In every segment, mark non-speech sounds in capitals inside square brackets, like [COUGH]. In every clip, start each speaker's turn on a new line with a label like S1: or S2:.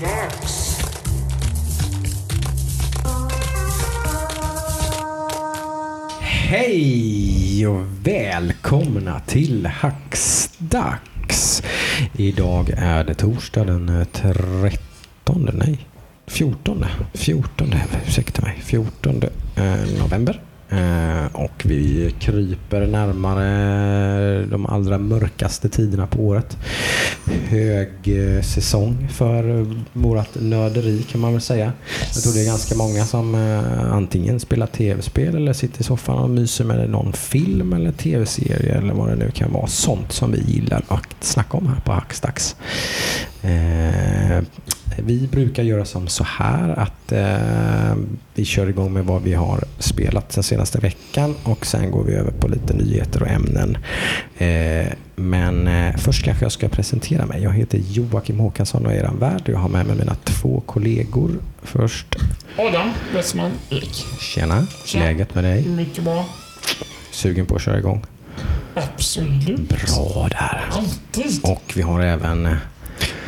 S1: Hackstacks.
S2: Hej och välkomna till Hacksdags. Idag är det torsdag den 13, nej 14, 14, ursäkta mig, 14 eh, november. Eh, och vi kryper närmare de allra mörkaste tiderna på året. Högsäsong eh, för vårat nörderi kan man väl säga. Jag tror det är ganska många som eh, antingen spelar tv-spel eller sitter i soffan och myser med någon film eller tv-serie eller vad det nu kan vara. Sånt som vi gillar att snacka om här på Hackstacks. Vi brukar göra som så här att eh, vi kör igång med vad vi har spelat den senaste veckan och sen går vi över på lite nyheter och ämnen. Eh, men eh, först kanske jag ska presentera mig. Jag heter Joakim Håkansson och är er värd. Jag har med mig mina två kollegor. Först,
S1: Adam Westman Ek.
S2: tjena,
S1: Tjena.
S2: läget med dig?
S1: Mycket bra.
S2: Sugen på att köra igång?
S1: Absolut.
S2: Bra där.
S1: Alltid.
S2: Och vi har även eh,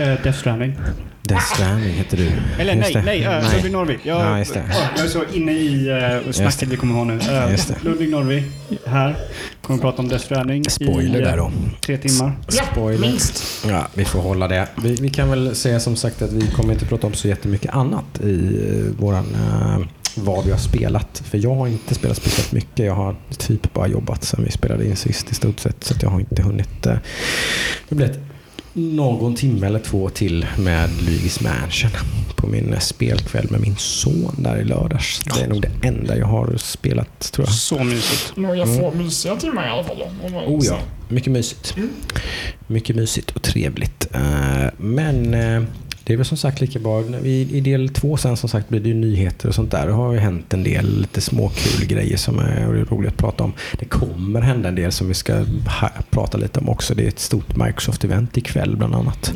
S3: Uh, Death Stranding.
S2: Death Stranding heter du.
S3: Eller
S2: Just
S3: nej,
S2: det.
S3: nej, uh, Ludvig Norvig. Jag,
S2: Ja, just det.
S3: Ja, jag är så inne i uh, snacket vi kommer ha nu. Uh,
S2: Just det.
S3: Ludvig Norvig här. Kommer prata om Death Stranding
S2: Spoiler
S3: i
S2: där
S3: uh,
S2: då.
S3: tre timmar.
S1: Ja,
S2: Spoiler.
S1: minst.
S2: Ja, vi får hålla det. Vi, vi kan väl säga som sagt att vi kommer inte prata om så jättemycket annat i uh, våran uh, vad vi har spelat. För jag har inte spelat speciellt mycket. Jag har typ bara jobbat sen vi spelade in sist i stort sett. Så att jag har inte hunnit. Uh, det blir ett, någon timme eller två till med Luigi's Mansion på min spelkväll med min son där i lördags. Det är nog det enda jag har spelat tror jag.
S3: Så mysigt.
S1: Några få mysiga timmar i alla fall.
S2: Oh ja, mycket mysigt.
S1: Mm.
S2: Mycket mysigt och trevligt. Eh, Men eh, det är väl som sagt lika bra. I, I del två sen som sagt blir det ju nyheter och sånt där. Det har ju hänt en del lite småkul grejer som är roligt att prata om. Det kommer hända en del som vi ska prata lite om också. Det är ett stort Microsoft-event ikväll bland annat.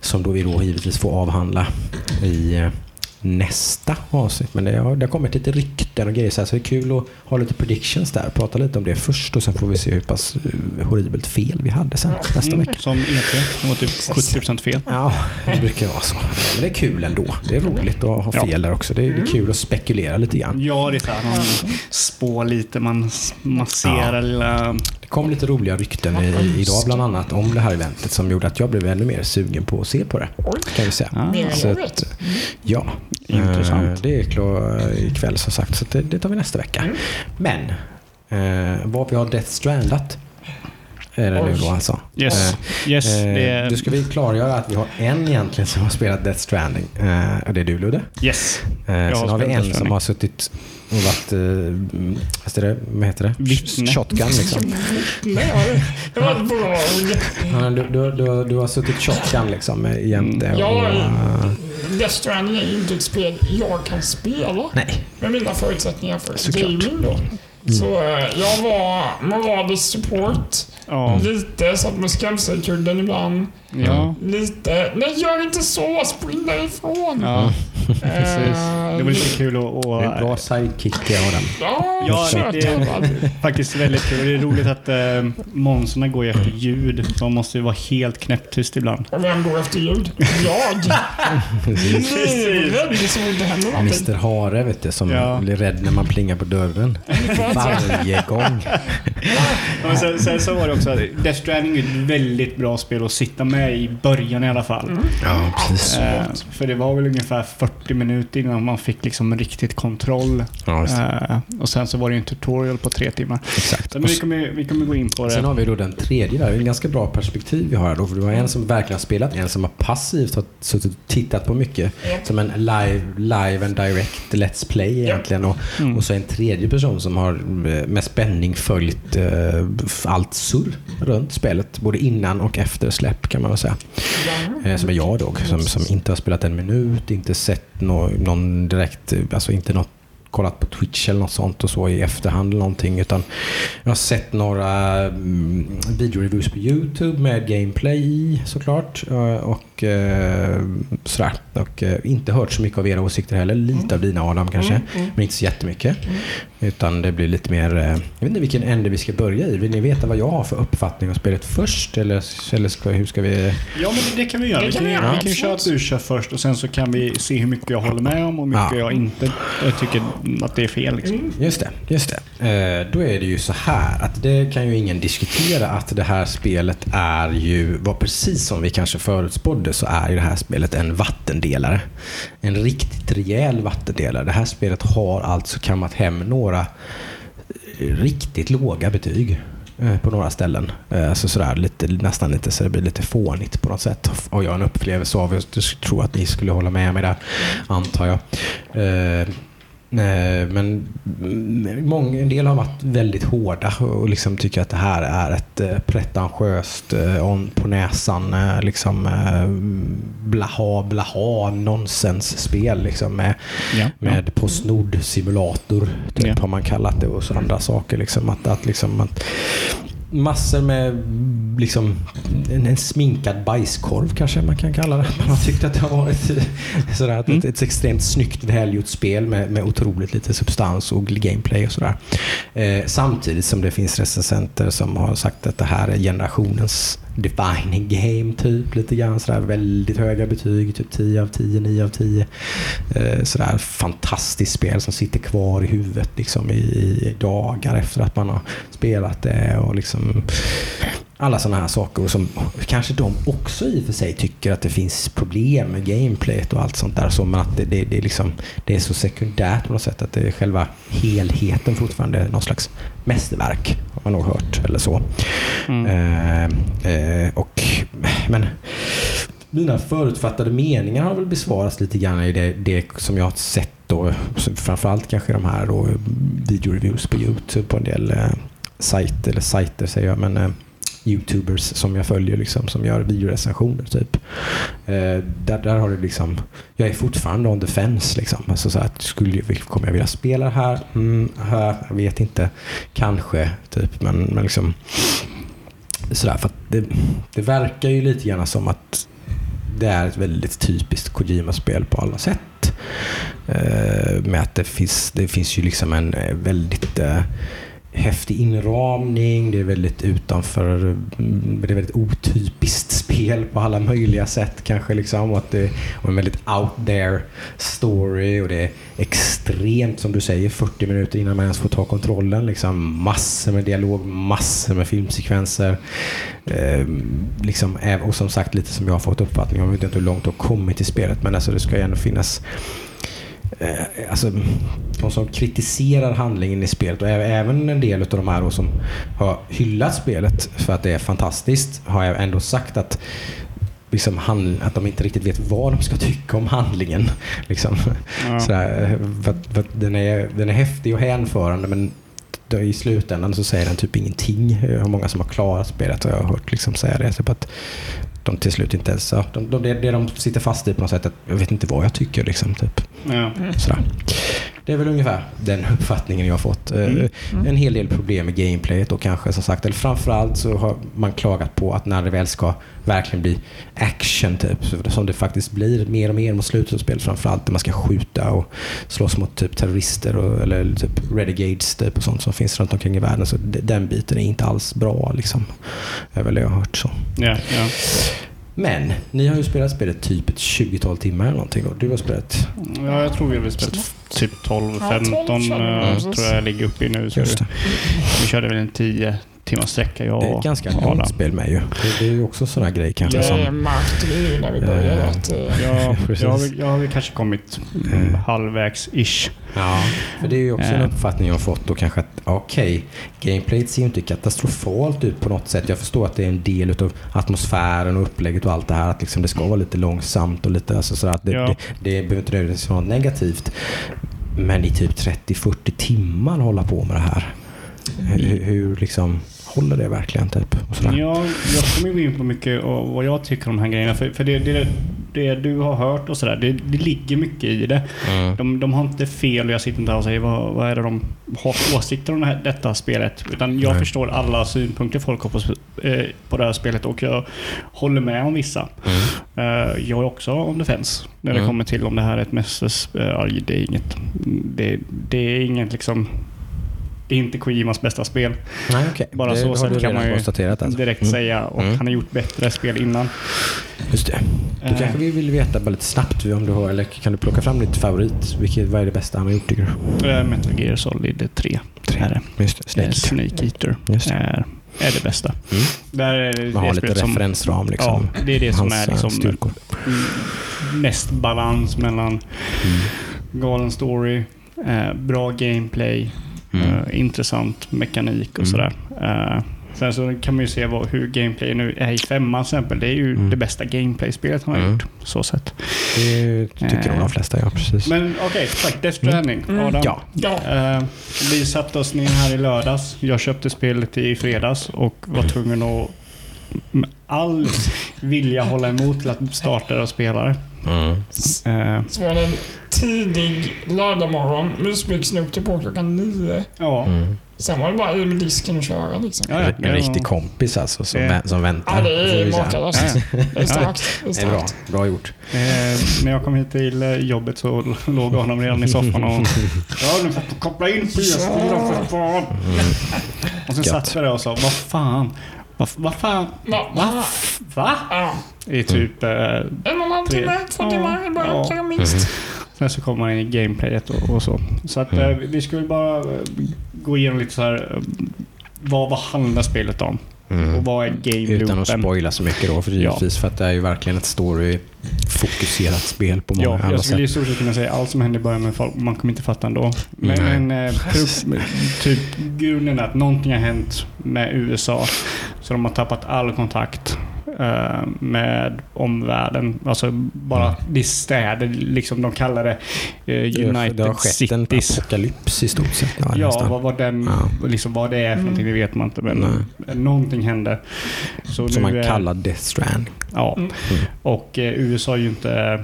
S2: Som då vi då givetvis får avhandla i eh, nästa avsnitt. Men det har, det har kommit lite rykten och grejer så, här, så det är kul att ha lite predictions där. Prata lite om det först och sen får vi se hur pass eh, horribelt fel vi hade sen nästa
S3: Mm,
S2: vecka.
S3: som E3. Det var typ 70% fel.
S2: Ja, det brukar vara så. Men det är kul ändå. Det är roligt att ha fel där också. Det är, det är kul att spekulera lite grann.
S3: Ja, det är så här, man spår lite, man masserar lilla...
S2: Kom lite roliga rykten i, idag bland annat om det här eventet som gjorde att jag blev ännu mer sugen på att se på det. Kan vi säga.
S3: Ah,
S2: Så att,
S1: vet.
S2: Ja,
S3: Intressant.
S2: Eh, det är klart ikväll som sagt. Så det, det tar vi nästa vecka. Men eh, vad vi har Death Strandat är det nu då alltså.
S3: Yes,
S2: Eh,
S3: yes.
S2: eh,
S3: Det är,
S2: Då ska vi klargöra att vi har en egentligen som har spelat Death Stranding. Eh, det är du Ludde.
S3: yes.
S2: Eh, sen har vi en som har suttit och varit, eh, mm, det? Vad heter det?
S3: Vittne.
S2: Shotgun liksom.
S1: Nej, det var ett.
S2: Ja, du, du, du, du har suttit shotgun liksom jämte.
S1: Ja,
S2: och, eh,
S1: Death Stranding är ju inte ett spel jag kan spela
S2: nej,
S1: med mina förutsättningar för
S2: Såklart.
S1: gaming då. Så eh, jag var moralisk support.
S3: Ja.
S1: Lite, satt med skrämselkudden ibland.
S3: Ja.
S1: Lite, nej gör inte så, spring därifrån.
S3: ja. [LAUGHS] Precis. Det var lite kul att...
S2: det är en bra sidekick jag har den.
S1: Ja,
S3: det- det- faktiskt väldigt kul. Det är roligt att äh, monsterna går efter ljud. Man måste ju vara helt knäpptyst ibland.
S1: Och vem går efter ljud? Jag! [LAUGHS] Livrädd så det inte händer någonting.
S2: Mr Hare vet du, som
S3: Ja.
S2: blir rädd när man plingar på dörren. Varje gång.
S3: Ja, men sen, sen så var det också att Death Stranding är ett väldigt bra spel att sitta med i början i alla fall.
S2: Ja, precis.
S3: Eh, för det var väl ungefär 40 minuter innan man fick liksom riktigt kontroll.
S2: Ja, just det.
S3: Eh, och sen så var det ju en tutorial på tre timmar.
S2: Exakt.
S3: Men vi, kommer, vi kommer gå in på
S2: Sen
S3: det.
S2: har vi då den tredje där. Det är en ganska bra perspektiv vi har här då. För du har en som verkligen har spelat, en som har passivt har suttit och tittat på mycket. Som en live, live and direct Let's Play egentligen. Och,
S3: Mm.
S2: och så en tredje person som har eh, med spänning följt eh, allt surr runt spelet. Både innan och efter släpp kan man väl säga. Eh, som är jag då, som, som inte har spelat en minut, inte sett nå, någon direkt, alltså inte något kollat på Twitch eller något sånt och så i efterhand eller någonting. Utan jag har sett några mm, videoreviews på YouTube med gameplay i såklart. Eh, och och eh, sådär. Och eh, inte hört så mycket av era åsikter heller. Lite av dina Adam kanske,
S1: Mm, mm.
S2: men inte så jättemycket. Utan det blir lite mer, eh, jag vet inte vilken ände vi ska börja i. Vill ni veta vad jag har för uppfattning om spelet först? Eller, eller ska, hur ska vi...
S3: Ja, men det, kan vi göra.
S1: Det
S3: vi
S1: kan vi
S3: vi
S1: göra,
S3: kan ju köra att du kör först och sen så kan vi se hur mycket jag håller med om och hur mycket
S2: Ja.
S3: jag inte jag tycker att det är fel. Liksom.
S2: Just det, just det. Eh, då är det ju så här att det kan ju ingen diskutera att det här spelet är ju, var precis som vi kanske förutspådde så är ju det här spelet en vattendelare. En riktigt rejäl vattendelare. Det här spelet har alltså kammat hem några eh, riktigt låga betyg eh, på några ställen. Eh, alltså sådär, lite, nästan lite så det blir lite fånigt på något sätt. Och jag har en upplevelse av, jag tror att ni skulle hålla med mig där, antar jag. Eh, Men mm, många, en del har varit väldigt hårda och liksom tycker att det här är ett eh, pretentiöst, eh, on på näsan, liksom blaha blaha nonsensspel liksom med,
S3: Ja.
S2: med Postnord-simulator, typ
S3: Ja.
S2: har man kallat det och så andra saker. Liksom, att, att, liksom, att, massor med liksom, en, en sminkad bajskorv kanske man kan kalla det. Man har tyckt att det har varit [LAUGHS] sådär,
S3: Mm.
S2: ett, ett extremt snyggt välgjort spel med, med otroligt lite substans och gameplay och sådär. Eh, samtidigt som det finns recensenter som har sagt att det här är generationens defining game typ. Lite grann sådär väldigt höga betyg, typ 10 av 10, 9 av 10. Eh, sådär fantastiskt spel som sitter kvar i huvudet liksom i, i dagar efter att man har spelat det och liksom alla sådana här saker och som kanske de också i och för sig tycker att det finns problem med gameplayet och allt sånt där. Så, men att det, det, det, är liksom, det är så sekundärt på något sätt att det är själva helheten fortfarande är någon slags mästerverk. Har man nog hört eller så.
S3: Mm.
S2: Eh, eh, och, men mina förutfattade meningar har väl besvarats lite grann i det, det som jag har sett då. Framförallt kanske de här då, videoreviews på Youtube på en del eh, sajter, eller sajter säger jag, men eh, Youtubers som jag följer liksom, som gör videorecensioner typ. Eh, där, där har du liksom, jag är fortfarande on the fence liksom. Alltså så att skulle, kommer jag vilja spela det här? Mm, här? Jag vet inte. Kanske, typ. Men, men liksom sådär, för att det, det verkar ju lite grann som att det är ett väldigt typiskt Kojima-spel på alla sätt. Eh, med att det finns, det finns ju liksom en eh, väldigt eh, häftig inramning, det är väldigt utanför, mm, det är väldigt otypiskt spel på alla möjliga sätt kanske liksom. Och, att det, och en väldigt out there story och det är extremt, som du säger, 40 minuter innan man ens får ta kontrollen. Liksom massor med dialog, massor med filmsekvenser. Eh, liksom, och som sagt, lite som jag har fått uppfattning om, jag vet inte hur långt du har kommit i spelet, men alltså, det ska ju ändå finnas alltså, de som kritiserar handlingen i spelet och även en del av de här som har hyllat spelet för att det är fantastiskt har jag ändå sagt att liksom hand, att de inte riktigt vet vad de ska tycka om handlingen. [LAUGHS] Liksom.
S3: Ja.
S2: Sådär, för för den, är, den är häftig och hänförande men i slutändan så säger den typ ingenting. Jag har många som har klarat spelet och jag har hört liksom säga det. Typ att de till slut inte ens... ja, De, de, det, de sitter fast i på något sätt, att jag vet inte vad jag tycker. Liksom, typ.
S3: Ja.
S2: Sådär. Det är väl ungefär den uppfattningen jag har fått. Eh,
S3: Mm.
S2: En hel del problem med gameplayet och kanske som sagt, eller framförallt så har man klagat på att när det väl ska verkligen bli action typ, som det faktiskt blir mer och mer mot slutet av spelet framförallt när man ska skjuta och slåss mot typ terrorister och, eller typ renegades typ och sånt som finns runt omkring i världen. Så den biten är inte alls bra liksom. Det är väl det jag har hört så.
S3: Ja, ja.
S2: Men ni har ju spelat spelet typ ett 20-tal timmar eller någonting och du har spelat...
S3: ja, jag tror vi har spelat typ 12,
S1: Ja,
S3: 15
S1: 12 kör vi,
S3: eh,
S1: precis.
S3: tror jag ligger uppe i nu. Så
S2: Just det.
S3: Vi körde väl en 10 timmars sträcka jag
S2: Det är ett ganska
S3: Adam.
S2: långt spel med ju. Det, det är ju också sådana grej kanske
S3: Ja.
S2: som...
S1: Det märkte vi ju när vi började.
S2: Eh,
S1: att, eh,
S3: Ja, [LAUGHS]
S2: Precis.
S3: jag, har, jag har kanske kommit mm,
S2: Eh.
S3: halvvägs-ish.
S2: Ja, för det är ju också en
S3: Eh.
S2: uppfattning jag har fått då kanske att okej, gameplayet ser ju inte katastrofalt ut på något sätt. Jag förstår att det är en del av atmosfären och upplägget och allt det här. Att liksom det ska vara lite långsamt och lite alltså sådär att det,
S3: Ja.
S2: det, det behöver inte nödvändigtvis vara negativt. Men i typ 30-40 timmar hålla på med det här. Hur, hur liksom håller det verkligen typ? Och sådär.
S3: Ja, jag kommer gå in på mycket och vad jag tycker om de här grejerna. För, för det, det, det du har hört och sådär, det, det ligger mycket i det.
S2: Mm.
S3: De, de har inte fel och jag sitter inte här och säger vad, vad är det de har för åsikter om det här, detta spelet. Utan jag
S2: Nej.
S3: förstår alla synpunkter folk har på, eh, på det här spelet och jag håller med om vissa.
S2: Mm.
S3: Eh, jag är också on the fence när det
S2: Mm.
S3: kommer till om det här är ett mästers... Uh, det är inget... Det, det är inget liksom... Det är inte Kojimas bästa spel.
S2: Nej, okej.
S3: Bara
S2: det
S3: så sätt kan man ju
S2: alltså.
S3: direkt
S2: Mm.
S3: säga. Och
S2: Mm.
S3: han har gjort bättre spel innan.
S2: Just det. Då
S3: Eh.
S2: kanske vi vill veta bara lite snabbt om du har, eller kan du plocka fram ditt favorit? Vilket, vad är det bästa han har gjort tycker du?
S3: Uh, Metal Gear Solid 3.
S2: Tre.
S3: Är det.
S2: Just det,
S3: Eh,
S2: Snake.
S3: Snake Eater
S2: Just det.
S3: är, är det bästa.
S2: Mm.
S3: Där är det,
S2: Man har lite
S3: som,
S2: referensram liksom.
S3: Ja, det är det som är
S2: eh,
S3: liksom
S2: styrkor.
S3: mm, mest balans mellan
S2: Mm.
S3: galen story, eh, bra gameplay,
S2: Mm.
S3: eh, intressant mekanik och
S2: Mm.
S3: sådär. Eh, sen så kan man ju se vad, hur gameplay nu är i femman till exempel. Det är ju
S2: Mm.
S3: det bästa gameplay-spelet han har
S2: Mm.
S3: gjort. Så sett.
S2: Det tycker nog
S3: Eh.
S2: de flesta, ja precis.
S3: Men okej, tack. Death Stranding.
S1: Mm.
S3: Adam.
S2: Ja.
S1: Ja.
S3: Eh, vi satte oss ner här i lördags. Jag köpte spelet i fredags och var tvungen att med all [LAUGHS] vilja hålla emot till att starta och spela det.
S2: Mm.
S3: Eh,
S1: Så var det en tidig lördagmorgon. Mysmyxen upp till på klockan nio.
S3: ja.
S2: Mm.
S1: Sen var det bara i med disken och köra liksom.
S3: Ja, ja,
S2: En riktig kompis alltså som, vä- som väntar.
S1: Ja, det är makalöst.
S3: Ja,
S1: Det är starkt. Det är
S2: är bra.
S1: starkt.
S2: Bra gjort.
S3: Eh, när jag kom hit till eh, jobbet så låg honom redan i soffan och... [LAUGHS] Ja, du får koppla in PS4 för fan. Och sen
S2: Gött.
S3: satt jag där och sa, vad fan? Vad vad fan?
S1: Va?
S3: Va? Va?
S1: Ja.
S3: I typ... Eh,
S1: En och en halv timme, två timmar i början
S3: Ja.
S1: kanske minst.
S3: sen så kommer man in i gameplayet och, och så. Så att eh, vi skulle bara eh, gå igenom lite så här... eh, Vad, vad handlar spelet om?
S2: Mm.
S3: Och vad är game
S2: Utan att spoila så mycket då, för
S3: Ja.
S2: givetvis. För att det är ju verkligen ett story-fokuserat spel på många
S3: Ja,
S2: alla
S3: jag skulle i
S2: sätt.
S3: stort sett kunna säga allt som hände i början, men folk- man kommer inte fatta ändå. Men,
S2: Nej.
S3: men eh, typ grunden är att någonting har hänt med USA. Så de har tappat all kontakt eh, med omvärlden. Alltså bara
S2: Mm.
S3: det är städer, liksom de kallar det eh,
S2: Det har-
S3: United
S2: det har skett en
S3: Cities.
S2: apokalyps i stort sett. Ja,
S3: Ja, vad, vad, den,
S2: Ja.
S3: liksom vad det är för någonting, det vet man inte. Men
S2: Nej.
S3: någonting hände. Så
S2: Som man
S3: är-
S2: kallar Death Strand.
S3: Ja,
S1: Mm.
S3: och eh, USA är ju inte eh,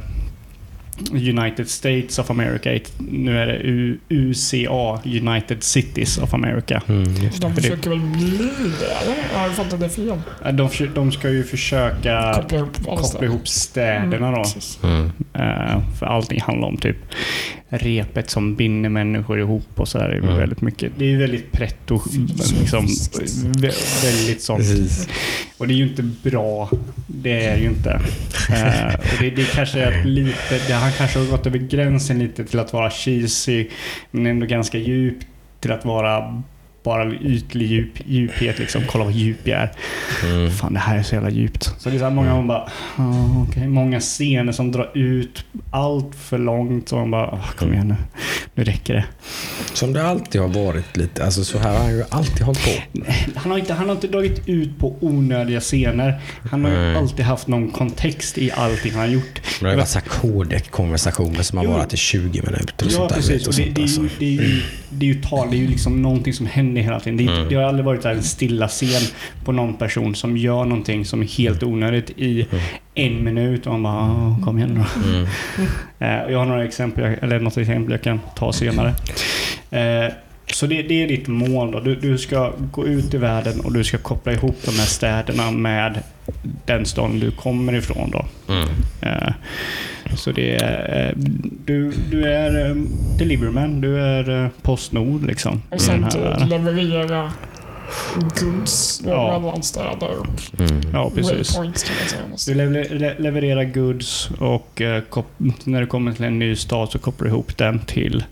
S3: United States of America. Nu är det U- UCA, United Cities of America.
S2: Mm.
S1: De försöker väl bli det, eller? Jag har fattat det fel.
S3: De, de ska ju försöka
S1: Koppla ihop
S3: koppla ihop städerna då.
S1: precis.
S2: Mm.
S3: Eh, för allting handlar om typ repet som binder människor ihop och så där. Det är
S2: Mm.
S3: väldigt mycket. Det är ju väldigt pretto, liksom, vä- väldigt sånt.
S2: Precis.
S3: Och det är ju inte bra. Det är ju inte. Eh, och det, det kanske är lite, det, han kanske har gått över gränsen lite till att vara cheesy, men ändå ganska djup till att vara bara ytlig djup, djuphet liksom. Kolla vad djup jag är.
S2: Mm.
S3: Fan, det här är så jävla djupt. Så det är så många man bara, ah, okej. Många scener som drar ut allt för långt. Så man bara, ah, kom igen nu. Nu räcker det.
S2: Som det alltid har varit lite. Alltså så här har han ju alltid hållit på.
S3: Han har, inte, han har inte dragit ut på onödiga scener. Han har ju alltid haft någon kontext i allting han har gjort.
S2: Det ju varit så här kodek-konversationer som har varit i 20 minuter. Och
S3: Ja,
S2: sånt där,
S3: precis. Och det,
S2: sånt
S3: det, är
S2: alltså.
S3: ju, det, är ju, det är ju tal, det är ju liksom någonting som händer hela tiden. Det,
S2: Mm.
S3: det har aldrig varit en stilla scen på någon person som gör någonting som är helt onödigt i
S2: Mm.
S3: en minut och man bara, "Ah, kom igen då.
S2: Mm. [LAUGHS]
S3: Eh, Jag har några exempel, eller något exempel jag kan ta senare. Eh, Så det, det är ditt mål då. Du, du ska gå ut i världen och du ska koppla ihop de här städerna med den staden du kommer ifrån då.
S2: Mm.
S3: Så det är... eh, Du, du är eh, deliveryman, du är eh, Postnord liksom.
S1: Och samtidigt
S3: världen.
S1: leverera goods
S3: Ja.
S1: mellan städer och
S2: Mm.
S3: Ja, precis.
S1: waypoints kan man säga.
S3: Du lever, le, levererar goods och kop, när du kommer till en ny stad så kopplar du ihop den till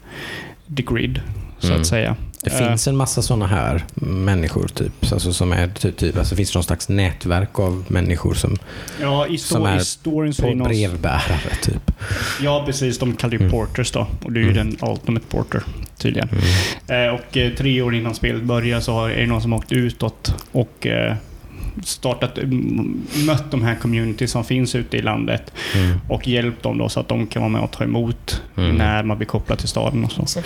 S3: the grid, så
S2: Mm.
S3: att säga.
S2: Det
S3: Eh,
S2: finns en massa sådana här människor typ. Alltså som är typ, typ alltså finns det någon slags nätverk av människor som
S3: Ja, i,
S2: som är
S3: är
S2: på
S3: det någon...
S2: brevbärare typ.
S3: Ja, precis. De kallar ju
S2: Mm.
S3: porters då. Och du är ju
S2: Mm.
S3: den ultimate porter, tydligen.
S2: Mm.
S3: Eh, och eh, tre år innan spelet börjar så är det någon som har åkt utåt och eh, startat, mött de här communities som finns ute i landet
S2: Mm.
S3: och hjälpt dem då så att de kan vara med och ta emot
S2: Mm.
S3: när man blir kopplad till staden och så.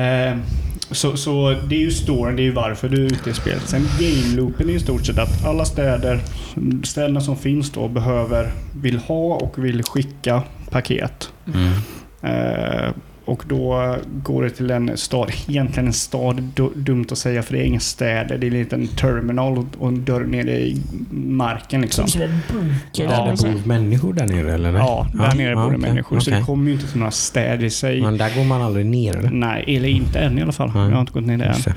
S3: Eh, så, så det är ju storyn, det är ju varför du är ute i spelet. Sen game loopen är i stort sett att alla städer, städerna som finns då behöver, vill ha och vill skicka paket.
S2: Mm.
S3: Eh, och då går det till en stad. Egentligen en stad, du, dumt att säga för det är inga städer. Det är en liten terminal och- en dörr nere i marken liksom.
S1: Som en bunker.
S2: Där
S1: kan man
S2: det
S1: säga.
S2: bor människor där nere eller? nej?
S3: Ja, där nere bor det
S2: okej,
S3: människor. Så det kommer ju inte till några städer i sig.
S2: Men där går man aldrig ner eller?
S3: Nej, eller inte än i alla fall.
S2: Nej.
S3: Jag har inte gått ner där än.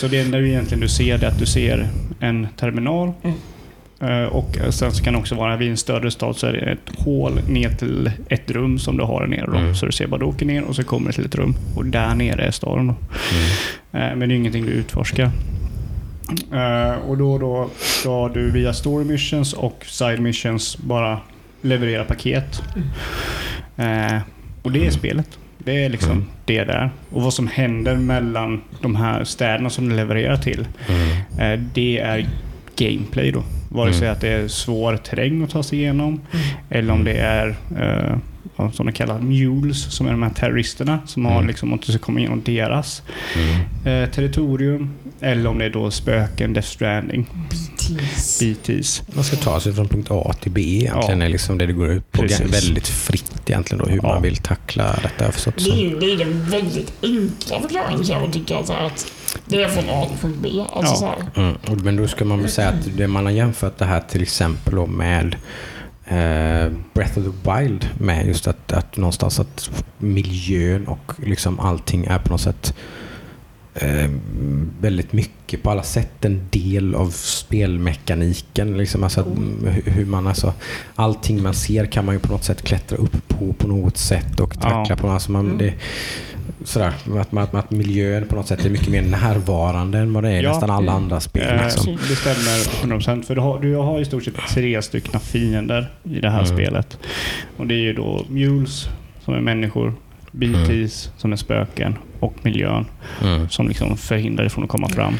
S3: Så det enda du egentligen du ser det är att du ser en terminal.
S1: Mm.
S3: Eh, Och sen så kan det också vara vid en större stad så är det ett hål ner till ett rum som du har där nere. Då.
S2: Mm.
S3: Så du ser bara du åker ner och så kommer det till ett rum. Och där nere är staden. Då.
S2: Mm.
S3: Eh, Men det är ingenting du utforskar. Eh, Och då då ska du via story missions och side missions bara leverera paket. Eh, Och det är spelet. Det är liksom
S2: Mm.
S3: det där. Och vad som händer mellan de här städerna som du levererar till.
S2: Mm.
S3: Det är gameplay då. Vare sig
S2: Mm.
S3: att det är svår terräng att ta sig igenom eller om det är eh, som de kallar mules som är de här terroristerna som har
S2: Mm.
S3: liksom du ska komma igenom deras
S2: Mm.
S3: eh, territorium. Eller om det är då spöken, Death Stranding,
S1: BTs.
S3: BTs.
S2: Man ska ta sig från punkt A till B egentligen.
S3: Ja.
S2: är liksom det det går ut på.
S3: Precis.
S2: Väldigt fritt egentligen då hur
S3: Ja.
S2: man vill tackla detta förstått
S1: Det är det är den väldigt enkla förklaringen kan jag tycka. Så här, att det är från A till punkt B. Alltså
S3: Ja.
S1: så här.
S2: Mm. och- Men då ska man väl säga att det man har jämfört det här till exempel med eh, Breath of the Wild med just att, att någonstans att miljön och liksom allting är på något sätt eh, väldigt mycket på alla sätt en del av spelmekaniken. Liksom, alltså att, mm, hur- man, alltså, allting man ser kan man ju på något sätt klättra upp på på något sätt och tackla
S3: Ja.
S2: på. Alltså man, det, sådär, att, man- att, att miljön på något sätt är mycket mer närvarande än vad det är i
S3: Ja.
S2: nästan alla andra spel.
S3: Eh,
S2: Liksom.
S3: Det stämmer 100% för du har, du har i stort sett tre stycken fiender i det här
S2: Mm.
S3: spelet. Och det är ju då mules som är människor, BTs som är spöken och miljön
S2: Mm.
S3: som liksom förhindrar dig från att komma fram.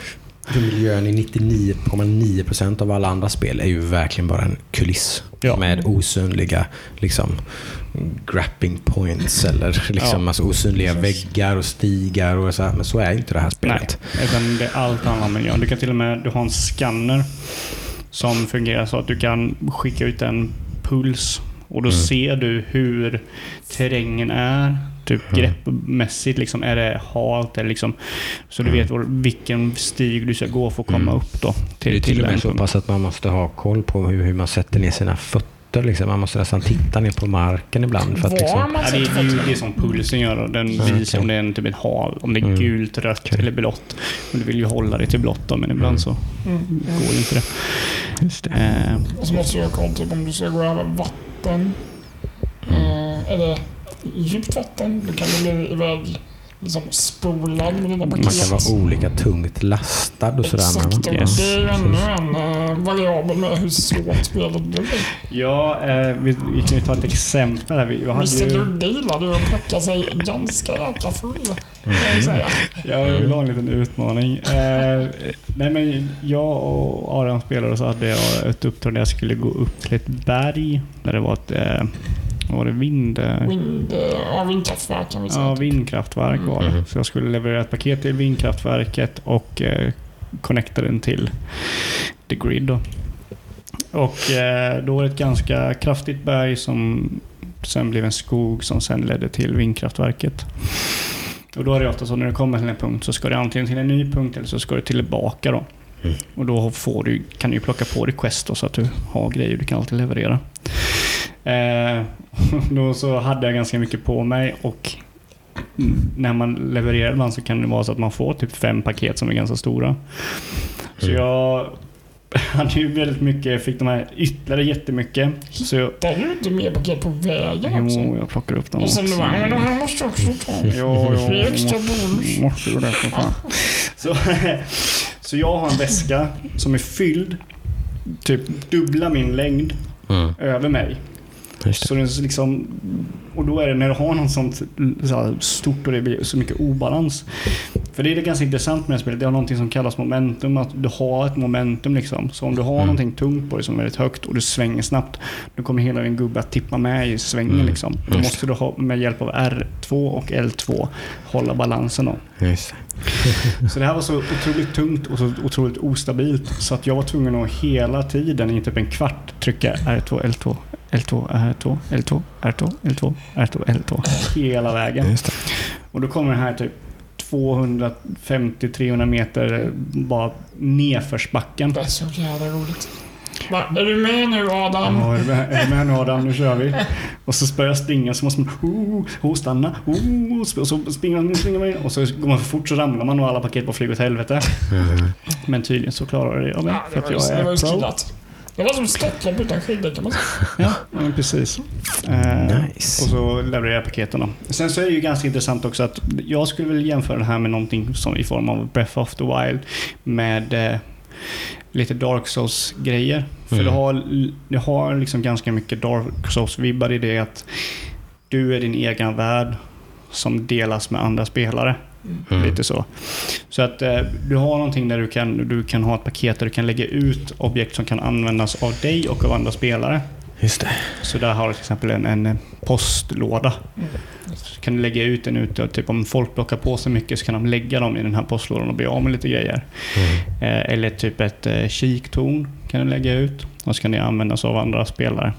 S2: För miljön i 99,9% av alla andra spel är ju verkligen bara en kuliss.
S3: Ja.
S2: Med osynliga liksom, grapping points eller liksom,
S3: Ja.
S2: alltså, osynliga
S1: Precis.
S2: väggar och stigar. Och så här. Men så är inte det här spelet.
S3: Nej, utan det är allt handlar om miljön. Du kan till och med du har en scanner som fungerar så att du kan skicka ut en puls och då
S2: Mm.
S3: ser du hur terrängen är. Typ
S2: Mm.
S3: greppmässigt. Liksom, är det halt? Eller liksom, så du
S2: Mm.
S3: vet vilken stig du ska gå för att komma
S2: Mm.
S3: upp då.
S2: Det är
S3: Till,
S2: till
S3: till
S2: och med så pass att man måste ha koll på hur, hur man sätter ner sina fötter. Liksom. Man måste nästan titta ner på marken ibland. För att, liksom,
S3: Ja, det, är- det ju det som pulsen gör. och Den
S2: Mm,
S3: visar
S2: okej.
S3: om det är en, typ ett hav. Om det är
S2: Mm.
S3: gult, rött
S2: Okej.
S3: eller blått. Men du vill ju hålla dig till blått då, men ibland
S2: Mm.
S3: så
S1: Mm.
S3: går ju inte det.
S2: just det.
S3: Eh,
S1: Och så måste du ha koll typ om du ska gå över vatten.
S2: Mm.
S1: Eh, eller djupt vatten. Då kan du bli iväg liksom spolad med dina
S2: Man
S1: paket.
S2: kan vara olika tungt lastad och sådär.
S1: Exakt, och
S3: Yes.
S1: det är ju ännu en eh, variabel med hur svårt spelet blir.
S3: Ja, eh, vi, vi kan ju ta ett exempel här. Vi, jag, hade
S1: Mr
S3: ju,
S1: Ludde gillade ju att packa sig ganska jäkla full. Kan jag
S3: vill ha en liten utmaning. Eh, nej, men jag och Aron spelade så hade jag ett uppdrag där jag skulle gå upp till ett berg. Där det var ett eh, vad var det vind... eh,
S1: Vind, eh, ja, vindkraftverk kan vi säga.
S3: Ja, vindkraftverk var det.
S2: Mhm.
S3: Så jag skulle leverera ett paket till vindkraftverket och eh, connecta den till the grid. Då. Och eh, då var det ett ganska kraftigt berg som sen blev en skog som sen ledde till vindkraftverket. Och då är det ofta så när du kommer till en punkt så ska du antingen till en ny punkt eller så ska du tillbaka då.
S2: Mm.
S3: Och då får du, kan du plocka på dig quest då, så att du har grejer du kan alltid leverera. Eh, [LAUGHS] då så hade jag ganska mycket på mig och när man levererar ibland så kan det vara så att man får typ fem paket som är ganska stora. Så
S2: Mm.
S3: jag [LAUGHS] hade ju väldigt mycket, fick de här ytterligare jättemycket. Så jag,
S1: är ju inte mer paket på vägen också.
S3: jo, jag plockar upp dem
S1: Och
S3: också.
S1: sen du bara, men de här måste jag också ta.
S3: Jo, jo,
S1: Det är extra bonus.
S3: måste ju det för fan. [LAUGHS] Så, så jag har en väska som är fylld, typ dubbla min längd,
S2: Mm.
S3: över mig. Så det är så liksom, och då är det när du har något sånt så stort och det blir så mycket obalans. För det är det ganska intressant med det här spelet. Det har någonting som kallas momentum. Att du har ett momentum liksom. Så om du har
S2: Mm.
S3: någonting tungt på dig som är väldigt högt och du svänger snabbt. Då kommer hela din gubbe att tippa med i svängen
S2: Mm.
S3: liksom. Då
S2: Just
S3: måste du ha, med hjälp av R2 och L2 hålla balansen då.
S2: Just. [LAUGHS]
S3: Så det här var så otroligt tungt och så otroligt ostabilt. Så att jag var tvungen att hela tiden i typ en kvart trycka R2, L2, L2, R2, L2, R2, L2, R2, L2. Hela vägen.
S2: Just det.
S3: Och då kommer den här typ 250-300 meter bara nedförsbacken.
S1: Det är så jävla roligt. Va, är du med nu Adam?
S3: Ja, är du med- är du med nu Adam? Nu kör vi. Och så börjar jag springa så måste man oh, oh, stanna. Oh, och så springer man, springer man in. Och så går man för fort så ramlar man och alla paket bara flyger åt helvete. Men tydligen så klarar jag det. Ja,
S1: Ja,
S3: för
S1: det
S3: att jag
S1: det var
S3: är pro.
S1: Det var som Stockholm utan skidor kan man säga.
S3: Ja, precis. Eh,
S2: Nice.
S3: Och så levererar jag paketen då. Sen så är det ju ganska intressant också att jag skulle vilja jämföra det här med någonting som i form av Breath of the Wild med eh, lite Dark Souls-grejer. För
S2: Mm.
S3: det har, det har liksom ganska mycket Dark Souls-vibbar i det att du är din egen värld som delas med andra spelare.
S2: Mm.
S3: Lite så. Så att eh, du har någonting där du kan, du kan ha ett paket där du kan lägga ut objekt som kan användas av dig och av andra spelare.
S2: Just det.
S3: Så där har du till exempel en, en postlåda. Så kan du lägga ut den ute. Typ om folk plockar på sig mycket så kan de lägga dem i den här postlådan och bli av med lite grejer. Eh, eller typ ett eh, kiktorn kan du lägga ut. Och så kan det användas av andra spelare.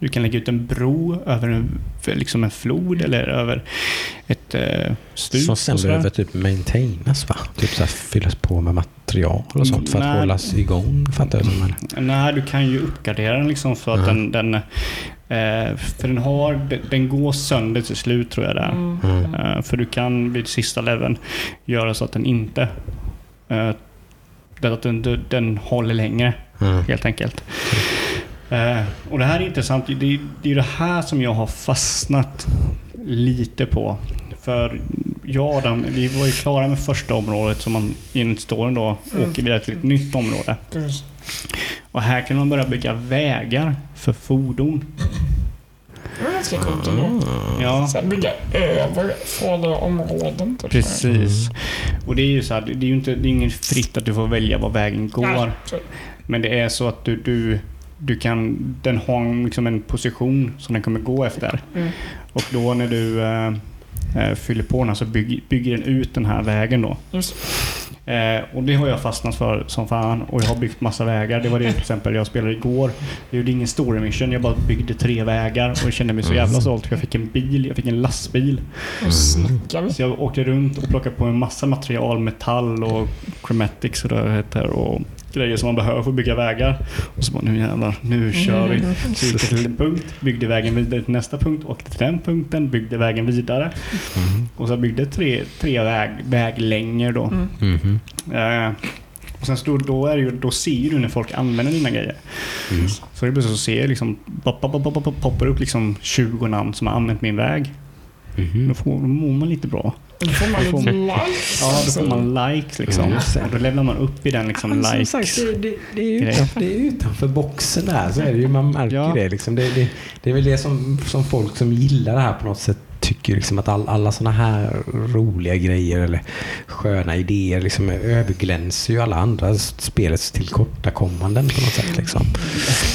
S3: Du kan lägga ut en bro över en, liksom en flod eller över ett eh, stup.
S2: Som sen behöver typ maintainnas va? Typ så här fyllas på med material och sånt för att
S3: Nej.
S2: hållas igång fattar jag som.
S3: Nej, du kan ju uppgradera den liksom för att
S2: Ja.
S3: den, den eh, för den har, den, går sönder till slut tror jag där.
S2: Mm.
S3: Eh, för du kan vid sista leveln göra så att den inte eh, att den, den, den håller längre
S2: Mm.
S3: helt enkelt. Eh, och det här är intressant. Det, det är ju det här som jag har fastnat lite på. För jag och Adam, vi var ju klara med första området som man enligt storyn då
S1: Mm.
S3: åker vidare till ett nytt område.
S1: Precis.
S3: Och här kan man börja bygga vägar för fordon.
S1: Det var ganska coolt ändå.
S3: Ja,
S1: Sen bygga över farliga områden. Typ.
S3: precis. Och det är ju så här, det är ju inte, det är ingen fritt att du får välja var vägen går.
S1: Nej, så-
S3: Men det är så att du, du, du kan, den har en- liksom en position som den kommer gå efter.
S1: Mm.
S3: Och då när du eh, eh, fyller på den här så bygg, bygger den ut den här vägen då.
S1: Just
S3: Eh, och det har jag fastnat för som fan och jag har byggt massa vägar. Det var det till exempel jag spelade igår. Jag gjorde ingen story mission, jag bara byggde tre vägar och jag kände mig så jävla stolt. Jag fick en bil, jag fick en lastbil. Så jag åkte runt och plockade på en massa material, metall och chromatics och det heter och grejer som man behöver för att bygga vägar. Och så bara nu jävlar, nu kör vi. Så gick jag till en punkt, byggde vägen vidare till nästa punkt, åkte till den punkten, byggde vägen vidare. Och så byggde tre, tre väg, väglängor då.
S1: Mm.
S2: Mhm.
S3: Eh, och sen så, då, är det ju, då ser du när folk använder dina grejer.
S2: Mm.
S3: Så det blir så ser jag liksom, pop, poppar upp liksom 20 namn som har använt min väg.
S2: Mhm.
S3: Då, får, då mår man lite bra.
S1: Då får man lite likes.
S3: Ja, då får man likes liksom.
S2: Mm,
S3: då levlar man upp i den liksom
S2: Men som
S3: like.
S2: sagt, det, det, det, är utanför, det är utanför boxen där. Så är det ju, man märker
S3: Ja.
S2: det, liksom. det, det. Det är väl det som, som folk som gillar det här på något sätt tycker liksom att all, alla sådana här roliga grejer eller sköna idéer liksom överglänser ju alla andra spelets tillkortakommanden på något sätt. Liksom.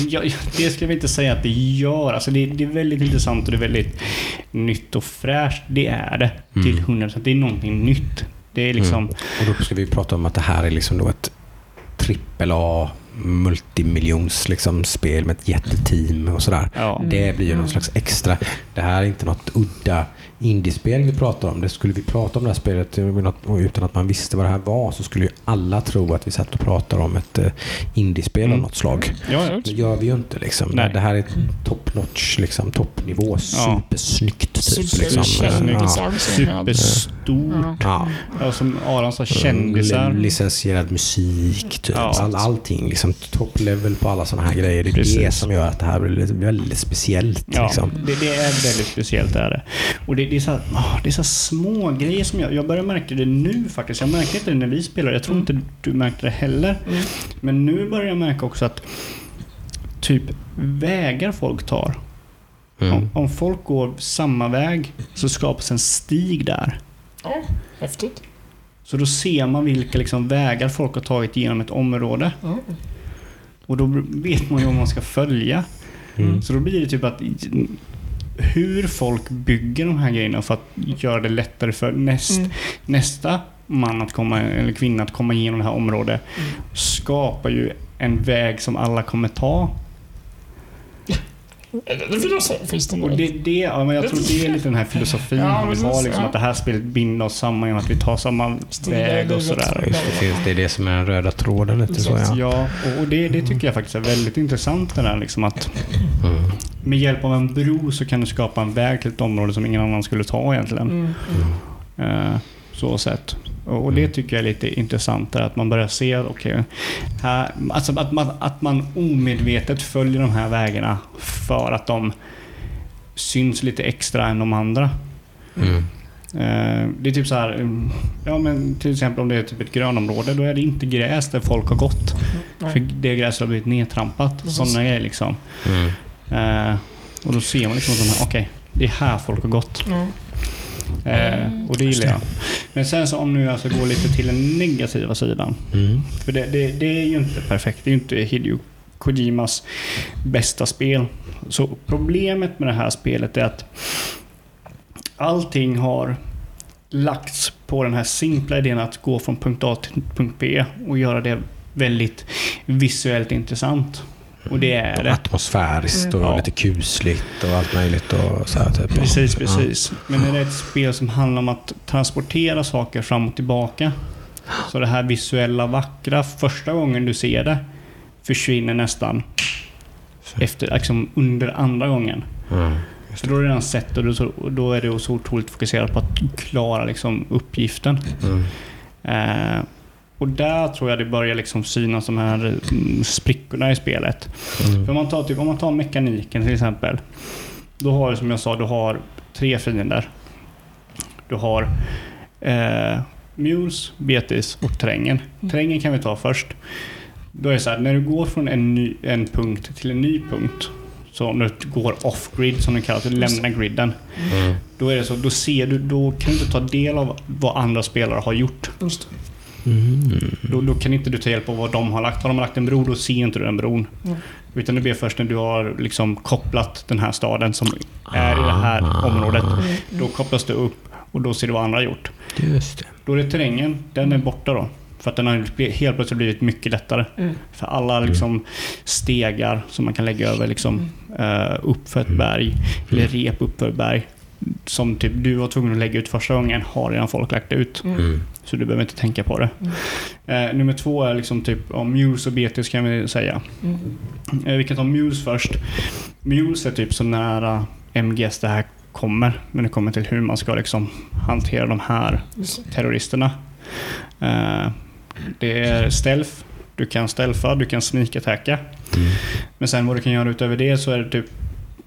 S3: Ja, det ska vi inte säga att det gör. Alltså det, det är väldigt intressant och det är väldigt nytt och fräscht. Det är det. Till
S2: Mm.
S3: 100%. Det är någonting nytt. Det är liksom...
S2: Och då ska vi prata om att det här är liksom då ett trippel A multimiljons liksom spel med ett jätteteam och sådär.
S3: Ja.
S2: Det blir ju någon slags extra. Det här är inte något udda indiespel vi pratar om. Det skulle vi prata om det här spelet och utan att man visste vad det här var så skulle ju alla tro att vi satt och pratade om ett eh, indiespel
S3: Mm.
S2: av något slag.
S3: Ja,
S2: Det gör vi ju inte liksom.
S3: Nej.
S2: Det här är top notch, liksom, toppnivå. Supersnyggt. Typ, liksom.
S1: Superkändisar.
S2: Ja.
S3: superstort.
S1: Ja.
S2: Ja.
S3: Ja, som Aron sa, kändisar.
S2: Licensierad musik, typ.
S3: Ja.
S2: All, allting. Liksom, top level på alla sådana här grejer. Det är det
S3: Precis.
S2: som gör att det här blir väldigt speciellt.
S3: Ja,
S2: Liksom.
S3: det, det är väldigt speciellt. Är det. Och det, det, är så här, åh, det är så små grejer som jag... Jag börjar märka det nu faktiskt. Jag märkte inte det när vi spelade. Jag tror
S1: Mm.
S3: inte du märkte det heller.
S1: Mm.
S3: Men nu börjar jag märka också att typ vägar folk tar.
S2: Mm.
S3: Om, om folk går samma väg så skapas en stig där.
S1: Ja, häftigt.
S3: Så då ser man vilka liksom vägar folk har tagit genom ett område.
S1: Ja.
S3: Och då vet man ju om man ska följa.
S2: Mm.
S3: Så då blir det typ att hur folk bygger de här grejerna för att göra det lättare för näst,
S1: Mm.
S3: nästa man att komma, eller kvinna att komma igenom det här området
S1: Mm.
S3: skapar ju en väg som alla kommer ta.
S1: Det filosofiskt ändå.
S3: Och det, det, ja, men jag tror det är lite den här filosofin
S1: Ja,
S3: vi har. Liksom,
S1: ja.
S3: att det här spelet binder oss samman genom att vi tar samma väg och sådär.
S2: Just det, finns, det är det som är den röda tråden lite så ja.
S3: Ja, och, och det, det tycker jag faktiskt är väldigt intressant. Det där, liksom att
S2: Mm.
S3: med hjälp av en bro så kan du skapa en väg till ett område som ingen annan skulle ta egentligen.
S1: Mm.
S3: Eh, så sett. Och, det tycker jag är lite intressant. Där, att man börjar se, okej, här, alltså att, man, att man omedvetet följer de här vägarna för att de syns lite extra än de andra.
S2: Mm.
S3: Eh, det är typ så här, mm, ja men till exempel om det är typ ett grönområde, då är det inte gräs där folk har gått.
S1: Nej.
S3: För det gräset har blivit nedtrampat.
S1: Precis.
S3: Sådana grejer liksom.
S2: Mm.
S3: Eh, och då ser man liksom att okej, det är här folk har gått. Eh, och det gillar jag. Men sen så om nu alltså går lite till den negativa sidan.
S2: Mm.
S3: För det, det, det är ju inte perfekt. Det är ju inte Hideo Kojimas bästa spel. Så problemet med det här spelet är att allting har lagts på den här simpla idén att gå från punkt A till punkt B och göra det väldigt visuellt intressant. Och det är det.
S2: Atmosfäriskt och
S3: Ja.
S2: lite kusligt och allt möjligt. Och så här, typ.
S3: Precis, precis. Men när det är ett spel som handlar om att transportera saker fram och tillbaka. Så det här visuella vackra, första gången du ser det, försvinner nästan efter, liksom under andra gången.
S2: Ja. Mm.
S3: Så då har du redan sett och då, så- och då är du så otroligt fokuserad på att klara liksom, uppgiften.
S2: Mm.
S3: Eh, och där tror jag det börjar liksom synas de här mm, sprickorna i spelet.
S2: Mm.
S3: För om man tar, typ, om man tar mekaniken till exempel. Då har du som jag sa, du har tre fiender. Du har eh, Mules, Betis och terrängen. Terrängen kan vi ta först. Då är det så här, när du går från en, ny, en punkt till en ny punkt. Så om du går off-grid som det kallas, du lämnar griden.
S2: Mm.
S3: Då är det så, då ser du, då kan du inte ta del av vad andra spelare har gjort.
S2: Mm.
S3: Då, då kan inte du ta hjälp av vad de har lagt. Har de lagt en bro, då ser inte du den bron.
S1: Mm.
S3: Utan det blir först när du har liksom kopplat den här staden som är i det här området. Då kopplas det upp och då ser du vad andra har gjort.
S2: Just det.
S3: Då är det terrängen, den är borta då. För att den har helt plötsligt blivit mycket lättare.
S1: Mm.
S3: För alla liksom stegar som man kan lägga över liksom, eh, upp för ett berg, eller rep upp för ett berg. Som typ du var tvungen att lägga ut första gången, har redan folk lagt ut.
S2: Mm.
S3: Så du behöver inte tänka på det. Eh, nummer två är liksom typ ja, Muse och Betis kan vi säga.
S1: Mm.
S3: Eh, vi kan ta Muse först. Muse är typ så nära MGS det här kommer. När det kommer till hur man ska liksom hantera de här terroristerna. Eh, det är stealth. Du kan stealtha, du kan sneak attacka.
S2: Mm.
S3: Men sen vad du kan göra utöver det så är det typ...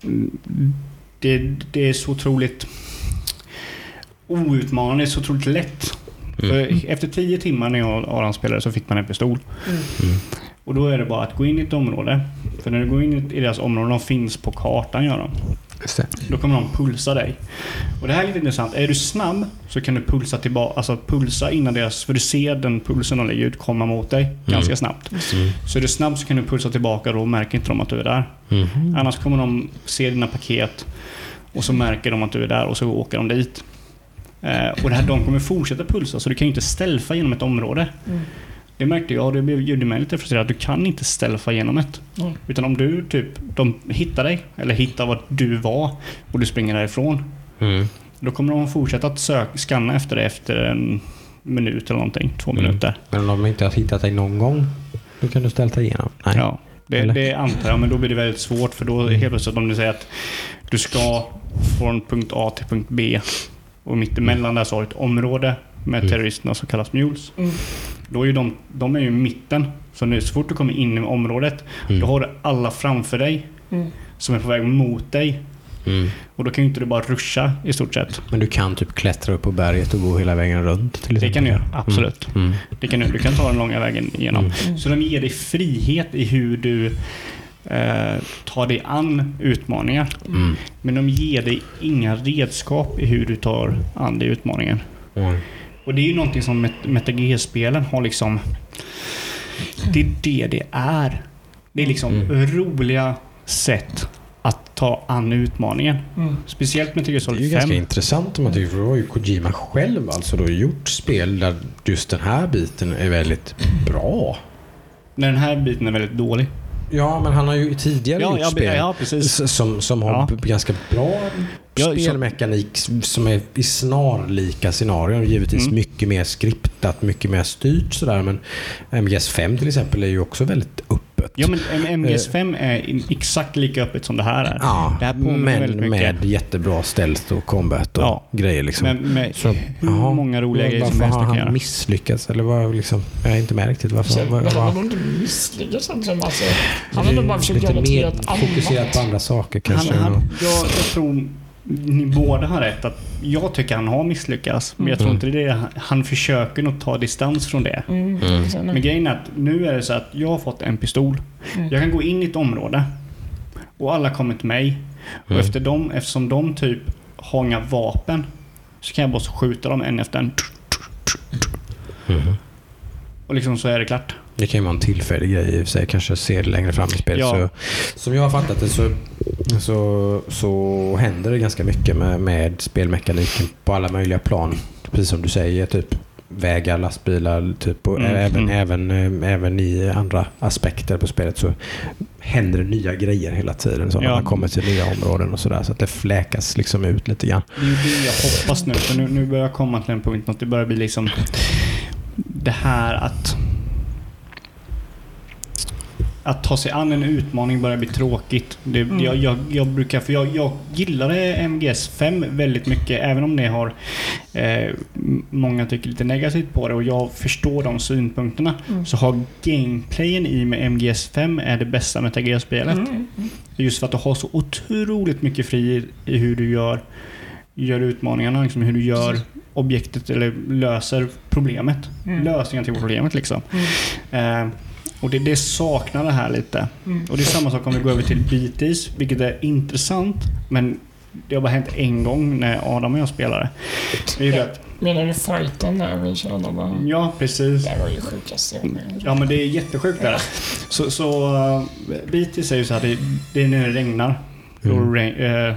S3: mm, Det, det är så otroligt outmanande, så otroligt lätt.
S2: Mm.
S3: För efter tio timmar när jag och Aron spelade så fick man en pistol.
S1: Mm.
S2: Mm.
S3: Och då är det bara att gå in i ett område. För när du går in i deras område, de finns på kartan gör de. Då kommer de pulsa dig. Och det här är lite intressant. Är du snabb så kan du pulsa tillbaka, alltså pulsa innan deras, för du ser den pulsen de lägger ut komma mot dig ganska snabbt.
S2: Mm.
S3: Så är du snabb så kan du pulsa tillbaka och då märker inte de att du är där.
S2: Mm.
S3: Annars kommer de se dina paket och så märker de att du är där och så åker de dit. Eh, och det här, de kommer fortsätta pulsa så du kan ju inte stealtha genom ett område.
S1: Mm.
S3: Det märkte jag och det blev- gjorde mig lite frustrerad. Du kan inte stealtha genom ett.
S1: Mm.
S3: Utan om du typ, de hittar dig eller hittar vart du var och du springer därifrån.
S2: Mm.
S3: Då kommer de fortsätta att sök, scanna efter dig efter en minut eller någonting. Två
S2: Mm.
S3: minuter.
S2: Men om de inte har hittat dig någon gång, då kan du ställa dig igenom? Nej.
S3: Ja, det, det antar jag, men då blir det väldigt svårt för då helt plötsligt om du säger att du ska från punkt A till punkt B och mittemellan där så har du ett område med
S2: Mm.
S3: terroristerna som kallas mules.
S1: Mm.
S3: Då är ju de, de är ju i mitten. Så nu så fort du kommer in i området,
S2: Mm.
S3: då har du alla framför dig
S1: Mm.
S3: som är på väg mot dig.
S2: Mm.
S3: Och då kan ju inte du bara ruscha i stort sett.
S2: Men du kan typ klättra upp på berget och gå hela vägen runt till
S3: Det kan du göra, absolut.
S2: Mm.
S3: Det kan du, du kan ta den långa vägen igenom.
S2: Mm.
S3: Så de ger dig frihet i hur du eh, tar dig an utmaningar.
S2: Mm.
S3: Men de ger dig inga redskap i hur du tar an dig utmaningen.
S2: Mm.
S3: Och det är ju någonting som Met- MetaG-spelen har liksom... Det är det det är. Det är liksom
S2: Mm.
S3: roliga sätt att ta an utmaningen.
S1: Mm.
S3: Speciellt med Metal Gear
S2: Det är ju
S3: Solid 5.
S2: ganska intressant om man tycker, för då har ju Kojima själv alltså då gjort spel där just den här biten är väldigt bra.
S3: När den här biten är väldigt dålig.
S2: Ja, men han har ju tidigare
S3: Ja,
S2: gjort
S3: ja,
S2: spel
S3: ja, precis.
S2: som, som har ganska bra spelmekanik som är i snarlika scenarion. Givetvis
S3: Mm.
S2: mycket mer skriptat, mycket mer styrt sådär. Men MGS5 till exempel är ju också väldigt öppet.
S3: Ja, men M- MGS5 är in- exakt lika öppet som det här är.
S2: Ja,
S3: det här
S2: men med jättebra stealth och combat och
S3: Ja.
S2: grejer liksom.
S3: Men med
S2: Så,
S3: hur
S2: jaha.
S3: många roliga grejer som
S2: Varför
S3: helst
S2: har
S3: du kan
S2: han
S3: göra.
S2: misslyckats? Eller vad liksom, jag är inte med riktigt. Varför,
S1: men han har inte misslyckats egentligen. Alltså, han har nog bara försökt göra
S2: lite
S1: något
S2: mer
S1: helt
S2: fokuserat på
S1: annat.
S2: andra saker
S3: Han,
S2: kanske.
S3: han, jag, jag tror ni båda har rätt. Att jag tycker han har misslyckats. Men jag tror
S2: Mm.
S3: inte det är det. Han försöker nog ta distans från det.
S1: Mm.
S2: Mm.
S3: Men grejen är att nu är det så att jag har fått en pistol.
S1: Mm.
S3: Jag kan gå in i ett område och alla kommer till mig. Och
S2: Mm.
S3: efter dem, eftersom de typ har inga vapen så kan jag bara skjuta dem en efter en.
S2: Mhm.
S3: Och liksom så är det klart.
S2: Det kan ju vara en tillfällig grej i och för sig. Kanske ser det längre fram i spelet.
S3: Ja.
S2: Så, som jag har fattat det så, så, så händer det ganska mycket med, med spelmekaniken på alla möjliga plan. Precis som du säger, typ vägar, lastbilar, typ, och
S3: Mm,
S2: även,
S3: mm.
S2: även, eh, även i andra aspekter på spelet så händer det nya grejer hela tiden. Så
S3: Ja.
S2: man kommer till nya områden och sådär. Så att det fläkas liksom ut lite grann.
S3: Det är det jag hoppas nu. För nu, nu börjar jag komma till en punkt att det börjar bli liksom det här att att ta sig an en utmaning börjar bli tråkigt. Det,
S1: Mm.
S3: jag, jag, jag brukar, för jag, jag gillade MGS 5 väldigt mycket, även om det har eh, många tycker lite negativt på det och jag förstår de synpunkterna.
S1: Mm.
S3: Så har gameplayen i med MGS 5 är det bästa med TGS-spelet.
S1: Mm.
S3: Just för att du har så otroligt mycket fri i hur du gör, gör utmaningarna, liksom hur du gör objektet eller löser problemet.
S1: Mm.
S3: Lösningen till problemet liksom.
S1: Mm.
S3: Eh, och det, det saknar det här lite.
S1: Mm.
S3: Och det är samma sak om vi går över till BTs, vilket är intressant. Men det har bara hänt en gång när Adam och jag spelade. Det är ju det att,
S1: Menar du fighten där vi körde? Bara?
S3: ja, precis.
S1: Det var ju sjukast.
S3: Ja, men det är jättesjukt där. Så, så uh, BTs är ju så här, det, det är när det regnar. Då
S2: Mm.
S3: rain, eh,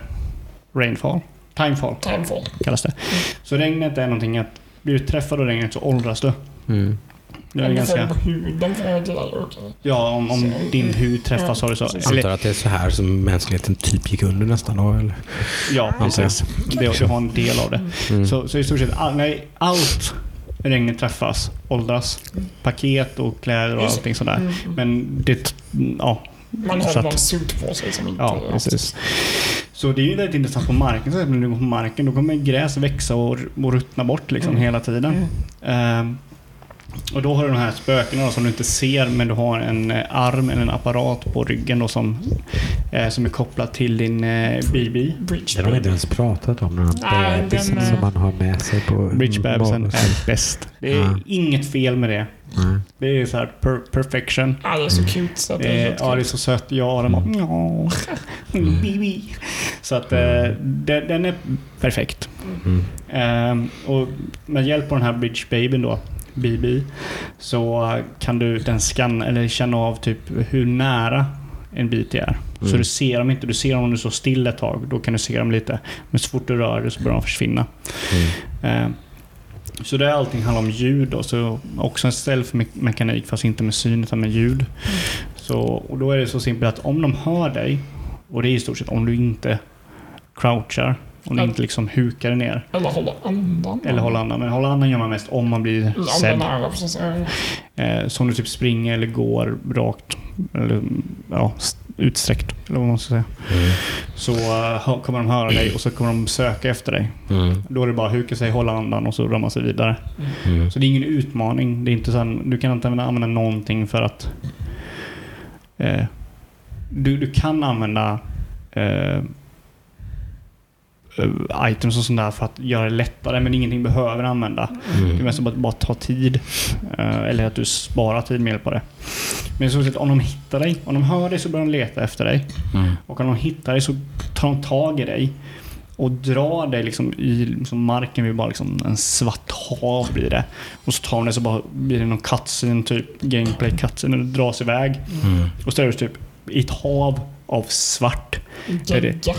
S3: rainfall. Timefall
S1: Timefall.
S3: kallas det. Så regnet är någonting att blir du träffad av regnet så åldras du.
S2: Mm.
S3: Det är ganska,
S1: huden grejer.
S3: ja, om, om
S1: Så-
S3: din hud träffas
S1: Ja,
S3: har du så.
S2: Jag antar att det är så här som mänskligheten typ gick under nästan då, eller?
S3: ja, precis. Det, du har en del av det.
S2: Mm.
S3: Så, så i stort sett all, nej, allt regnet träffas åldras. Paket och kläder och
S1: Just det.
S3: allting sådär.
S1: Mm.
S3: Men det, ja.
S1: Man
S3: Så
S1: har någon suit på sig som inte...
S3: Ja, precis. Så det är ju väldigt intressant på marken. exempel När du går på marken då kommer gräs växa och, och ruttna bort liksom
S1: Mm.
S3: hela tiden.
S1: Mm.
S3: Ehm, och då har du de här spökena då, som du inte ser men du har en eh, arm eller en apparat på ryggen då, som, eh, som är kopplad till din eh, BB.
S2: Det har de inte ens pratat om, den här bebisen
S1: eh,
S2: som man har med sig på
S3: Bridgebebisen är bäst. Det är
S2: Ja.
S3: inget fel med det.
S2: Mm.
S3: Det är så här per perfection.
S1: Ja, det är så cute så att det är
S3: Eh, ja, det är så sött. Ja, den bara
S2: Mm.
S3: ja.
S2: Mm. [LAUGHS]
S3: BB. Så att eh, den, den är perfekt.
S2: Mm.
S3: Och med hjälp av den här Bridge Babyn då, BB, så kan du den scanna eller känna av typ hur nära en bit är. Så
S2: Mm.
S3: du ser dem inte. Du ser dem om du står still ett tag. Då kan du se dem lite. Men så fort du rör dig så börjar de försvinna.
S2: Mm.
S3: Ehm, så det är allting handlar om ljud då. Så också en stealth-mekanik fast inte med syn utan med ljud. Så, och då är det så simpelt att om de hör dig, och det är i stort sett om du inte crouchar,
S1: Ja.
S3: inte liksom hukar ner.
S1: Eller hålla andan.
S3: Eller hålla andan. Men hålla andan gör man mest om man blir sedd. Eh, så om du typ springer eller går rakt, eller ja, utsträckt, eller vad man ska säga.
S2: Mm.
S3: Så eh, kommer de höra dig och så kommer de söka efter dig.
S2: Mm.
S3: Då är det bara att huka sig, hålla andan och så rör man sig vidare.
S2: Mm.
S3: Så det är ingen utmaning. Det är inte så här, du kan inte använda, använda någonting för att... Eh, du, du kan använda eh, items och sånt där för att göra det lättare, men ingenting behöver använda. Det är
S2: Mm.
S3: mest bara, bara ta tid. eh, eller att du sparar tid med hjälp av det. Men stort sett, om de hittar dig, om de hör dig så börjar de leta efter dig.
S2: Mm.
S3: Och om de hittar dig så tar de tag i dig och drar dig liksom i liksom marken blir bara liksom en svart hav blir det. Och så tar de dig så bara blir det någon cutscene, typ gameplay cutscene och dras iväg.
S2: Mm.
S3: Och så är du typ i ett hav av svart.
S1: Gegga.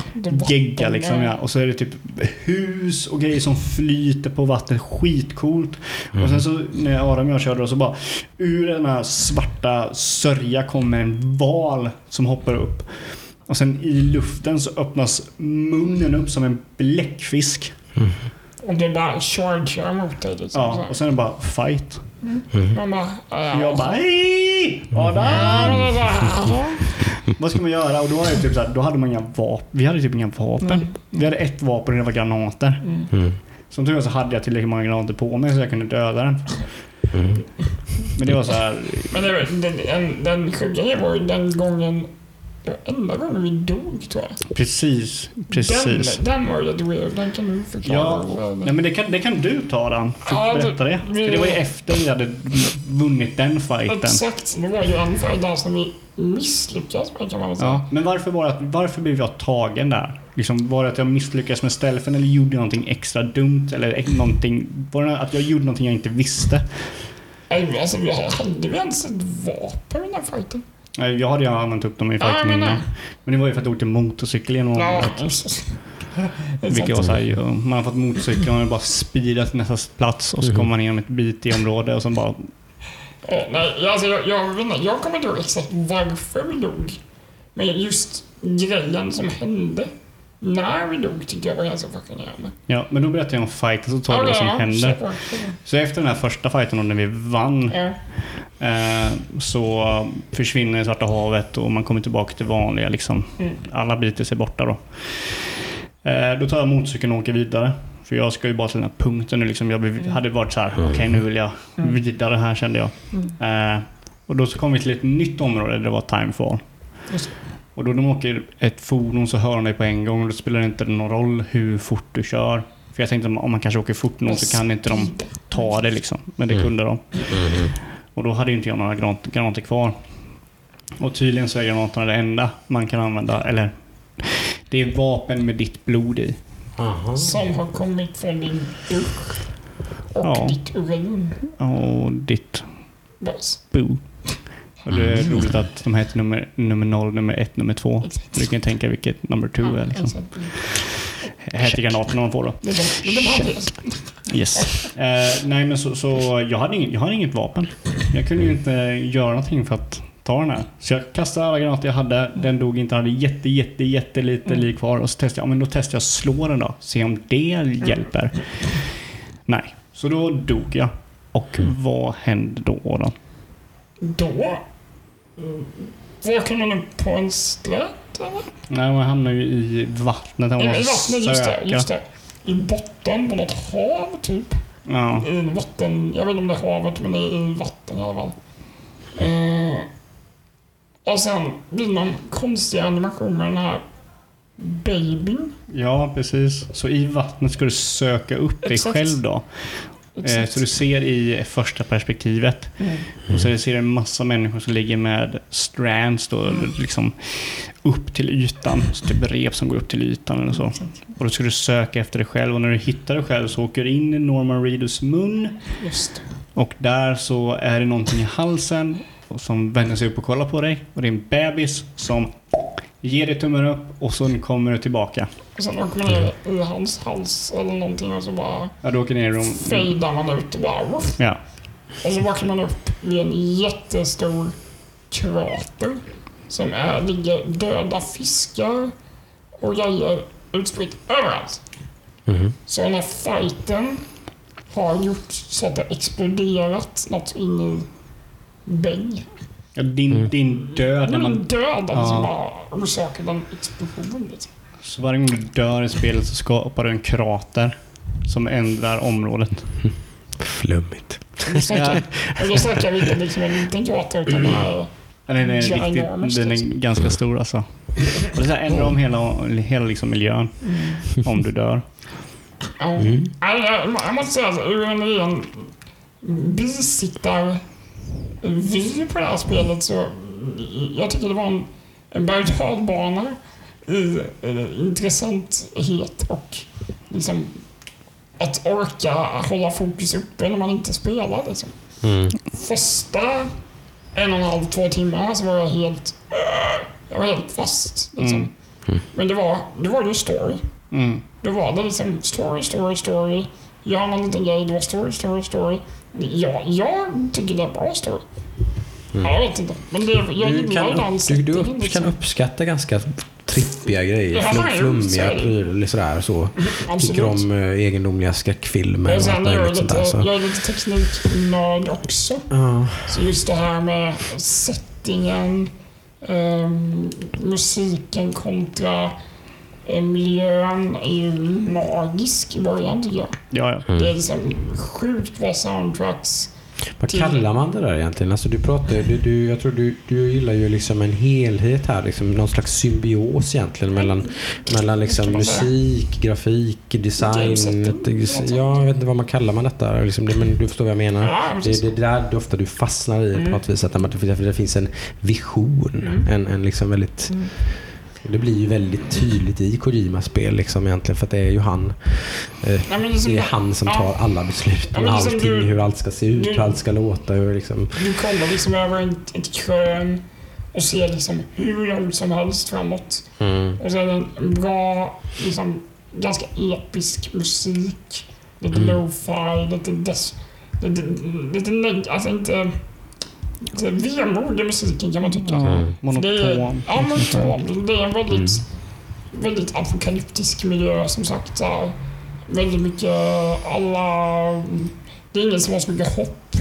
S3: gegga liksom ja. Och så är det typ hus och grejer som flyter på vattnet. Skitcoolt. Och sen så när Aram och jag körde då, så bara ur den här svarta sörja kommer en val som hoppar upp. Och sen i luften så öppnas munnen upp som en bläckfisk.
S1: Och det bara chargear mot dig. Liksom,
S3: Ja, och sen är det bara fight.
S1: Bara...
S3: Och jag bara hej! Adam! [LAUGHS] Vad ska man göra? Och då, var det typ så här, då hade man inga vapen. Vi hade typ inga vapen. Vi hade ett vapen och det var granater.
S2: Mm.
S3: Som tur var så hade jag tillräckligt många granater på mig så jag kunde döda den.
S2: Mm.
S3: Men det var så här.
S1: Men det, den, den, den sjuka grejen var ju den gången... Det enda gången vi dog tror jag.
S3: Precis, precis.
S1: Den, den var lite weird. Den kan du förklara.
S3: Ja, nej, men det kan, det kan du ta den.
S1: Ja, det-
S3: Berätta det.
S1: vi-
S3: För det var ju efter vi hade vunnit den fighten.
S1: Exakt. Det var ju en fight där som vi misslyckades med kan man väl säga.
S3: Ja, men varför var det varför blev jag tagen där? Liksom, var det att jag misslyckades med stealthen eller gjorde jag någonting extra dumt? Eller någonting, var det att jag gjorde någonting jag inte visste?
S1: Nej, Alltså, vi hade vi ens ett vapen i den här fighten?
S3: Nej, Jag hade ju använt upp dem i
S1: men
S3: innan. Men det var ju för att jag åkte motorcykel genom området. Vilket var såhär, ju, man har fått motorcykeln och man bara speedat till nästa plats och så kommer man igenom ett bit i område och så bara...
S1: Ja, nej, alltså, jag, jag, vet inte, jag kommer inte ihåg exakt varför vi dog. Men just grejen som hände när vi dog tyckte jag var ganska fascinerande.
S3: Ja, men då berättar jag om fighten så tar vi vad som händer.
S1: på.
S3: Så efter den här första fighten och när vi vann
S1: Ja.
S3: eh, så försvinner Svarta havet och man kommer tillbaka till vanliga liksom.
S1: Mm.
S3: Alla biter sig borta då. Eh, då tar jag motorcykeln och åker vidare. För jag ska ju bara till den här punkten nu liksom. Jag
S1: Mm.
S3: hade varit så här, okej nu vill jag vidare här kände jag.
S1: Mm.
S3: Eh, och då så kom vi till ett nytt område där det var timefall. Och då de åker ett fordon så hör de dig på en gång och då spelar det inte någon roll hur fort du kör. För jag tänkte om man kanske åker fort nog så kan inte de ta det liksom. Men det
S2: Mm.
S3: kunde de. Och då hade inte jag några granat, granater kvar. Och tydligen så är granaterna det enda man kan använda. Eller det är vapen med ditt blod i.
S2: Aha.
S1: Som har kommit från din dusch och
S3: Ja.
S1: ditt urin.
S3: Och ditt
S1: Bas.
S3: boo. Och det är roligt att de heter nummer, nummer 0, nummer 1, nummer 2.
S1: Exakt.
S3: Du kan tänka vilket number 2 är liksom.
S1: exakt.
S3: Heter granaterna man får då.
S1: De, det de.
S3: Yes. Eh, nej men så, så jag, hade inget, jag hade inget vapen. Jag kunde ju inte göra någonting för att ta den här. Så jag kastade alla granater jag hade. Den dog inte. Jag hade jätte, jätte, jättelite
S1: Mm.
S3: liv kvar. Och så testade jag, ja, men då testade jag slå den då. Se om det
S1: Mm.
S3: hjälper. Nej. Så då dog jag. Och vad hände då då?
S1: Då vaknar man upp på en slätt eller?
S3: Nej, man hamnar ju i vattnet. Man
S1: I vattnet, just det, just det. I botten på något hav typ.
S3: Ja.
S1: I vatten, jag vet inte om det är havet men det är i vatten i alla fall. Eh, och sen blir man konstiga animationer med den här babyn.
S3: ja, precis. Så i vattnet ska du söka upp dig
S1: Exakt.
S3: själv då. Eh, så du ser i första perspektivet.
S1: Mm.
S3: Och så ser du en massa människor som ligger med strands då, liksom upp till ytan. Så typ rep som går upp till ytan eller så. Och då ska du söka efter dig själv och när du hittar dig själv så åker du in i Norman Reedus mun.
S1: Just
S3: Och där så är det någonting i halsen som vänder sig upp och kollar på dig. Och det är en bebis som ger dig tummen upp och så kommer du tillbaka.
S1: Och sen åker man ner i hans hals eller någonting och så bara
S3: Ja, du åker ner och...
S1: fejdar man ut och bara woof.
S3: Ja.
S1: Och så vaknar man upp vid en jättestor krater som är, ligger döda fiskar och grejer utspritt överallt.
S2: Mhm.
S1: Så den här fighten har gjort så att det exploderat något in i vägg.
S3: Ja din,
S2: Mm.
S3: din död när man...
S1: döden
S3: Ja.
S1: som bara orsakade en explosion. Liksom.
S3: Så varje gång du dör i spelet så skapar du en krater som ändrar området.
S2: Flummigt.
S1: Då snackar- vi inte liksom en liten krater utan det
S3: Ja, Den är, riktigt, den är
S1: liksom.
S3: ganska stor alltså. Och det ändrar om hela, hela liksom miljön om du dör.
S1: Ja.
S2: Mm.
S1: Nej, Jag, jag måste säga att ur en bisittar-vy på det här spelet så jag tycker det var en, en berg och dalbana i eh, intressanthet och liksom att orka hålla fokus uppe när man inte spelar. Liksom.
S2: Mm.
S1: Första en och en halv, två timmar så var jag helt... Jag var helt fast. Liksom.
S3: Mm.
S1: Men det var, det var ju story.
S3: Mm.
S1: Då var det liksom story, story, story. Gör någon liten grej, det var story, story, story. Ja, jag tycker det är bra story. Jag vet inte. Men det, jag
S2: Du kan,
S1: den
S2: du, du upp,
S1: liksom.
S2: kan uppskatta ganska trippiga grejer.
S1: Ja,
S2: Flum, flummiga
S1: är det.
S2: prylar sådär så. Tycker om eh, egendomliga skräckfilmer och allt
S1: sen är jag
S2: möjligt sånt
S1: lite,
S2: där. Så.
S1: jag är lite tekniknörd också.
S2: Ja.
S1: Så just det här med settingen, ehm, musiken kontra eh, miljön är ju magisk i början tycker jag.
S3: Ja, ja.
S1: Det är liksom sjukt bra soundtracks.
S2: Vad kallar man det där egentligen? Alltså du pratar, du, du, jag tror du, du gillar ju liksom en helhet här, liksom någon slags symbios egentligen mellan, mellan liksom musik, grafik, design. Ja, jag vet inte vad man kallar man detta. Liksom det, men du förstår vad jag menar. Det,
S1: precis.
S2: det är där du ofta du fastnar i på
S1: Mm.
S2: något vis. Att det, finns en vision.
S1: Mm.
S2: En, en liksom väldigt... Det blir ju väldigt tydligt i Kojimas spel liksom egentligen. För att det är ju han. Eh,
S1: Nej, men liksom,
S2: det är han som
S1: ja.
S2: tar alla beslut
S1: Ja,
S2: om
S1: men liksom
S2: allting.
S1: du-
S2: hur allt ska se ut,
S1: du-
S2: hur allt ska låta. Hur liksom...
S1: Du kommer liksom över ett, ett krön och ser liksom hur långt som helst framåt.
S2: Mm.
S1: Och så är det en bra, liksom, ganska episk musik. Lite
S2: Mm.
S1: lo-fi, lite des... Lite, lite neg- alltså inte... Vemod i musiken kan man tycka.
S3: ja.
S2: Mm.
S1: Det är, ja, monoton. Det är en väldigt,
S2: Mm.
S1: väldigt apokalyptisk miljö som sagt. Väldigt mycket alla... Det är ingen som har så mycket hopp.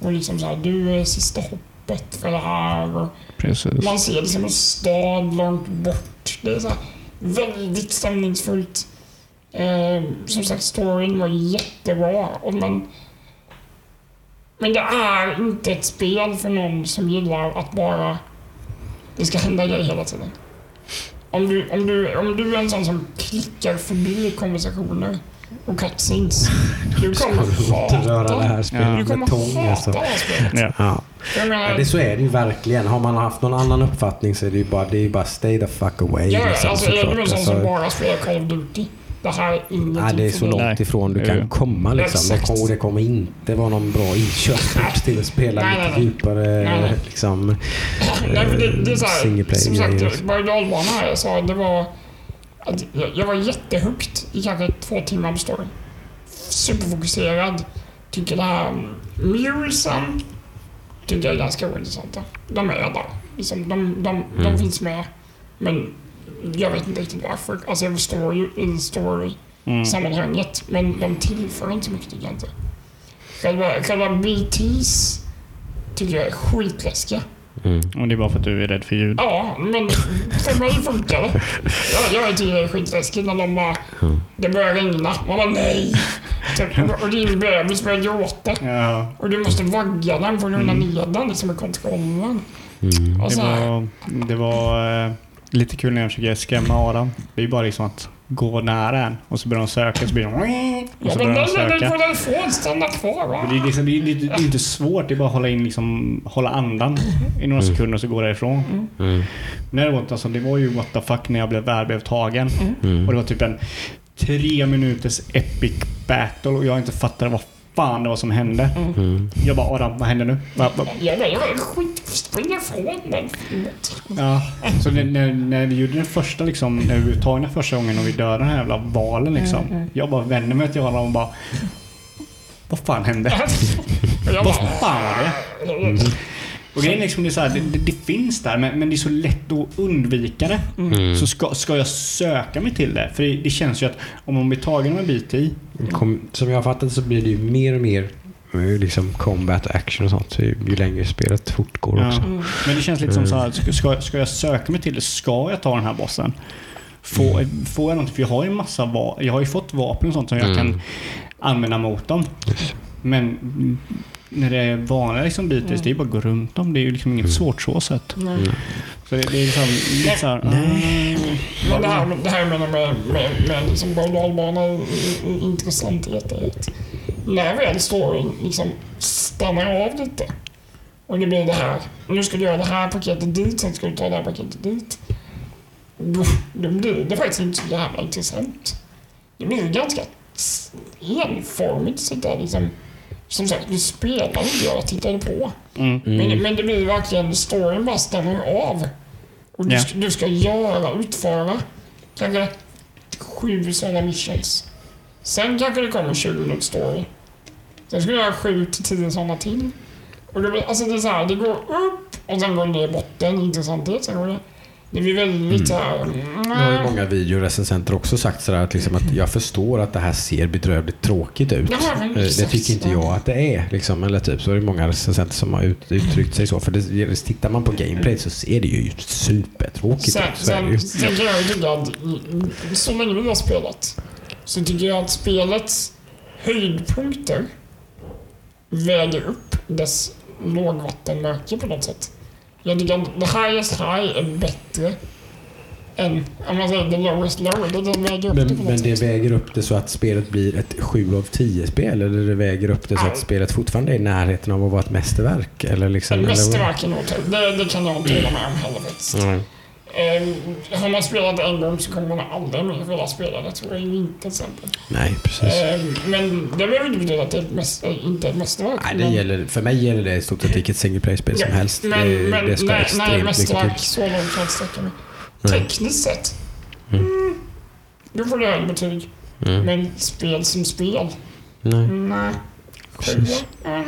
S1: Och liksom så här, du är sista hoppet för det här.
S3: Precis.
S1: man ser liksom en stad långt bort. Det är så här väldigt stämningsfullt. Eh, som sagt, storyn var jättebra. Och man, men det är inte ett spel för någon som gillar att bara... Det ska hända grejer hela tiden. Om du, om, du, om du är en sån som klickar förbi konversationer och cutscenes. Du [LAUGHS] kommer
S2: Inte röra det
S1: hata...
S2: här spelet
S3: Ja.
S1: Du kommer
S2: med tång
S1: hata
S2: alltså.
S1: det här spelet.
S3: Ja.
S2: Ja.
S1: Jag menar,
S2: Ja, det, så är det ju verkligen. Har man haft någon annan uppfattning så är det ju bara, det är ju bara stay the fuck away.
S1: Ja,
S2: liksom,
S1: alltså är du en sån
S2: Alltså,
S1: som bara spelar Call of Duty? Det här är ingenting
S2: Nej, det är så långt
S3: Nej.
S2: ifrån du kan komma. Liksom. Det, och det kommer inte vara någon bra inkörsport till att spela
S1: Nej,
S2: lite
S1: nej,
S2: djupare
S1: Nej, nej.
S2: liksom,
S1: Nej, för det, det är så här, som sagt, berg och dalbana här jag sa, det var... Att jag, jag var jättehooked i kanske två timmar på storyn. Superfokuserad. Tycker det här mulesen tycker jag är ganska ointressanta. De är där. Liksom, de, de, de
S2: Mm.
S1: finns med. Men jag vet inte riktigt varför. Alltså jag förstår ju i story
S3: Mm.
S1: sammanhanget. Men de tillför inte så mycket tycker jag inte. Själva, själva BTs tycker jag är skitläskiga.
S2: Mm.
S3: Och det är bara för att du är rädd för ljud.
S1: Ja, men för mig funkar det. Jag, jag tycker det är skitläskigt när de bara... Det börjar regna. Man bara nej. Typ, [LAUGHS] och din bebis börjar gråta.
S3: Ja,
S1: Och du måste vagga den för att lugna ner den liksom med kontrollen.
S2: Mm.
S1: Och
S3: det var, det var eh, lite kul när jag försöker skrämma Adam. Det är ju bara liksom att gå nära en och så börjar de söka så blir de... Och
S1: Ja,
S3: så börjar de söka.
S1: Stanna kvar. Va?
S3: Det är, liksom, det, är, det är inte svårt, det är bara att hålla, in, liksom, hålla andan i några sekunder och så går därifrån.
S2: Mm.
S3: Men däremot, alltså, det var ju what the fuck när jag blev väl blev tagen.
S2: Mm.
S3: Och det var typ en tre minuters epic battle och jag inte fattade vad fan det var som hände.
S2: Mm.
S3: Jag bara Adam, vad händer nu? Va, va?
S1: Jag. Spring ifrån den.
S3: Ja, så när, när, när vi gjorde den första liksom, när vi blev tagna första gången och vi dödade den här jävla valen liksom. Jag bara vände mig till Adam och bara Vad fan hände? [LAUGHS] Vad fan var det? Och grejen är liksom, det, är så här, det, det, det finns där men, men det är så lätt att undvika det.
S2: Mm.
S3: Så ska, ska jag söka mig till det? För det, det känns ju att om man blir tagen av en bit i
S2: Kom, som jag har fattat så blir det ju mer och mer eh, liksom combat och action och sånt. Så ju ju längre spelet fortgår
S3: Ja.
S2: också.
S3: Men det känns lite som så här, ska- ska, jag söka mig till det? Ska jag ta den här bossen? Får, får jag någonting? För jag har ju massa va- Jag har ju fått vapen och sånt som jag
S2: Mm.
S3: kan använda mot dem. Men mm, när det är vanliga liksom bitis, det är ju bara att gå runt dem. Det är ju liksom inget svårt så sett.
S1: Nej.
S3: Så det, det är liksom lite såhär...
S1: Men det här, det här jag menar med, med, med liksom berg är intressant i att när väl storyn liksom stannar av lite och det blir det här. Nu ska du göra det här paketet dit, sen ska du ta det här paketet dit. Då, då blir det faktiskt inte så jävla intressant. Det blir ganska enformigt sådär liksom. Som sagt, du spelar inte, jag tittade på.
S3: Mm.
S1: Men, men det blir verkligen, storyn bara stannar av. Och du,
S3: Ja.
S1: ska, du ska göra, utföra kanske sju sådana missions. Sen kanske det kommer 20 minuters story. Sen ska du göra sju till tio sådana till. Och det, blir- alltså det är så här, det går upp och sen går det ner i botten, intressanthet. Sen går det, det blir väldigt så här...
S2: Nu har ju många videorecensenter också sagt sådär att, liksom att jag förstår att det här ser bedrövligt tråkigt ut.
S1: Ja,
S2: Eh, det
S1: exakt.
S2: tycker inte jag att det är. Liksom, eller typ, så är det många recensenter som har ut, uttryckt sig så. För det, tittar man på gameplay så ser det ju supertråkigt
S1: Sen,
S2: ut. Så är det ju.
S1: sen, sen kan jag tycka att så länge vi har spelat så tycker jag att spelets höjdpunkter väger upp dess lågvattenmärke på något sätt. Jag tycker att the highest high är bättre än, om man säger the lowest low. Det, det väger upp
S2: Men,
S1: det på något
S2: men
S1: sätt.
S2: det väger upp det så att spelet blir ett 7 av 10 spel? Eller det väger upp det så att spelet fortfarande är i närheten av att vara ett mästerverk? Eller liksom, vad?
S1: mästerverk är nog det, det kan jag inte hålla med om heller faktiskt.
S2: Mm.
S1: Ehm, har man spelat en gång så kommer man aldrig mer vilja spela det, tror jag ju inte till exempel.
S2: Nej, precis.
S1: Ehm, men det behöver inte betyda att det är ett mäster, inte är ett mästerverk.
S2: Nej, det
S1: men,
S2: gäller, för mig gäller det i stort sett vilket single play-spel som helst.
S1: Men,
S2: det,
S1: men
S2: det ska
S1: nej,
S2: extremt
S1: nej,
S2: mycket
S1: mästerverk,
S2: till.
S1: så långt kan jag sträcka mig. Tekniskt sett,
S2: Mm.
S1: mm, då får det högre betyg.
S2: Mm.
S1: Men spel som spel,
S2: Nej.
S1: nej. Sjua, mm.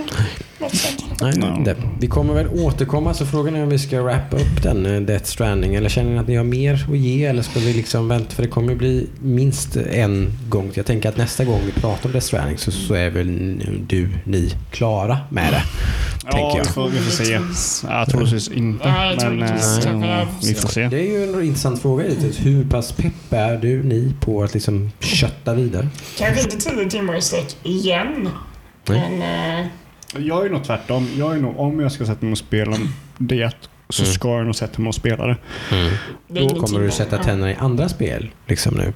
S2: Nej,
S3: No.
S2: inte. Vi kommer väl återkomma så frågan är om vi ska wrappa upp den eh, Death Stranding eller känner ni att ni har mer att ge eller ska vi liksom vänta för det kommer bli minst en gång. Jag tänker att nästa gång vi pratar om Death Stranding så, så är väl du, ni klara med det. tänker
S3: Ja,
S2: jag.
S3: vi får, vi får se.
S1: Troligtvis.
S3: Ja, troligtvis inte. Men eh, vi får se.
S2: Det är ju en intressant fråga. Hur pass pepp är du, ni på att liksom kötta vidare?
S1: Kanske inte tio timmar i sträck igen.
S2: Nej.
S1: Men, eh,
S3: Jag är nog tvärtom. Jag är nog, om jag ska sätta mig och spela det så
S2: Mm.
S3: ska jag nog sätta mig och spela det.
S1: är
S2: Då kommer du sätta
S1: ja.
S2: tänderna i andra spel liksom nu?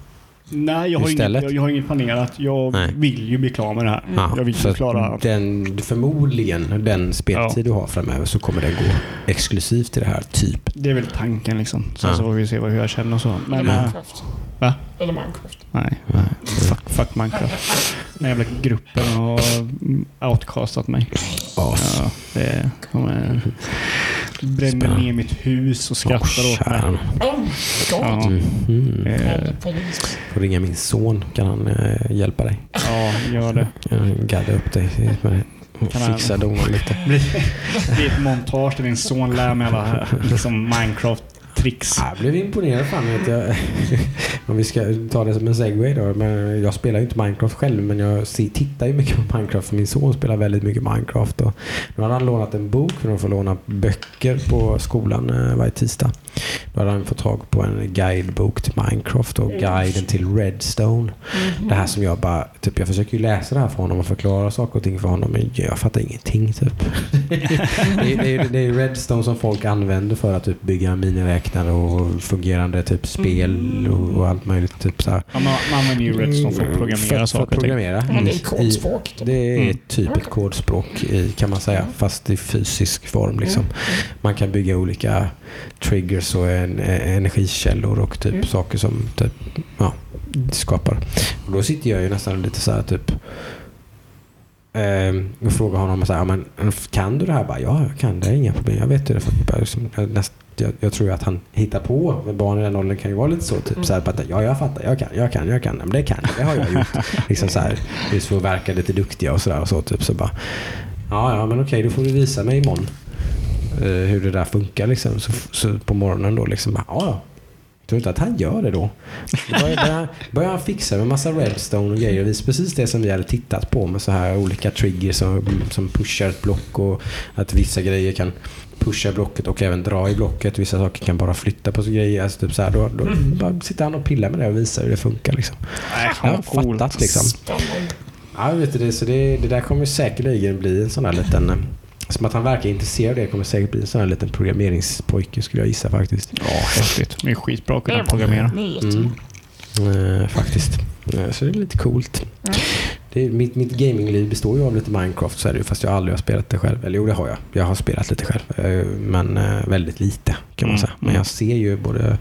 S3: Nej, jag har, inget,
S2: Istället?
S3: jag, jag har inget planerat. Jag
S2: Nej.
S3: vill ju bli klar med det här.
S2: Ja,
S3: jag vill ju klara...
S2: den, förmodligen den speltid du har framöver så kommer den gå exklusivt till det här typ.
S3: Det är väl tanken liksom. Sen
S2: Ja.
S3: så får vi se vad, hur jag känner och så. Men, äh,
S1: Minecraft.
S3: Va?
S1: Eller Minecraft.
S3: nej. nej. Fuck, fuck Minecraft. Den jävla gruppen har mm, outcastat mig.
S2: As.
S3: Ja, det kommer... Bränner
S2: Spännande.
S3: ner mitt hus och skrattar
S2: Åh,
S3: åt mig.
S1: Oh, God.
S3: Ja.
S2: Mhm.
S3: Eh.
S2: Får ringa min son. Kan han eh, hjälpa dig?
S3: ja, gör det.
S2: Kan han gadda upp dig? med det?
S3: Kan
S2: Fixa donan lite. [LAUGHS]
S3: Det blir, ett montage där din son lär mig alla liksom Minecraft-tricks.
S2: Jag blev imponerad fan. Vet jag. [LAUGHS] Om vi ska ta det som en segway då. Men jag spelar ju inte Minecraft själv men jag tittar ju mycket på Minecraft. Min son spelar väldigt mycket Minecraft. Och nu hade han lånat en bok för de får låna böcker på skolan eh, varje tisdag. Då hade han fått tag på en guidebok till Minecraft och guiden till Redstone.
S1: Mhm.
S2: Det här som jag bara, typ jag försöker ju läsa det här för honom och förklara saker och ting för honom men jag fattar ingenting typ. [LAUGHS] det, är, det, är, det är Redstone som folk använder för att typ bygga miniräknare och fungerande typ spel och, och allt möjligt. Typ så här.
S3: Ja, man, man använder ju Redstone för att programmera
S2: för, för
S3: saker
S2: att
S3: och ting.
S2: programmera.
S1: Ja, det är kodspråk.
S2: det är
S3: Mm.
S2: typ ett kodspråk i, kan man säga, fast i fysisk form. Liksom.
S1: Mm.
S2: Man kan bygga olika triggers och en, eh, energikällor och typ
S1: Mm.
S2: saker som typ, ja, skapar. Och då sitter jag ju nästan lite så här typ eh, och frågar honom så här, men, kan du det här? Bara, ja, jag kan det. är Inga problem. Jag vet ju det. Att liksom, jag, jag, tror att han hittar på. Men barn i den åldern kan ju vara lite så. Typ, så här, bara, ja, jag fattar. Jag kan, jag kan, jag kan. Men det kan jag. Det har jag gjort. [LAUGHS] liksom så här, just för att verka lite duktiga och sådär. Och så, typ, så bara, ja, ja, men okej, då får du visa mig imorgon eh, hur det där funkar. Liksom. Så, så på morgonen då liksom, bara, ja. Tror inte att han gör det då? Börjar, börjar, börjar han fixa med massa redstone och grejer. Och visar precis det som vi hade tittat på med så här olika triggers som, som pushar ett block och att vissa grejer kan pusha blocket och även dra i blocket. Vissa saker kan bara flytta på grejer. Alltså typ så här, då, då bara sitter han och pillar med det och visar hur det funkar. Liksom.
S3: Nej,
S2: Jag har
S3: coolt.
S2: fattat liksom. Ja, vet du, det, så det, det där kommer säkerligen bli en sån här liten... Som att han verkar intresserad av det kommer säkert bli en sån här liten programmeringspojke skulle jag gissa faktiskt.
S3: Ja, häftigt. Det är skitbra att kunna programmera.
S2: Mm. Eh, faktiskt. Eh, så det är lite coolt.
S1: Mm.
S2: Det är, mitt, mitt gamingliv består ju av lite Minecraft så är det fast jag aldrig har spelat det själv. Eller jo, det har jag. Jag har spelat lite själv. Eh, men eh, väldigt lite kan man
S3: Mm,
S2: säga. Men
S3: mm.
S2: jag ser ju både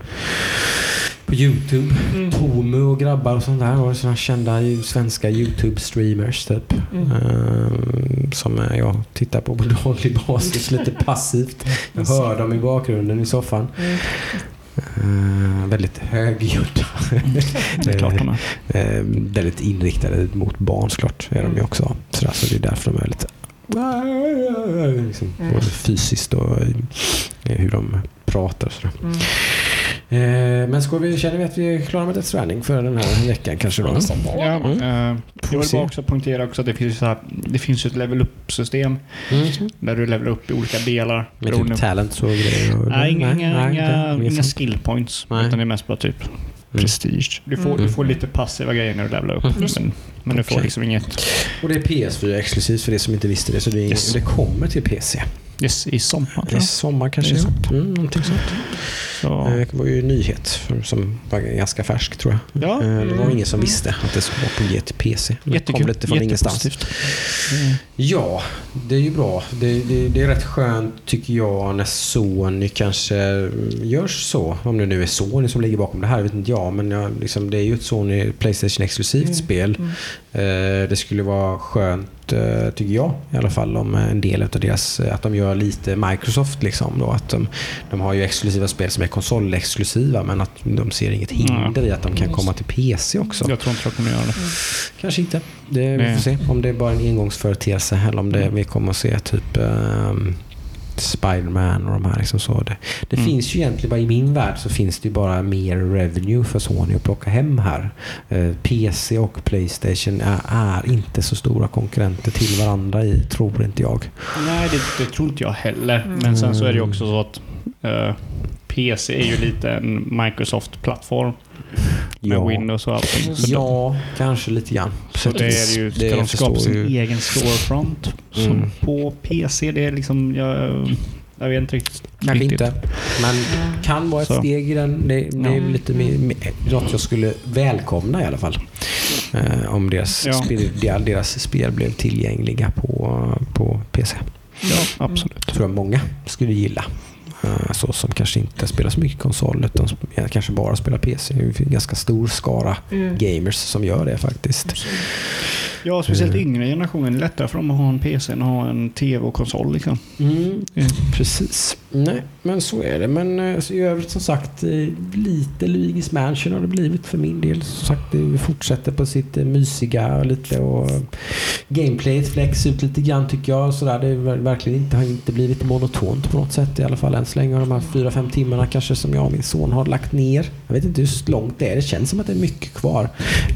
S2: på YouTube.
S1: Mm.
S2: Tomu och grabbar och sånt där. Och sådana kända svenska YouTube-streamers typ.
S1: Mm.
S2: Ehm, som eh, jag tittar på på [LAUGHS] daglig basis lite passivt. Jag hör dem i bakgrunden i soffan.
S1: Mm.
S2: Ehm, väldigt högljudda. [LAUGHS]
S3: Det är klart de är.
S2: Ehm, väldigt inriktade mot barn såklart. Är de ju också. Sådär, så det är därför de är lite liksom,
S1: Mm.
S2: både fysiskt och eh, hur de pratar och sådär.
S1: Mm.
S2: Eh, men ska vi, känner vi att vi är klara med Death Stranding för den här veckan kanske då?
S3: Ja,
S2: Mm.
S3: eh, jag vill bara också poängtera också att det finns, så här, det finns ju ett level up-system
S2: Mm.
S3: där du levelar upp i olika delar.
S2: Med typ talents och grejer? Och,
S3: Nej, inga, inga,
S2: nej,
S3: inga,
S2: okej.
S3: inga
S2: sånt.
S3: skill points.
S2: Nej.
S3: Utan det är mest bara typ. Prestige. Du får,
S1: Mm.
S3: du får lite passiva grejer när du levlar upp.
S2: Mm.
S3: Men, men du får liksom inget...
S2: Och det är PS4 exklusivt för det som inte visste det. Så det, är,
S3: Yes.
S2: det kommer till PC.
S3: Yes, I sommar
S2: I sommar kanske.
S3: Det är
S2: ja. Mm, någonting sånt.
S3: Så,
S2: Eh, Det var ju en nyhet som var ganska färsk tror jag.
S3: ja,
S2: Eh, Det var
S1: Mm.
S2: ingen som visste att det skulle vara på G till PC. Det kom
S3: jättekul.
S2: lite från ingenstans.
S3: Mm.
S2: Ja, det är ju bra. Det, det, det är rätt skönt tycker jag när Sony kanske gör så. Om det nu är Sony som ligger bakom det här, vet inte jag. Men jag, liksom, det är ju ett Sony Playstation exklusivt
S1: Mm.
S2: spel. Eh, det skulle vara skönt, tycker jag i alla fall, om en del av deras, att de gör lite Microsoft liksom då. Att de, de har ju exklusiva spel som är konsolexklusiva men att de ser inget hinder i att de kan
S1: Mm.
S2: komma till PC också.
S3: Jag tror inte jag kommer göra det.
S2: Kanske inte. Det, vi får se om det är bara en engångsföreteelse eller om det, vi kommer att se typ um, Spiderman och de här. Liksom så. Det, det
S3: Mm.
S2: finns ju egentligen bara i min värld så finns det ju bara mer revenue för Sony att plocka hem här. Eh, PC och Playstation är, är inte så stora konkurrenter till varandra i, tror inte jag.
S3: Nej, det, det tror inte jag heller. Men sen så är det ju också så att eh, PC är ju lite en Microsoft-plattform med
S2: Ja.
S3: Windows och allting. Så,
S2: Ja, kanske lite grann.
S3: så det är ju, ska de skapa sin egen storefront
S2: Mm.
S3: på PC? Det är liksom, jag, jag vet inte riktigt.
S2: Kanske inte. Men kan vara ett
S3: Så.
S2: steg i den. Det, det är
S3: Ja.
S2: lite mer, mer, något jag skulle välkomna i alla fall. Eh, om deras,
S3: Ja.
S2: spel, deras spel blev tillgängliga på, på PC.
S3: Ja, absolut.
S2: Det tror jag många skulle gilla. Eh, så som kanske inte spelar så mycket konsol utan kanske bara spelar PC. Det är en ganska stor skara
S1: Mm.
S2: gamers som gör det faktiskt.
S3: Ja, speciellt
S2: Mm.
S3: yngre generationen. Det är lättare för dem att ha en PC än att ha en TV och konsol. Liksom.
S2: Mm,
S3: Mm.
S2: precis. Nej, men så är det. Men eh, så i övrigt som sagt, eh, lite Luigi's Mansion har det blivit för min del. Som sagt, det fortsätter på sitt eh, mysiga lite och gameplayet fläcks ut lite grann tycker jag. Så där, det är verkligen inte, har inte blivit monotont på något sätt i alla fall än så länge. De här fyra, fem timmarna kanske som jag och min son har lagt ner. Jag vet inte hur långt det är. Det känns som att det är mycket kvar.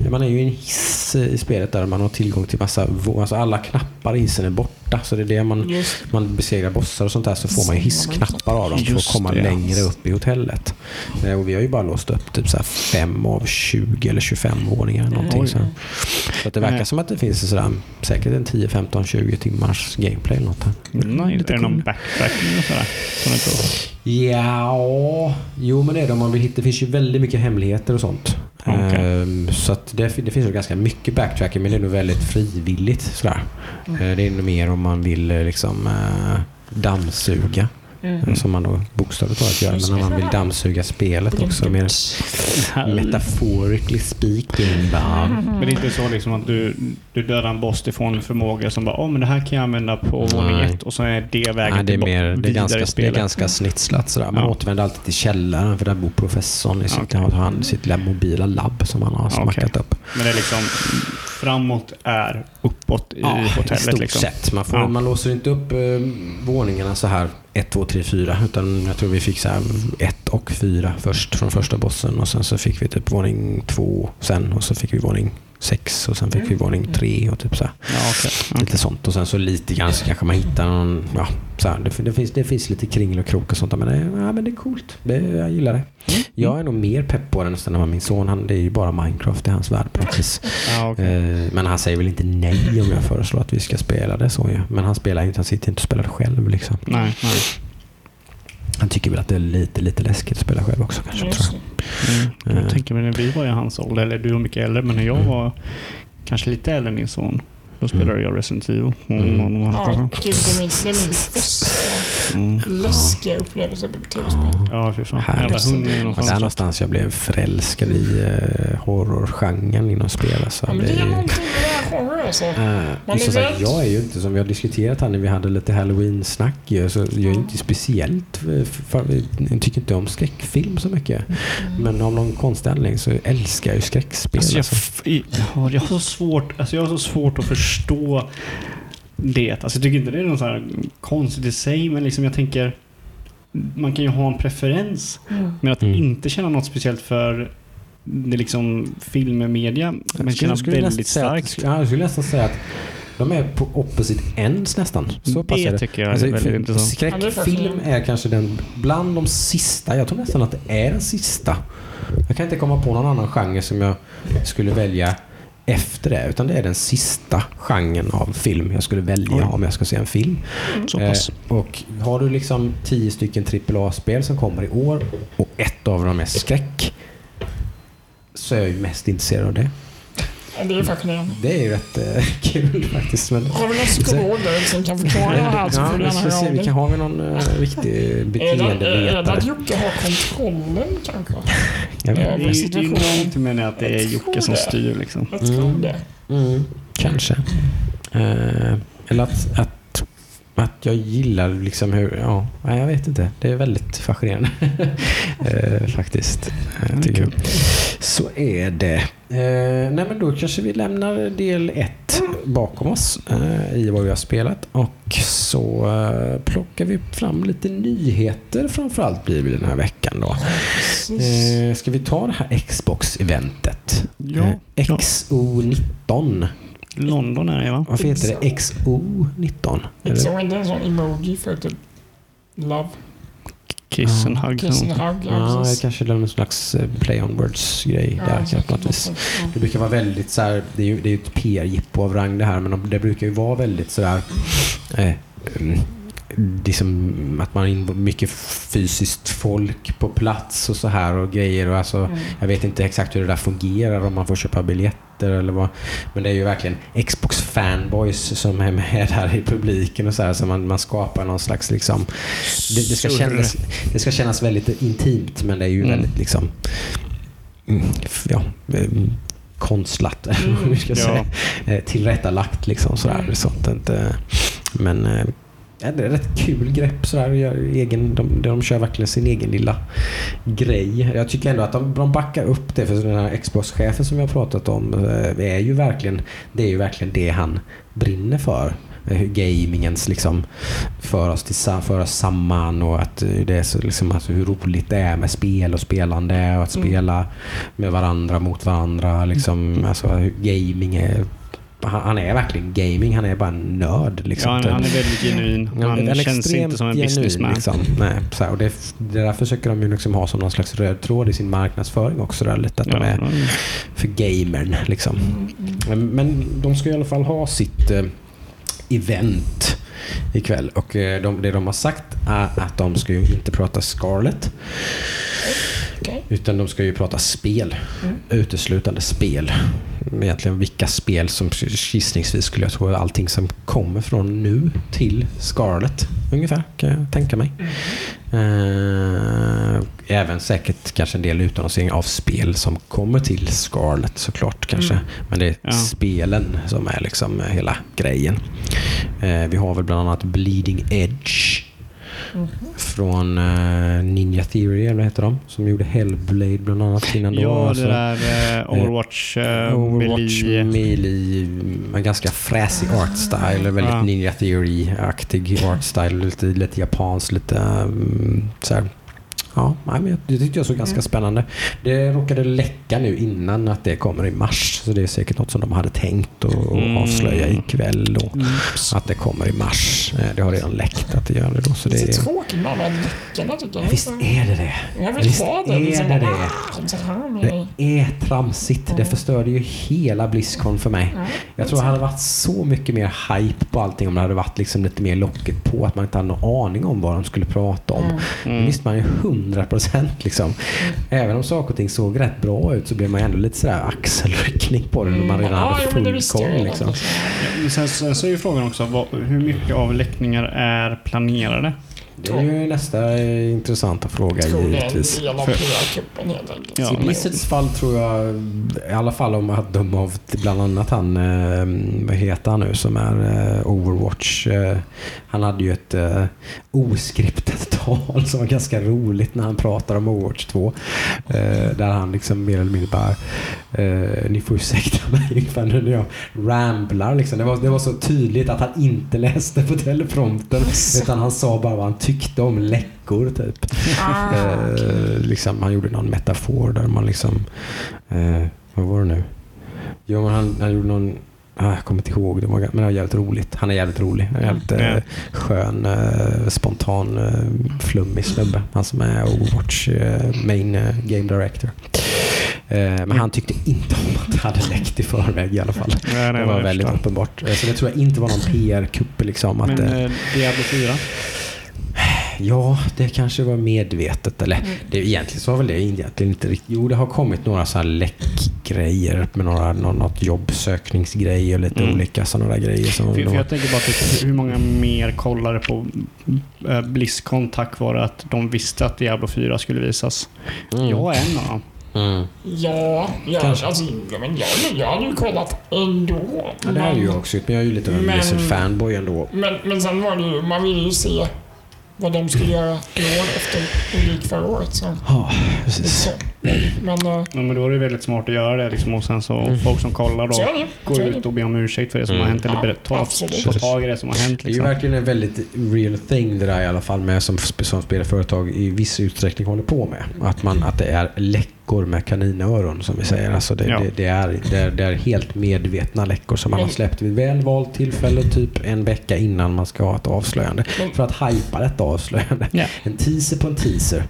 S2: Man är ju i en hiss i spelet där man har tillgång till massa, alltså alla knappar i hissen är borta. Så det är det man
S1: Just
S2: man besegrar bossar och sånt där så får man ju hissknappar av dem för att komma
S3: det,
S2: längre upp i hotellet. Eh, Och vi har ju bara låst upp typ så här fem av 20 eller 25 våningar. Någonting
S3: Oj.
S2: så. så att det verkar
S3: Nej.
S2: som att det finns sådär, säkert en 10, 15, 20 timmars gameplay eller något. här.
S3: Nej,
S2: Lite
S3: är det någon
S2: cool.
S3: backtracking och sådär?
S2: Ja, jo men det är det om man vill hitta. Det finns ju väldigt mycket hemligheter och sånt.
S3: Okej.
S2: Ehm, så det, det finns ju ganska mycket backtracking men det är nog väldigt frivilligt. Sådär.
S1: Mm.
S2: Eh, det är nog mer om man vill eh, liksom eh, dammsuga.
S1: Mm.
S2: Som man då bokstavligt talat gör. Men när man vill dammsuga spelet också. Mer metaphorically speaking. Bara.
S3: Men det är inte så liksom att du, du dödar en boss ifrån en förmåga som bara oh, men det här kan jag använda på våning ett och så är det vägen
S2: Nej, det är,
S3: till
S2: mer, det är,
S3: vidare
S2: ganska,
S3: i
S2: det är
S3: spelet.
S2: ganska snitslat. Sådär. Man
S3: Ja.
S2: återvänder alltid till källaren för där bor professorn i sitt, har han sitt mobila labb som han har smackat upp.
S3: Men det är liksom framåt är uppåt i
S2: i
S3: hotellet.
S2: stort
S3: liksom.
S2: sett. Man, får,
S3: Ja.
S2: man låser inte upp eh, våningarna så här 1, 2, 3, 4. Utan jag tror vi fick så 1 och 4 först från första bossen. Och sen så fick vi typ våning 2 sen. Och så fick vi våning 6 och sen fick vi våning 3 och typ så här.
S3: Ja, okej.
S2: Lite sånt. Och sen så lite grann så kanske man hittar någon... Ja, så här, det, det, finns, det finns lite kringel och krok och sånt. där, Men det, ja, men det är coolt. Det, jag gillar det. Jag är nog mer pepp på det nästan än min son. Han, det är ju bara Minecraft i hans värld på något vis. [LAUGHS]
S3: Ja, okej.
S2: Eh, Men han säger väl inte nej om jag föreslår att vi ska spela det så ju. Men han spelar inte, han sitter inte och spelar själv liksom.
S3: Nej, nej.
S2: Han tycker väl att det är lite, lite läskigt att spela själv också kanske. Tror jag.
S3: Mm.
S2: Eh.
S3: Jag tänker mig när vi var i hans ålder, eller du var mycket äldre, men när jag
S2: Mm.
S3: var kanske lite äldre än din son, då spelade jag Resident Evil.
S2: Mm.
S1: Ja, gud, det minns, det minns
S3: Mm.
S1: läskiga upplevelser på tv-spel.
S3: Ja, fy fan.
S2: Härligt. Där
S3: någonstans.
S2: jag blev förälskad i uh, horrorgenren inom spel. Alltså.
S1: Ja, men
S2: Det är
S1: någonting med horror alltså.
S2: Eh,
S1: Man är
S2: sagt,
S1: rädd.
S2: jag är ju inte, som vi har diskuterat här när vi hade lite halloween-snack, så jag är inte speciellt, eh, för, jag tycker inte om skräckfilm så mycket. Men av någon konstig anledning så älskar jag ju skräckspel.
S3: Alltså jag,
S2: alltså.
S3: f- ja, jag, har så svårt, alltså jag har så svårt att förstå det. Alltså jag tycker inte det är något så här konstigt i sig, men liksom jag tänker man kan ju ha en preferens. Men att
S2: Mm.
S3: inte känna något speciellt för det liksom filmmedia, men
S2: Jag skulle-
S3: känna väldigt
S2: säga att-
S3: starkt.
S2: Ja, jag skulle nästan säga att de är på opposite ends nästan. Så
S3: det
S2: det.
S3: tycker jag är
S2: Alltså,
S3: väldigt intressant.
S2: Skräckfilm är kanske den bland de sista. Jag tror nästan att det är den sista. Jag kan inte komma på någon annan genre som jag skulle välja efter det. Utan det är den sista genren av film jag skulle välja
S3: Oj.
S2: om jag ska se en film.
S3: Pass.
S2: Eh, och har du liksom tio stycken AAA-spel som kommer i år och ett av dem är skräck. Så är jag ju mest intresserad av det.
S1: Det är fascinerande.
S2: Det är ju rätt eh, kul faktiskt. Men,
S1: Har vi någon psykolog där som kan förklara det här så
S2: ja,
S1: får du
S2: vi
S1: gärna
S2: ska se,
S1: höra av
S2: vi
S1: dig.
S2: kan ha med någon uh, riktig
S1: det, är det
S2: beteendevetare.
S1: att Jocke har kontrollen kanske?
S2: Jag
S3: Det
S2: vet.
S3: är,
S1: över
S3: ju- det är med det att det är Jocke som
S1: det.
S3: styr liksom.
S1: Jag tror
S2: Mm.
S1: det.
S2: Mm, kanske. Eh, eller att, att, att jag gillar liksom hur... Ja, jag vet inte. Det är väldigt fascinerande. [LAUGHS] eh, faktiskt. Eh, tycker jag. Så är det. Eh, nej men då kanske vi lämnar del ett bakom oss eh, i vad vi har spelat. Och så eh, plockar vi fram lite nyheter framförallt blir det den här veckan då. Eh, ska vi ta det här Xbox-eventet?
S3: Ja,
S2: Eh,
S3: ja.
S2: XO19.
S3: London är det va?
S2: Varför heter det XO19? Eller?
S1: Så är det en sån emoji för typ love,
S3: Kiss and hug.
S1: kiss and hug.
S2: Ja, det kanske är någon slags eh, play on words-grej
S1: Ja,
S2: där. på något vis. Det brukar vara väldigt så här, det är ju det är ju ett PR-jippo av rang det här, men de- det brukar ju vara väldigt sådär eh, mm, liksom att man har mycket fysiskt folk på plats och så här och grejer. Och alltså.
S1: Mm.
S2: Jag vet inte exakt hur det där fungerar, om man får köpa biljetter eller vad. Men det är ju verkligen Xbox-fanboys som är med här i publiken och så här. Så man, man skapar någon slags liksom... Det, det, ska kännas, det ska kännas väldigt intimt men det är ju
S3: Mm.
S2: väldigt liksom... mm, Ja, mm, konstlat, [LAUGHS] vi ska
S3: Ja.
S2: säga. Eh, Tillrättalagt liksom sådär.
S1: Mm.
S2: Så att inte, men eh, ja, det är rätt kul grepp sådär. Gör egen, de, de kör verkligen sin egen lilla grej. Jag tycker ändå att de, de backar upp det för den här Xbox-chefen som vi har pratat om eh, är ju verkligen, det är ju verkligen det han brinner för. Eh, Hur gamingens liksom för oss, till, för oss samman och att eh, det är så liksom, alltså hur roligt det är med spel och spelande och att
S1: Mm.
S2: spela med varandra mot varandra. Liksom, alltså, gaming är han, han är verkligen gaming, han är bara en nörd. Liksom.
S3: Ja, han, han är väldigt genuin. Han
S2: är
S3: känns inte som en
S2: genuin,
S3: businessman.
S2: Liksom. Nej, så här, och det, det där försöker de ju liksom ha som någon slags röd tråd i sin marknadsföring också. Där, lite, att de
S3: Ja,
S2: är
S3: ja.
S2: för gamern. Liksom. Men, men de ska i alla fall ha sitt eh, event ikväll. Och eh, de, det de har sagt är att de ska ju inte prata Scarlet.
S1: Okej.
S2: Utan de ska ju prata spel.
S1: Mm.
S2: Uteslutande spel. Egentligen vilka spel som gissningsvis skulle jag tro allting som kommer från nu till Scarlet. Ungefär kan jag tänka mig. Eh, även säkert kanske en del utannonsering av spel som kommer till Scarlet såklart kanske.
S1: Mm.
S2: Men det är
S3: Ja.
S2: spelen som är liksom hela grejen. Eh, vi har väl bland annat Bleeding Edge.
S1: Mhm.
S2: Från eh, Ninja Theory, eller vad heter de? Som gjorde Hellblade bland annat innan då.
S3: Ja,
S2: Alltså,
S3: det där eh, Overwatch, eh,
S2: Overwatch,
S3: Melee.
S2: En ganska fräsig art style. Väldigt
S3: Ja.
S2: Ninja Theory-aktig art style. Lite, lite japansk, lite um, så här. Ja, men det tyckte jag såg ganska
S1: Mm.
S2: spännande. Det råkade läcka nu innan att det kommer i mars. Så det är säkert något som de hade tänkt att
S3: Mm.
S2: avslöja ikväll. Och
S3: Mm.
S2: att det kommer i mars. Eh, Det har redan läckt att det gör det då. Så det är,
S1: tråkigt med här läckorna tycker jag.
S2: visst är det det.
S1: Jag vill
S2: Visst
S1: ha
S2: är
S1: det. Liksom,
S2: det det. Det är tramsigt. Det förstörde ju hela Blizzcon för mig.
S1: Ja.
S2: Jag tror det hade varit så mycket mer hype på allting om det hade varit liksom lite mer locket på. Att man inte hade någon aning om vad de skulle prata om.
S1: Mm.
S3: Mm.
S2: visste man ju 100 procent liksom. Även om saker och ting såg rätt bra ut så blev man ändå lite sådär axelryckning på det när man redan
S1: Ja,
S2: hade
S1: det
S2: full koll.
S1: redan,
S2: Liksom.
S3: sen, sen så är ju frågan också vad, hur mycket av läckningar är planerade?
S2: Det är ju nästa eh, intressanta fråga
S1: tror det är en
S2: givetvis.
S1: del av helt enkelt.
S3: Ja,
S2: I Blizzards fall tror jag, i alla fall om att döma av till bland annat han, eh, vad heter han nu, som är eh, Overwatch. Han hade ju ett oskriptat [LAUGHS] tal som var ganska roligt när han pratar om Overwatch 2. Eh, där han liksom mer eller mindre bara, ni får ursäkta [LAUGHS] mig ungefär när jag ramblar. Liksom. Det, var, det var så tydligt att han inte [LAUGHS] läste på teleprompten utan han sa bara vad han tyckte om läckor typ.
S1: Ah, okej.
S2: Eh, liksom, han gjorde någon metafor där man liksom... Eh, vad var det nu? Jo, men han, han gjorde någon... Ah, jag kommer inte ihåg, det var, men det var jävligt roligt. Han är jävligt rolig. Han är jävligt
S3: Ja.
S2: eh, skön, eh, spontan, eh, flummig snubbe. Han som är Overwatch eh, main eh, game director. Men han tyckte inte om att det hade läckt i förväg i alla fall.
S3: Nej,
S2: Det var väldigt
S3: värsta.
S2: uppenbart. Så det tror jag inte var någon PR-kupp. Liksom, att,
S3: Men Diablo 4?
S2: Ja, det kanske var medvetet. Eller
S1: Mm.
S2: det, egentligen så var väl det egentligen inte riktigt. Jo, det har kommit några så här läckgrejer med några, nå- något jobbsökningsgrej och lite
S3: Mm.
S2: olika sådana där grejer. Som
S3: För, för jag tänker bara typ, hur många mer kollade på äh, Blizzcon tack vare att de visste att Diablo 4 skulle visas?
S2: Mm.
S3: Jag är en av dem.
S2: Mm.
S1: Ja, ja
S2: Kanske.
S1: alltså, ja, men jag, jag hade ju kollat ändå.
S2: Ja, det hade
S1: men,
S2: jag också men jag är ju lite av en
S1: Men-
S2: Blizzard-fanboy ändå.
S1: Men, men sen var det ju, man ville ju se vad de skulle göra i år efter gick förra året. Så,
S2: Ja, precis.
S1: Men eh,
S3: Ja, men då är det väldigt smart att göra det liksom, och sen så
S2: Mm.
S3: folk som kollar då går ut och ber om ursäkt för det som
S2: Mm.
S3: har hänt eller
S1: Ja,
S3: berätt- ta, tag i det som har hänt.
S2: Det är ju
S3: Liksom.
S2: verkligen en väldigt real thing det där i alla fall med som, som spelföretag i viss utsträckning håller på med. Att, man, att det är läckor med kaninöron som vi säger. Alltså det,
S3: Ja.
S2: det, det, är, det, är, det är helt medvetna läckor som man har släppt vid väl valt tillfälle, typ en vecka innan man ska ha ett avslöjande.
S1: Men-
S2: För att hypa detta avslöjande.
S3: Ja.
S2: En teaser på en teaser.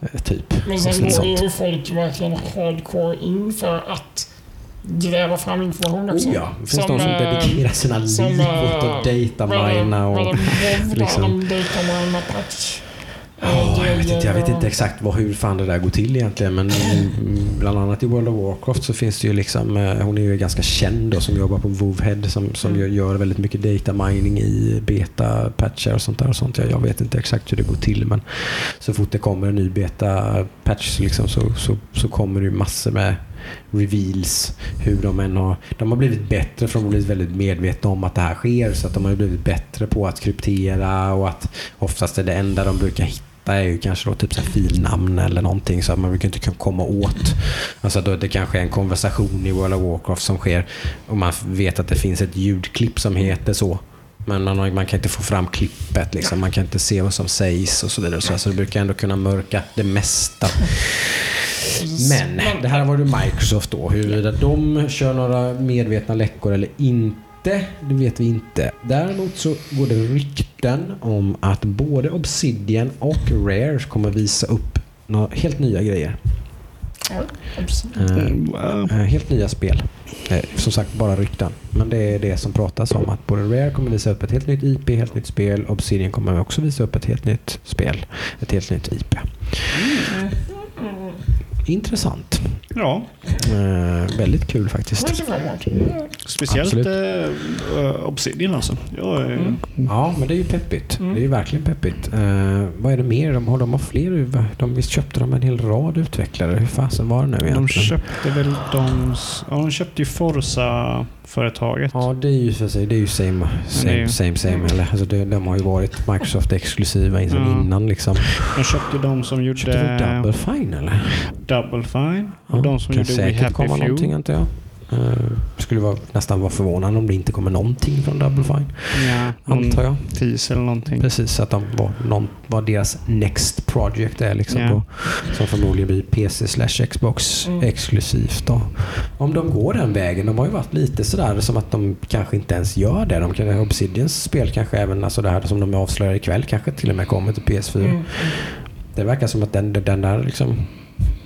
S2: eh, Typ.
S1: Men sen går ju folk verkligen hardcore in för att gräva fram information också.
S2: Oh ja, det finns de som
S1: eh,
S2: dedikerar sina
S1: som,
S2: liv åt
S1: eh,
S2: att datamina och... liksom-
S1: liksom. De datamina patch.
S2: Ja, jag, vet inte, jag vet inte exakt vad, hur fan det där går till egentligen men bland annat i World of Warcraft så finns det ju liksom, eh, hon är ju ganska känd då som jobbar på WoWhead som, som
S1: Mm.
S2: gör, väldigt mycket data mining i beta-patcher och sånt där. Och sånt. Jag, jag vet inte exakt hur det går till men så fort det kommer en ny beta-patch liksom, så, så, så kommer det ju massor med reveals. Hur de än har, de har blivit bättre för de har blivit väldigt medvetna om att det här sker så att de har blivit bättre på att kryptera och att oftast är det enda de brukar hitta är ju kanske då typ så här filnamn eller någonting så att man brukar inte kunna komma åt. Alltså då det kanske är en konversation i World of Warcraft som sker och man vet att det finns ett ljudklipp som heter så. Men man, man kan inte få fram klippet, liksom. man kan inte se vad som sägs och så vidare. Så, så det brukar ändå kunna mörka det mesta. Men det här var ju Microsoft då. Huruvida de kör några medvetna läckor eller inte, det vet vi inte. Däremot så går det rykten om att både Obsidian och Rare kommer visa upp några helt nya grejer. Eh,
S3: Mm, wow.
S2: eh, helt nya spel. Eh, som sagt, bara rykten. Men det är det som pratas om. Att både Rare kommer visa upp ett helt nytt IP, helt nytt spel. Obsidian kommer också visa upp ett helt nytt spel. Ett helt nytt IP. Intressant.
S3: Ja,
S2: Eh, väldigt kul faktiskt.
S3: speciellt eh, eh, Obsidian alltså. Jag, är-
S1: Mm.
S2: Ja, men det är ju peppigt.
S1: Mm.
S2: Det är ju verkligen peppigt. Eh, vad är det mer? De har, de har fler. De, visst köpte de en hel rad utvecklare? Hur fasen var det nu egentligen?
S3: De köpte väl de... Ja, de köpte ju Forza-företaget.
S2: Ja, det är ju för sig, det är ju same,
S3: är
S2: same,
S3: ju-
S2: same, same. Eller, alltså det, de har ju varit Microsoft-exklusiva sedan
S3: Ja.
S2: innan liksom.
S3: De köpte de som
S2: Köpte de
S3: gjorde
S2: Double Fine eller?
S3: Double Fine. Och
S2: Ja,
S3: de som
S2: kan
S3: gjorde We
S2: säkert
S3: Happy
S2: komma någonting
S3: Few.
S2: antar jag. Uh, skulle vara, nästan vara förvånad om det inte kommer någonting från Double Fine.
S3: Ja,
S2: Antar jag.
S3: teaser eller någonting.
S2: Precis, att de var, någon, var deras next project är liksom
S3: Ja.
S2: då, Som förmodligen blir PC slash Xbox
S1: Mm.
S2: exklusivt då. Om de går den vägen, de har ju varit lite sådär som att de kanske inte ens gör det. De kan, Obsidians spel kanske även, alltså det här som de avslöjar ikväll, kanske till och med kommer till PS4.
S1: Mm.
S2: Det verkar som att den, den där liksom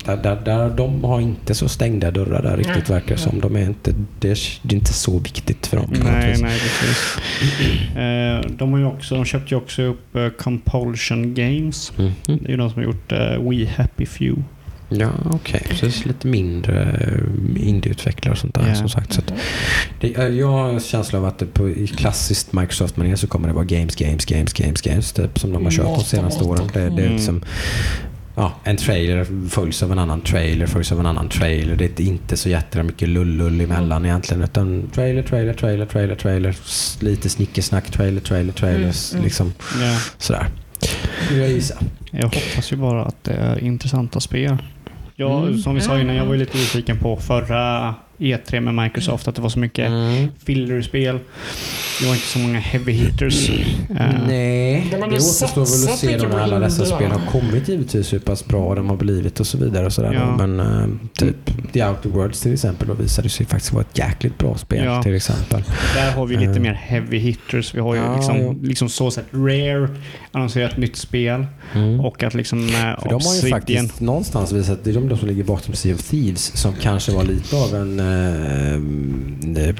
S2: där, där, där, de har inte så stängda dörrar där riktigt verkar det som. De är inte, det, är, det är inte så viktigt för dem.
S3: Nej, nej precis. Eh, de, har ju också, de köpte ju också upp eh, Compulsion Games.
S2: Mhm.
S3: Det är ju de som har gjort eh, We Happy Few.
S2: Ja, okej. Så det är lite mindre indieutvecklare och sånt där
S3: Ja.
S2: som sagt. Så att det, jag har en känsla av att det på, i klassiskt Microsoft-manér så kommer det vara games, games, games, games, games. Typ som de har kört de senaste åren. Det, det är
S3: Mm.
S2: liksom, ja, en trailer följs av en annan trailer, följs av en annan trailer. Det är inte så jättemycket mycket lullull emellan egentligen. Utan trailer, trailer, trailer, trailer, trailer. Lite snickesnack, trailer, trailer, trailers.
S1: Mm, mm.
S2: Liksom
S3: Ja.
S2: sådär. Skulle jag gissa.
S3: Jag hoppas ju bara att det är intressanta spel. Jag,
S2: Mm.
S3: Som vi sa innan, jag var ju lite nyfiken på förra E3 med Microsoft, att det var så mycket
S2: Mm.
S3: fillerspel. Det var inte så många heavy hitters. Eh,
S2: Nej, det återstår väl att se när alla dessa spel har kommit givetvis hur pass bra de har blivit och så vidare. Och sådär.
S3: Ja.
S2: Men eh, typ The Outer Worlds till exempel då visade sig faktiskt vara ett jäkligt bra spel
S3: Ja.
S2: till exempel.
S3: Där har vi lite
S2: Eh.
S3: mer heavy hitters. Vi har ju
S2: Ja,
S3: liksom, liksom så sett Rare annonserat ett nytt spel
S2: Mm.
S3: och att liksom
S2: För de har ju faktiskt någonstans visat, det är de, de som ligger bakom Sea of Thieves som kanske var lite av en, eh,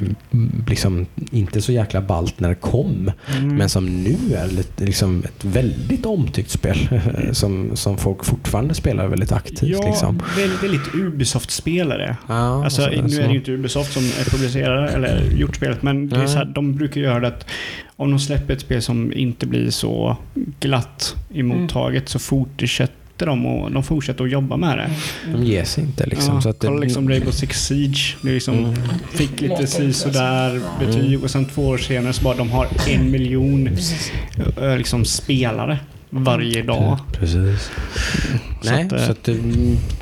S2: liksom inte så jäkla balt när det kom.
S3: Mm.
S2: Men som nu är lite, liksom ett väldigt omtyckt spel [LAUGHS] som, som folk fortfarande spelar väldigt aktivt.
S3: Ja,
S2: liksom.
S3: väldigt, väldigt Ubisoft-spelare.
S2: Ja,
S3: Alltså,
S2: så-
S3: nu är det ju inte Ubisoft som är publicerare eller gjort spelet, men det är så här, de brukar göra det att om de släpper ett spel som inte blir så glatt i mottaget så fortsätter de och de fortsätter att jobba med det.
S2: De ger sig inte liksom.
S3: ja,
S2: så att det,
S3: liksom Rainbow Six Siege. Det liksom,
S2: Mm.
S3: Fick lite si sådär betyg och sen två år senare så bara de har en miljon eh, liksom, spelare varje dag.
S2: Precis.
S3: Så
S2: Nej,
S3: att, eh,
S2: så att det,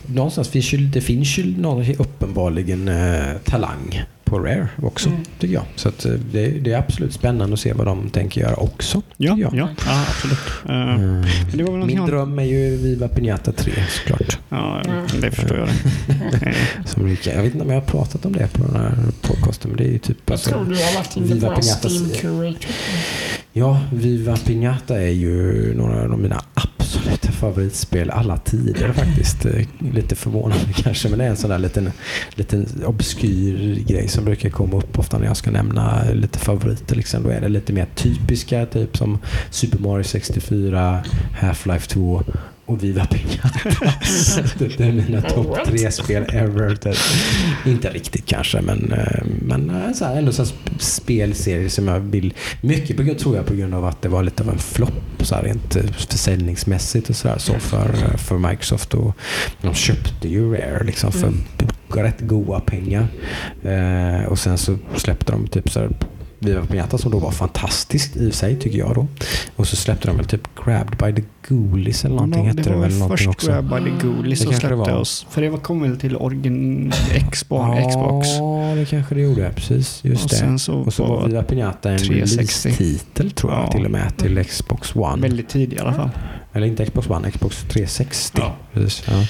S2: någonstans finns ju, det finns ju någon uppenbarligen eh, talang på Rare också,
S1: Mm.
S2: tycker jag. Så att, eh, det, det är absolut spännande att se vad de tänker göra också.
S3: Ja, ja, ja, absolut. Eh,
S2: Mm.
S3: men det var väl
S2: Min
S3: annat.
S2: dröm är ju Viva Pinata 3 såklart.
S3: Ja, det förstår jag. [LAUGHS]
S2: Som lika, jag vet inte om jag har pratat om det på den här podcasten, men det är ju typ...
S1: Jag
S2: alltså-
S1: tror du har lagt in det
S2: Viva
S1: på Steam Curator.
S2: Ja, Viva Pinata är ju några av mina absoluta favoritspel alla tider faktiskt. Eh, lite förvånande [LAUGHS] kanske, men det är en sån där liten, liten obskyr grej som brukar komma upp ofta när jag ska nämna lite favoriter. Liksom. Då är det lite mer typiska, typ som Super Mario 64, Half-Life 2 och Viva Pinata. [LAUGHS] det är mina topp tre spel ever. Inte riktigt kanske, men, eh, men eh, så här, ändå så här sp- spelserier som jag vill... Mycket på, tror jag på grund av att det var lite av en flopp så här, rent eh, försäljningsmässigt och sådär så för, eh, för Microsoft. Och de köpte ju Rare liksom för rätt goda pengar. Och sen så släppte de typ så här Viva Pinata som då var fantastiskt i sig tycker jag då. Och så släppte de väl typ Grabbed by the Ghoulies eller någonting hette det
S3: var
S2: väl
S3: först
S2: också.
S3: Grab by the Ghoulies som släppte
S2: var.
S3: oss. För det kom väl till origin Xbox. Xbox.
S2: Ja, det kanske det gjorde. Precis, just
S3: Och
S2: det.
S3: sen så,
S2: Och så var Viva Pinata en
S3: 360.
S2: release-titel tror jag
S3: Ja.
S2: till och med till Xbox One.
S3: väldigt tidig i alla fall.
S2: Eller inte Xbox One, Xbox 360.
S3: Ja.
S2: Precis, ja.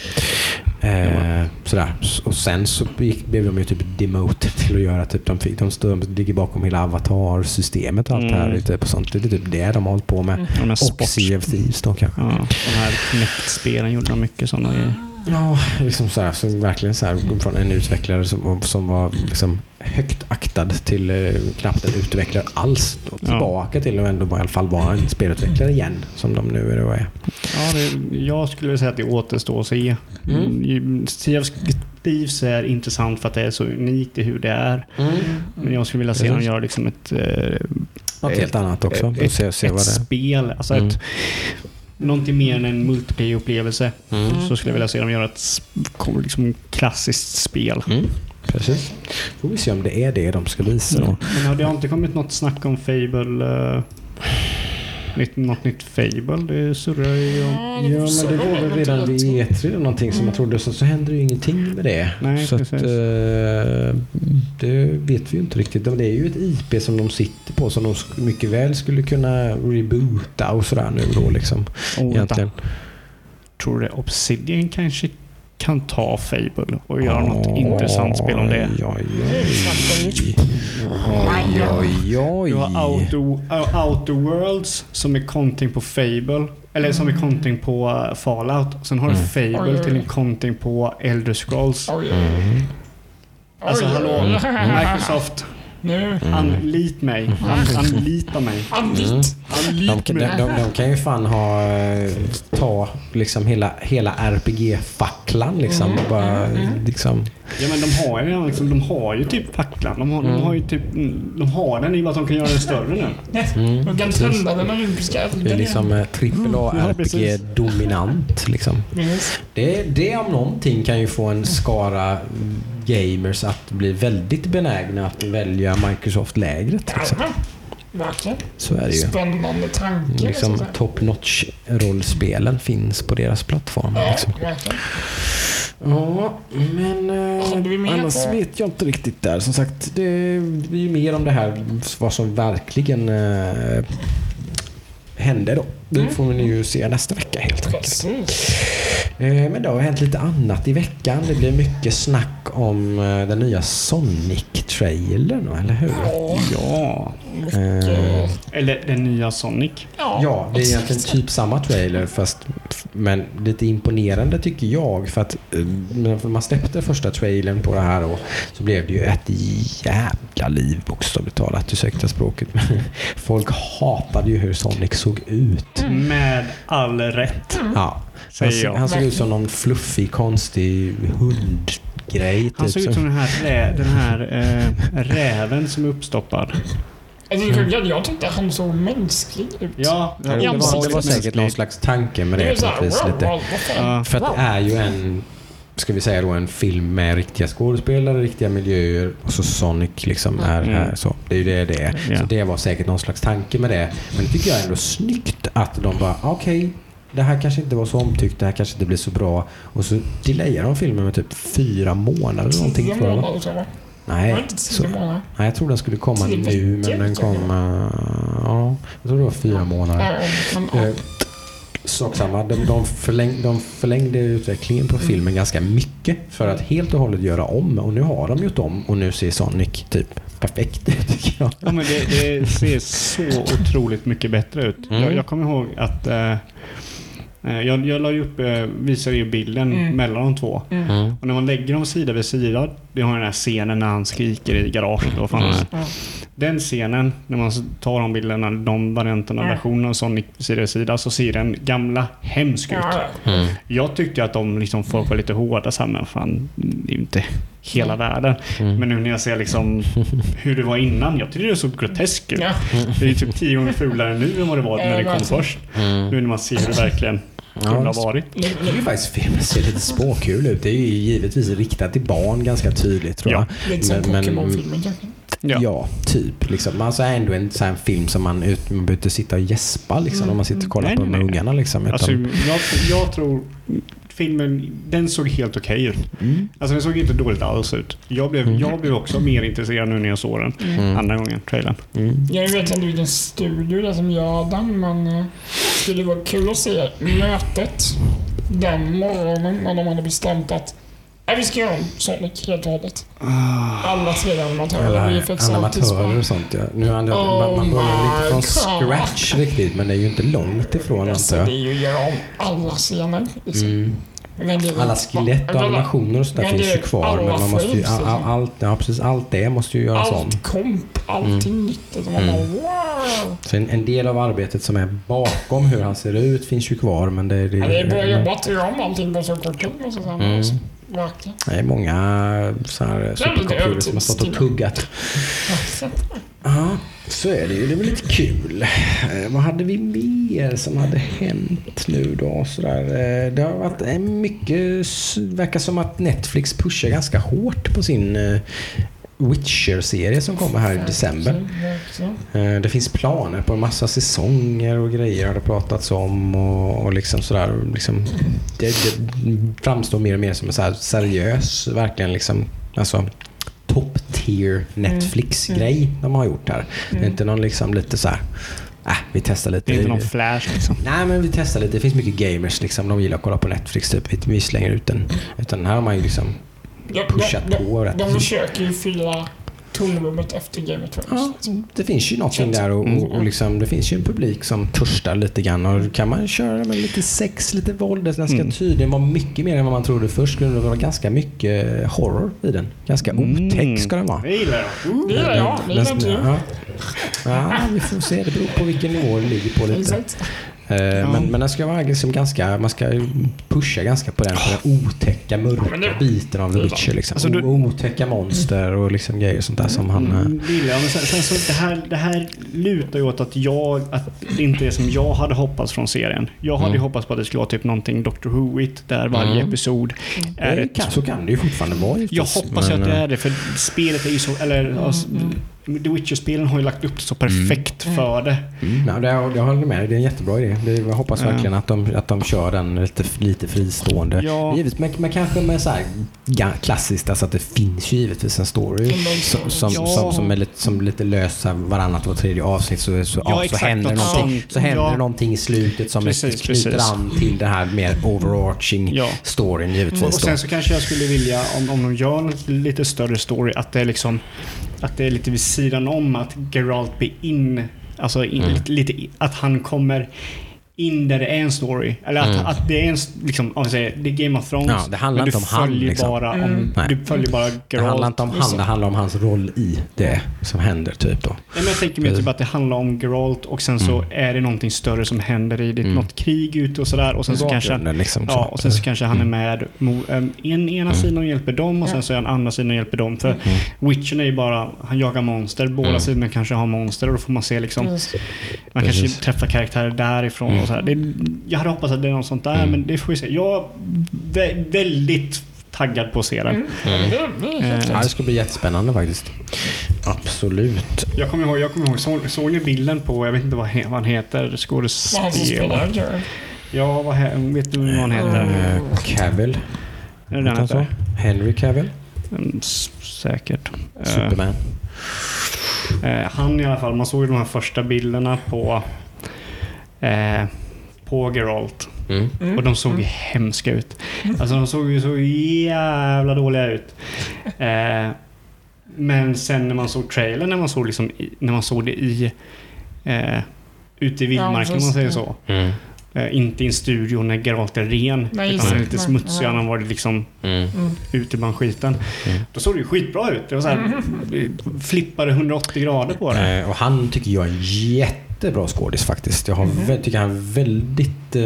S2: Eh, sådär. Och sen så gick, blev de ju typ demoted till att göra typ, de, fick, de, stod, de ligger bakom hela avatar-systemet och allt det här.
S3: Mm.
S2: Typ, och sånt. Det är typ det de har hållit på med.
S1: Mm.
S2: Och
S3: sports...
S2: Sea of Thieves då kanske.
S3: Ja, de här Kinect-spelen gjorde de mycket sådana grejer.
S2: Ja, liksom så här, så verkligen så här, från en utvecklare som, som var liksom högt aktad till eh, knappt en utvecklare alls. Och
S3: Ja.
S2: tillbaka till att ändå i alla fall vara en spelutvecklare igen, som de nu är. och är.
S3: Ja, det, jag skulle vilja säga att det återstår att se.
S2: Mm.
S3: Mm. Sea of Thieves är intressant för att det är så unikt i hur det är. Men jag skulle vilja se dem göra liksom ett, eh,
S2: Något helt annat också.
S3: ett,
S2: se, se
S3: ett
S2: är.
S3: spel. Alltså
S2: Mm.
S3: ett, någonting mer än en multiplayer-upplevelse.
S2: Mm.
S3: Så skulle jag vilja se dem göra ett liksom, klassiskt spel.
S2: Mm. Precis. Får vi se om det är det de ska visa då.
S3: Men har det har inte kommit något snack om Fable? Nytt, något nytt Fable? Det surrar ju om...
S1: Ja,
S2: men det var väl redan vid E3 eller någonting som jag trodde. Så, så händer ju ingenting med det.
S3: Nej,
S2: så att, eh, det vet vi ju inte riktigt. Men det är ju ett IP som de sitter på som de mycket väl skulle kunna reboota och sådär nu då liksom.
S3: Oh.
S2: Egentligen.
S3: Tror du Obsidian kanske kan ta Fable och göra något intressant spel om det?
S2: Oj, oj, oj. Oj, oj, oj.
S3: Du har Outer, uh, Outer Worlds som är konting på Fable. Eller som är konting på uh, Fallout. Sen har du
S2: Mm.
S3: Fable till en konting på Elder Scrolls.
S2: Mm.
S3: Alltså hallå,
S1: oj.
S3: Microsoft.
S1: Nu.
S3: Anlit mig. An, anlita mig.
S1: Anlit.
S2: Mm. De,
S1: Anlit
S2: de,
S1: mig.
S2: de, de kan ju fan ha, eh, ta liksom hela, hela RPG-facklan liksom. och bara, liksom
S3: Ja men de har ju, liksom, de har ju typ facklan. De har, de har ju typ, de har den i vad de kan göra den större nu. [LAUGHS]
S2: mm,
S1: De kan tända den olympiska elden.
S2: det är liksom eh, trippel A
S3: Ja, precis.
S2: RPG-dominant. Liksom. Det, det om någonting kan ju få en skara gamers att bli väldigt benägna att välja Microsoft-lägret. Liksom.
S1: Verkligen.
S2: Så är det ju.
S1: Spännande tanke. så
S2: Liksom
S1: säga.
S2: top notch rollspelen finns på deras plattform.
S1: Ja,
S2: Liksom. Ja, men eh, annars vet jag inte riktigt där. Som sagt, det är ju mer om det här vad som verkligen eh, hände då. Det
S1: Mm.
S2: får vi ju se nästa vecka helt enkelt.
S1: Precis.
S2: Eh, men det har hänt lite annat i veckan. Det blir mycket snack om eh, den nya Sonic-trailern, eller hur?
S1: Ja.
S2: Eh,
S3: Eller den nya Sonic.
S2: Ja, det är egentligen typ samma trailer fast men lite imponerande tycker jag för att när man släppte första trailern på det här och så blev det ju ett jävla liv bokstavligt talat, ursäkta språket. [LAUGHS] Folk hatade ju hur Sonic såg ut.
S3: Med all rätt.
S2: Ja, han,
S3: jag.
S2: han såg ut som någon fluffig, konstig hundgrej.
S3: Han
S2: Typ,
S3: såg ut som den här, rä, den här eh, räven som är uppstoppad.
S1: Att jag tyckte han såg mänsklig ut.
S3: Ja,
S2: det, var, det var säkert någon slags tanke med
S1: Det
S2: det
S1: är
S2: på
S1: så
S2: något
S1: här,
S2: vis. Lite. För att det är ju en, ska vi säga då, en film med riktiga skådespelare, riktiga miljöer och så Sonic liksom är
S3: Mm.
S2: här. Så det är ju det det är.
S3: Ja.
S2: Så det var säkert någon slags tanke med det. Men det tycker jag är ändå snyggt att de bara, okej, det här kanske inte var så omtyckt, det här kanske inte blir så bra. Och så delayar de filmen med typ fyra månader eller någonting.
S1: Tio
S2: tror jag.
S1: månader? Var det
S2: Nej, så, nej, jag tror den skulle komma nu, men den
S1: tror jag.
S2: kom... eh, ja, jag tror det var fyra månader. Eh, Sak samma. De, de, förläng, de förlängde utvecklingen på filmen ganska mycket för att helt och hållet göra om. Och nu har de gjort om och nu ser Sonic typ perfekt ut tycker jag.
S3: Ja, men det, det ser så otroligt mycket bättre ut.
S2: Mm.
S3: Jag, jag kommer ihåg att eh, eh, jag, jag la ju upp, eh, visade ju bilden
S1: Mm.
S3: mellan de två.
S2: Mm.
S3: Och när man lägger dem sida vid sida, det har den här scenen när han skriker i garaget. Vad fan
S2: Mm.
S3: Det.
S1: Ja.
S3: Den scenen, när man tar de bilderna, de varianterna,
S1: Mm.
S3: versionen av Sonic sida vid sida, så ser den gamla hemsk ut.
S1: Ja, ja.
S2: Mm.
S3: Jag tyckte att de liksom folk var lite hårda så här, men fan, det är ju inte hela världen.
S2: Mm.
S3: Men nu när jag ser liksom [LAUGHS] hur det var innan, jag tyckte det såg groteskt ut.
S1: Ja.
S3: Det är typ tio gånger fulare nu än vad det var när det kom
S1: verkligen.
S3: först.
S2: Mm.
S3: Nu när man ser hur det verkligen skulle ha varit.
S1: Nu-
S2: Jag tycker faktiskt filmen ser lite småkul ut. Det är ju givetvis riktat till barn ganska tydligt tror jag.
S3: Ja.
S1: Lite som
S2: Men- men-
S1: Pokémon-filmen kanske.
S2: Ja, typ. Liksom. Alltså ändå en sån här film som man, ut, man behöver inte sitta och gäspa liksom,
S1: Mm.
S2: om man sitter och kollar
S3: Nej,
S2: på
S3: nej,
S2: ungarna. Liksom, utan,
S3: Alltså, jag, jag tror filmen, den såg helt okej ut.
S2: mm.
S3: Alltså den såg inte dåligt alls ut. Jag blev,
S2: Mm.
S3: jag blev också mer intresserad nu när jag såg den.
S2: Mm.
S3: Andra gången, trailern.
S2: Mm.
S1: Jag vet inte vilken studio det är som gör den, men eh, det skulle vara kul att se mötet den morgonen när de hade bestämt att "Nej, vi ska göra om Sonic helt och hållet. Alla tre animatörer,
S2: animatörer och sånt. Ja. Nu, han,
S1: Oh
S2: man, man börjar lite från
S1: God.
S2: scratch riktigt, men det är ju inte långt ifrån
S1: Alltså,
S2: antar
S1: det
S2: jag.
S1: är ju att göra om alla scener. Liksom.
S2: Mm.
S1: Det är-
S2: Alla skelett och animationer och sånt där finns
S1: det
S2: ju kvar. Men man måste ju, all, all, allt, ja, precis, allt det måste ju göras om.
S1: Allt komp, allting nytt. Alltså, man
S2: Mm.
S1: bara wow!
S2: Så en, en del av arbetet som är bakom hur han ser ut finns ju kvar. Men det, det,
S1: Ja, det är bra jobbat att göra om allting på så kort tid.
S2: Det är många så här supercomputer som har stått och tuggat. Ja, så är det ju. Det är väl lite kul. Eh, vad hade vi mer som hade hänt nu då? Sådär, eh, det har varit eh, mycket... verkar som att Netflix pushar ganska hårt på sin Witcher-serie som kommer här i december. Eh, Det finns planer på en massa säsonger och grejer har det pratats om och, och liksom sådär. Liksom, det, det framstår mer och mer som en så seriös, verkligen liksom, alltså top tier Netflix-grej de har gjort här. Det är inte någon liksom lite så här, äh, vi testar lite.
S3: Det är inte någon flash liksom.
S2: Nej men vi testar lite. Det finns mycket gamers liksom. De gillar att kolla på Netflix typ. Vi, vi slänger ut den. Utan här har man ju liksom
S1: Ja,
S2: pushat
S1: de,
S2: på rätt
S1: de, de försöker ju fylla tomrummet efter Game of Thrones.
S2: Ja, det finns ju någonting där och,
S3: Mm.
S2: och, och liksom, det finns ju en publik som törstar lite grann. Och kan man köra med lite sex, lite våld. Den ska
S3: Mm.
S2: tydligen vara mycket mer än vad man trodde först. Skulle det vara ganska mycket horror i den. Ganska otäck ska den vara.
S3: Det gillar jag.
S1: Det gillar jag. Det gillar inte du.
S2: ja. ja, vi får se. Det beror på vilken nivå det ligger på lite.
S1: Exakt.
S2: Eh, Men, men den ska vara liksom ganska, man ska ju pusha ganska på den, på den otäcka, mörka biten av The Witcher. Liksom.
S3: Alltså, du-
S2: Otäcka monster och liksom grejer sånt där som han... eh,
S3: Mm. Men sen, sen så det här, det här lutar ju åt att jag, att det inte är som jag hade hoppats från serien. Jag hade ju
S2: Mm.
S3: hoppats på att det skulle vara typ någonting Doctor Who-igt där varje
S2: Mm.
S3: episod är
S2: det
S3: ett
S2: kan, så kan det ju fortfarande vara
S3: Jag hoppas
S2: men,
S3: att det
S2: eh,
S3: är det, för spelet är ju så... Eller, alltså, The Witcher-spelen har ju lagt upp det så perfekt för det.
S2: Mm, ja, det, jag, håller med. Det är en jättebra idé. Det, jag hoppas verkligen att de, att de kör den lite, lite fristående.
S3: Ja.
S2: Givetvis, men, men kanske med så här klassiskt, alltså att det finns ju givetvis en story som, som,
S3: Ja.
S2: som, som, är lite, som lite lösa varannat och tredje avsnitt. Så, så,
S3: Ja,
S2: ja, så händer,
S3: något
S2: någonting, så händer
S3: Ja.
S2: någonting i slutet som
S3: Precis,
S2: knyter
S3: precis.
S2: an till den här mer overarching
S3: Ja.
S2: storyn givetvis.
S3: Och
S2: då.
S3: sen så kanske jag skulle vilja, om, om de gör en lite större story, att det är liksom att det är lite vid sidan om att Geralt blir in, alltså in,
S2: Mm.
S3: lite, lite, att han kommer in där det är en story. Eller att,
S2: Mm.
S3: att det är en, liksom, om säger, det är Game of Thrones.
S2: Ja, det handlar
S3: men
S2: inte
S3: du
S2: om han,
S3: följer
S2: liksom.
S3: bara om,
S1: Mm.
S3: Du följer bara Geralt.
S2: det handlar inte om han, det handlar om hans roll i det som händer. typ då.
S3: Nej, men jag tänker mig typ att det handlar om Geralt och sen så är det någonting större som händer i det.
S2: Mm.
S3: Något krig ute och sådär. Och sen så kanske
S2: liksom,
S3: Ja, och sen så kanske han är med mo, em, en, ena sidan och hjälper dem och sen så är han andra sidan och hjälper dem. För
S2: Mm.
S3: Witchen är ju bara, han jagar monster. Båda
S2: Mm.
S3: sidorna kanske har monster och då får man se liksom,
S1: Precis.
S3: man
S2: Precis.
S3: kanske träffar karaktärer därifrån
S2: Mm.
S3: och sådär. Det, jag hade hoppats att det är något sånt där,
S2: Mm.
S3: men det får vi se. Jag är vä- väldigt taggad på att se den.
S1: Mm. Helt
S3: Eh,
S2: Ja, det ska bli jättespännande faktiskt. Absolut.
S3: Jag kommer ihåg, jag kommer ihåg såg, såg ni bilden på, jag vet inte vad, he, vad han heter, skådespelaren? Ja, vad, he- vet du vad han heter?
S2: Uh, Cavill.
S3: Är det den
S2: Heter han
S3: heter?
S2: så? Henry Cavill.
S3: Mm, s- Säkert. Eh,
S2: Superman.
S3: Eh, han i alla fall, man såg ju de här första bilderna på eh, på Geralt.
S2: Mm.
S1: Mm.
S3: Och de såg ju hemska ut. Alltså de såg ju så jävla dåliga ut. Eh, men sen när man såg trailern, när man såg, liksom i, när man såg det i eh, ute i vildmarken om man säger så.
S2: Mm.
S3: Eh, inte i en studio när Geralt är ren.
S1: Nej,
S3: utan han är lite smutsig. Han har varit liksom
S2: Mm.
S1: Mm.
S3: ute bland skiten.
S2: Mm.
S3: Då såg det ju skitbra ut. Det var så här, flippade 180 grader på det.
S2: Eh, och han tycker jag är en jättebra skådis faktiskt. Jag har vä- tycker han är väldigt eh,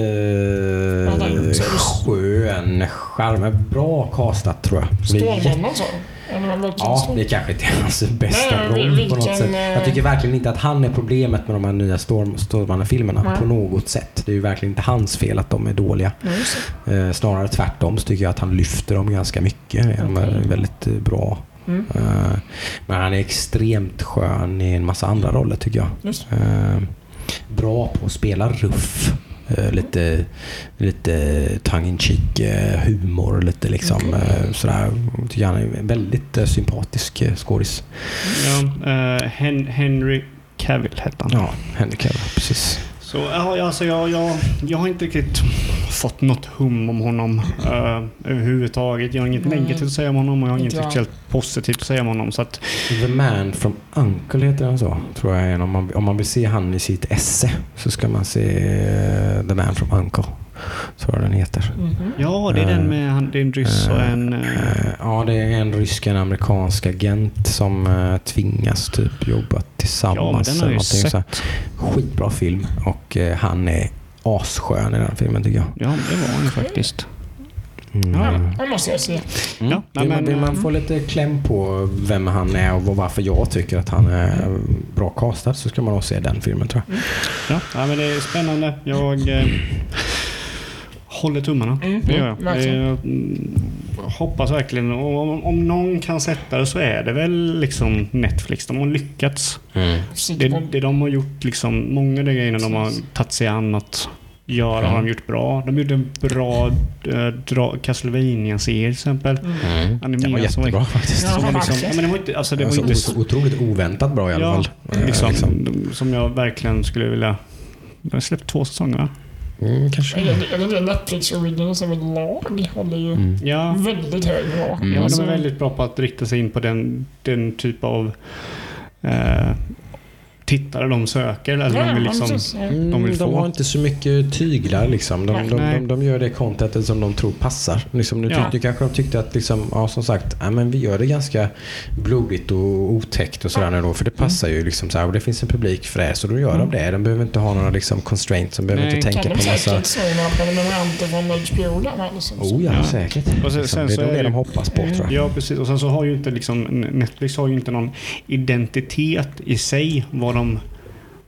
S2: skön, charm. Bra castat tror jag.
S1: Stålmannen låter
S2: Ja, det kanske inte är hans bästa
S1: Nej,
S2: roll
S1: vilken,
S2: på något sätt.
S1: eh,
S2: Jag tycker verkligen inte att han är problemet med de här nya Stålmannen-filmerna
S1: Nej.
S2: på något sätt. Det är ju verkligen inte hans fel att de är dåliga.
S1: Det.
S2: Eh, snarare tvärtom så tycker jag att han lyfter dem ganska mycket. De är väldigt eh, bra.
S1: Mm.
S2: Eh, men han är extremt skön i en massa andra roller tycker jag.
S1: Just
S2: Eh, bra på att spela ruff. Eh, lite lite tongue in cheek humor. Lite liksom eh, sådär. Tycker han är en väldigt sympatisk skådis.
S3: Ja, Hen- Henry Cavill hette han.
S2: Ja, Henry Cavill, precis.
S3: Så ja, alltså, jag, jag, jag har inte riktigt fått något hum om honom uh, överhuvudtaget. Jag har inget
S1: Nej.
S3: negativt att säga om honom och jag har inget speciellt positivt att säga om honom. Så att,
S2: The Man from Uncle heter han så. Tror jag. Om man, om man vill se han i sitt esse så ska man se eh, The Man from Uncle. Så vad den heter.
S1: Mhm.
S3: ja, det är
S2: Eh,
S3: den med han, det är en ryss och en... eh,
S2: Eh, Ja, det är en rysk och en amerikansk agent som eh, tvingas typ jobba
S3: ja,
S2: tillsammans.
S3: den har jag ju
S2: någonting så här.
S3: sett.
S2: Skitbra film och eh, han är asskön i den filmen tycker jag.
S3: Ja, det var han faktiskt.
S2: Mm.
S1: Ja, det måste jag se.
S2: Mm.
S3: Ja,
S2: vill, man,
S3: men,
S2: vill man
S3: eh,
S2: få lite kläm på vem han är och varför jag tycker att han är bra castad så ska man nog se den filmen tror jag.
S3: Ja, ja, men det är spännande. Jag eh, håller tummarna.
S1: Mm,
S3: Det gör jag. Det, mm, hoppas verkligen. Och om, om någon kan sätta det så är det väl liksom Netflix. De har lyckats.
S1: Sitter
S3: Det, det de har gjort, liksom, många av de grejerna de har tagit sig an att göra har de gjort bra. De gjorde en bra äh, dra- Castlevania-serie till exempel.
S1: Mm.
S2: Mm. Den var
S3: Animerad som var-
S2: jättebra faktiskt.
S1: Ja,
S3: Som var liksom, men det var inte, alltså det var
S2: Alltså,
S3: inte
S2: o- otroligt oväntat bra i alla
S3: Ja,
S2: fall. Eh,
S3: liksom,
S2: liksom.
S3: Som jag verkligen skulle vilja... De har släppt två säsonger va?
S2: Mm, kanske.
S1: Är det- är det det Netflix Originals överlag håller ju
S2: Mm.
S3: Ja,
S1: väldigt hög nivå.
S2: Mm.
S3: ja
S1: Alltså,
S3: de är väldigt bra på att rikta sig in på den, den typ av eh, tittare de söker. Eller
S1: ja,
S3: de vill
S1: ja,
S3: liksom,
S1: ja.
S2: Mm,
S3: de
S2: de,
S3: vill få.
S2: har inte så mycket tyglar liksom. De,
S1: Nej.
S2: de,
S3: Nej.
S2: de, de gör det contentet som de tror passar. Liksom, nu,
S3: Ja.
S2: tyckte, kanske de tyckte att liksom, ja, som sagt, ja, men vi gör det ganska blodigt och otäckt och sådär nu då. För det passar ju liksom så här, och det finns en publik för det. Så då gör
S3: Mm.
S2: de det. De behöver inte ha några liksom, constraints. De behöver
S3: Nej.
S2: inte tänka
S1: Kan
S2: på
S1: de
S2: massa...
S1: säkert slå några prenumeranter från va? Liksom.
S2: Oh ja,
S3: Ja.
S2: säkert.
S3: Och sen-
S2: liksom,
S3: sen
S2: det är det
S3: det-
S2: de hoppas på tror jag.
S3: Ja, precis. Och sen så har ju inte liksom, Netflix har ju inte någon identitet i sig vad de,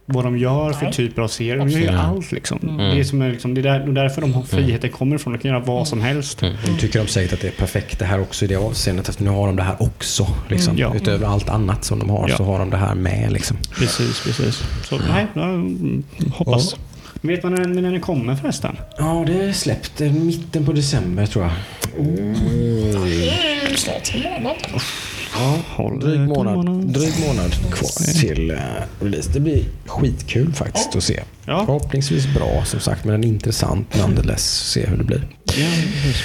S3: vad de gör för
S1: Nej.
S3: typer av serier. De gör ju allt liksom.
S1: Mm.
S3: Det, är som är liksom det, är där, det är därför de har friheten kommer ifrån. De kan göra vad som helst.
S2: Mm. Nu tycker de säkert att det är perfekt det här också i det avseendet. Att nu har de det här också. Liksom.
S3: Mm, ja.
S2: Utöver allt annat som de har
S3: Ja.
S2: så har de det här med. Liksom.
S3: Precis, precis. Så nej, jag mm, hoppas. Vet man när, när den kommer förresten?
S2: Ja, det är släppt. Är Mitten på december tror jag.
S1: Är ju snart en månad.
S2: Ja, dryg månad,
S3: månad.
S2: dryg månad kvar till uh, release. Det blir skitkul faktiskt att se.
S3: Ja,
S2: Förhoppningsvis bra som sagt, men intressant nonetheless. Se hur det blir.
S3: ja. Eh,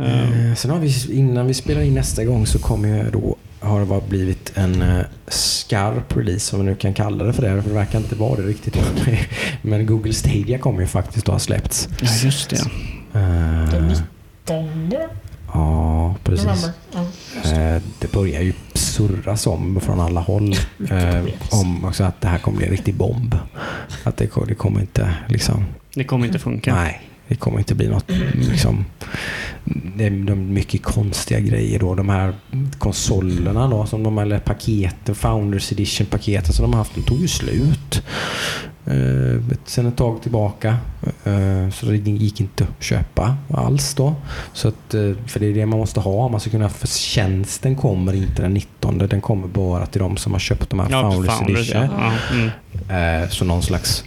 S2: Eh, sen har vi, innan vi spelar in nästa gång så kommer jag då har det blivit en uh, skarp release, om man nu kan kalla det för det. För det verkar inte vara det riktigt. [LAUGHS] Men Google Stadia kommer ju faktiskt att ha släppts.
S3: ja, just det.
S2: Eh,
S1: Den 19
S2: ja, precis. Eh, Det börjar ju surras om från alla håll. [LAUGHS] Eh, om också att det här kommer bli en riktig bomb. Att det, det kommer inte liksom...
S3: Det kommer inte funka.
S2: Nej, det kommer inte bli något liksom... Det är de mycket konstiga grejer då. De här konsolerna då, som de, eller paketen, Founders Edition-paketen som de har haft, de tog ju slut. Uh, sen ett tag tillbaka. Eh, så det gick inte att köpa alls då. Så att, eh, för det är det man måste ha man ska kunna... För tjänsten kommer inte den 19. Den kommer bara till de som har köpt de här
S3: Ja,
S2: Founders,
S3: founders,
S2: Edition.
S3: ja. Ja, mm.
S2: Eh, så någon slags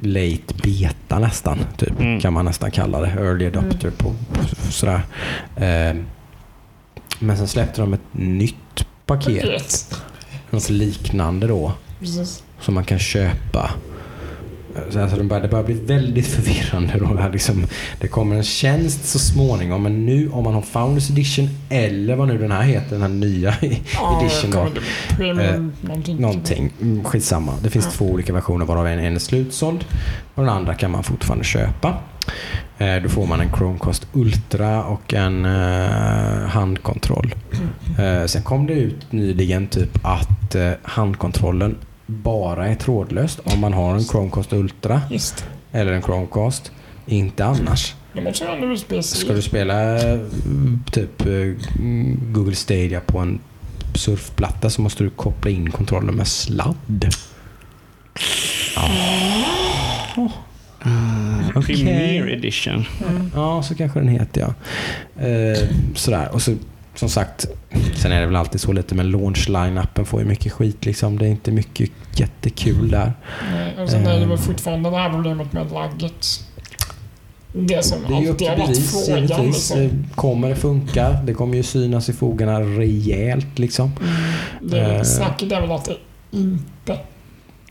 S2: late beta nästan, typ,
S3: Mm.
S2: kan man nästan kalla det. Early adopter på, på sådär. Eh, men sen släppte de ett nytt paket,
S1: Paket.
S2: något liknande då,
S1: Precis.
S2: som man kan köpa. Eh, Så alltså det, börjar, det börjar bli väldigt förvirrande. Då. Här liksom, det kommer en tjänst så småningom, men nu om man har Founders Edition eller vad nu den här heter, den här nya [LAUGHS]
S1: Ja,
S2: edition då.
S1: premium någonting.
S2: Någonting. Mm, Skitsamma. Det finns
S1: Ja.
S2: två olika versioner varav en, en är slutsåld och den andra kan man fortfarande köpa. Eh, då får man en Chromecast Ultra och en eh, handkontroll. Eh, sen kom det ut nyligen typ att eh, handkontrollen bara är trådlöst om man har en Chromecast Ultra
S1: Just
S2: eller en Chromecast. Inte annars. Ska du spela eh, typ eh, Google Stadia på en surfplatta så måste du koppla in kontrollen med sladd. Okej.
S3: Premier edition.
S1: Mm.
S2: Ja, så kanske den heter ja. Eh, sådär. Och så som sagt, sen är det väl alltid så lite med launch-line-appen får ju mycket skit liksom. Det är inte mycket jättekul där.
S1: Nej, Och sen är det väl fortfarande det här problemet med lagget. Det som
S2: Det är
S1: alltid har varit frågan.
S2: givetvis.
S1: Liksom.
S2: Eh, Kommer det funka? Det kommer ju synas i fogarna rejält liksom.
S1: Det
S2: Eh.
S1: snacket är väl att det inte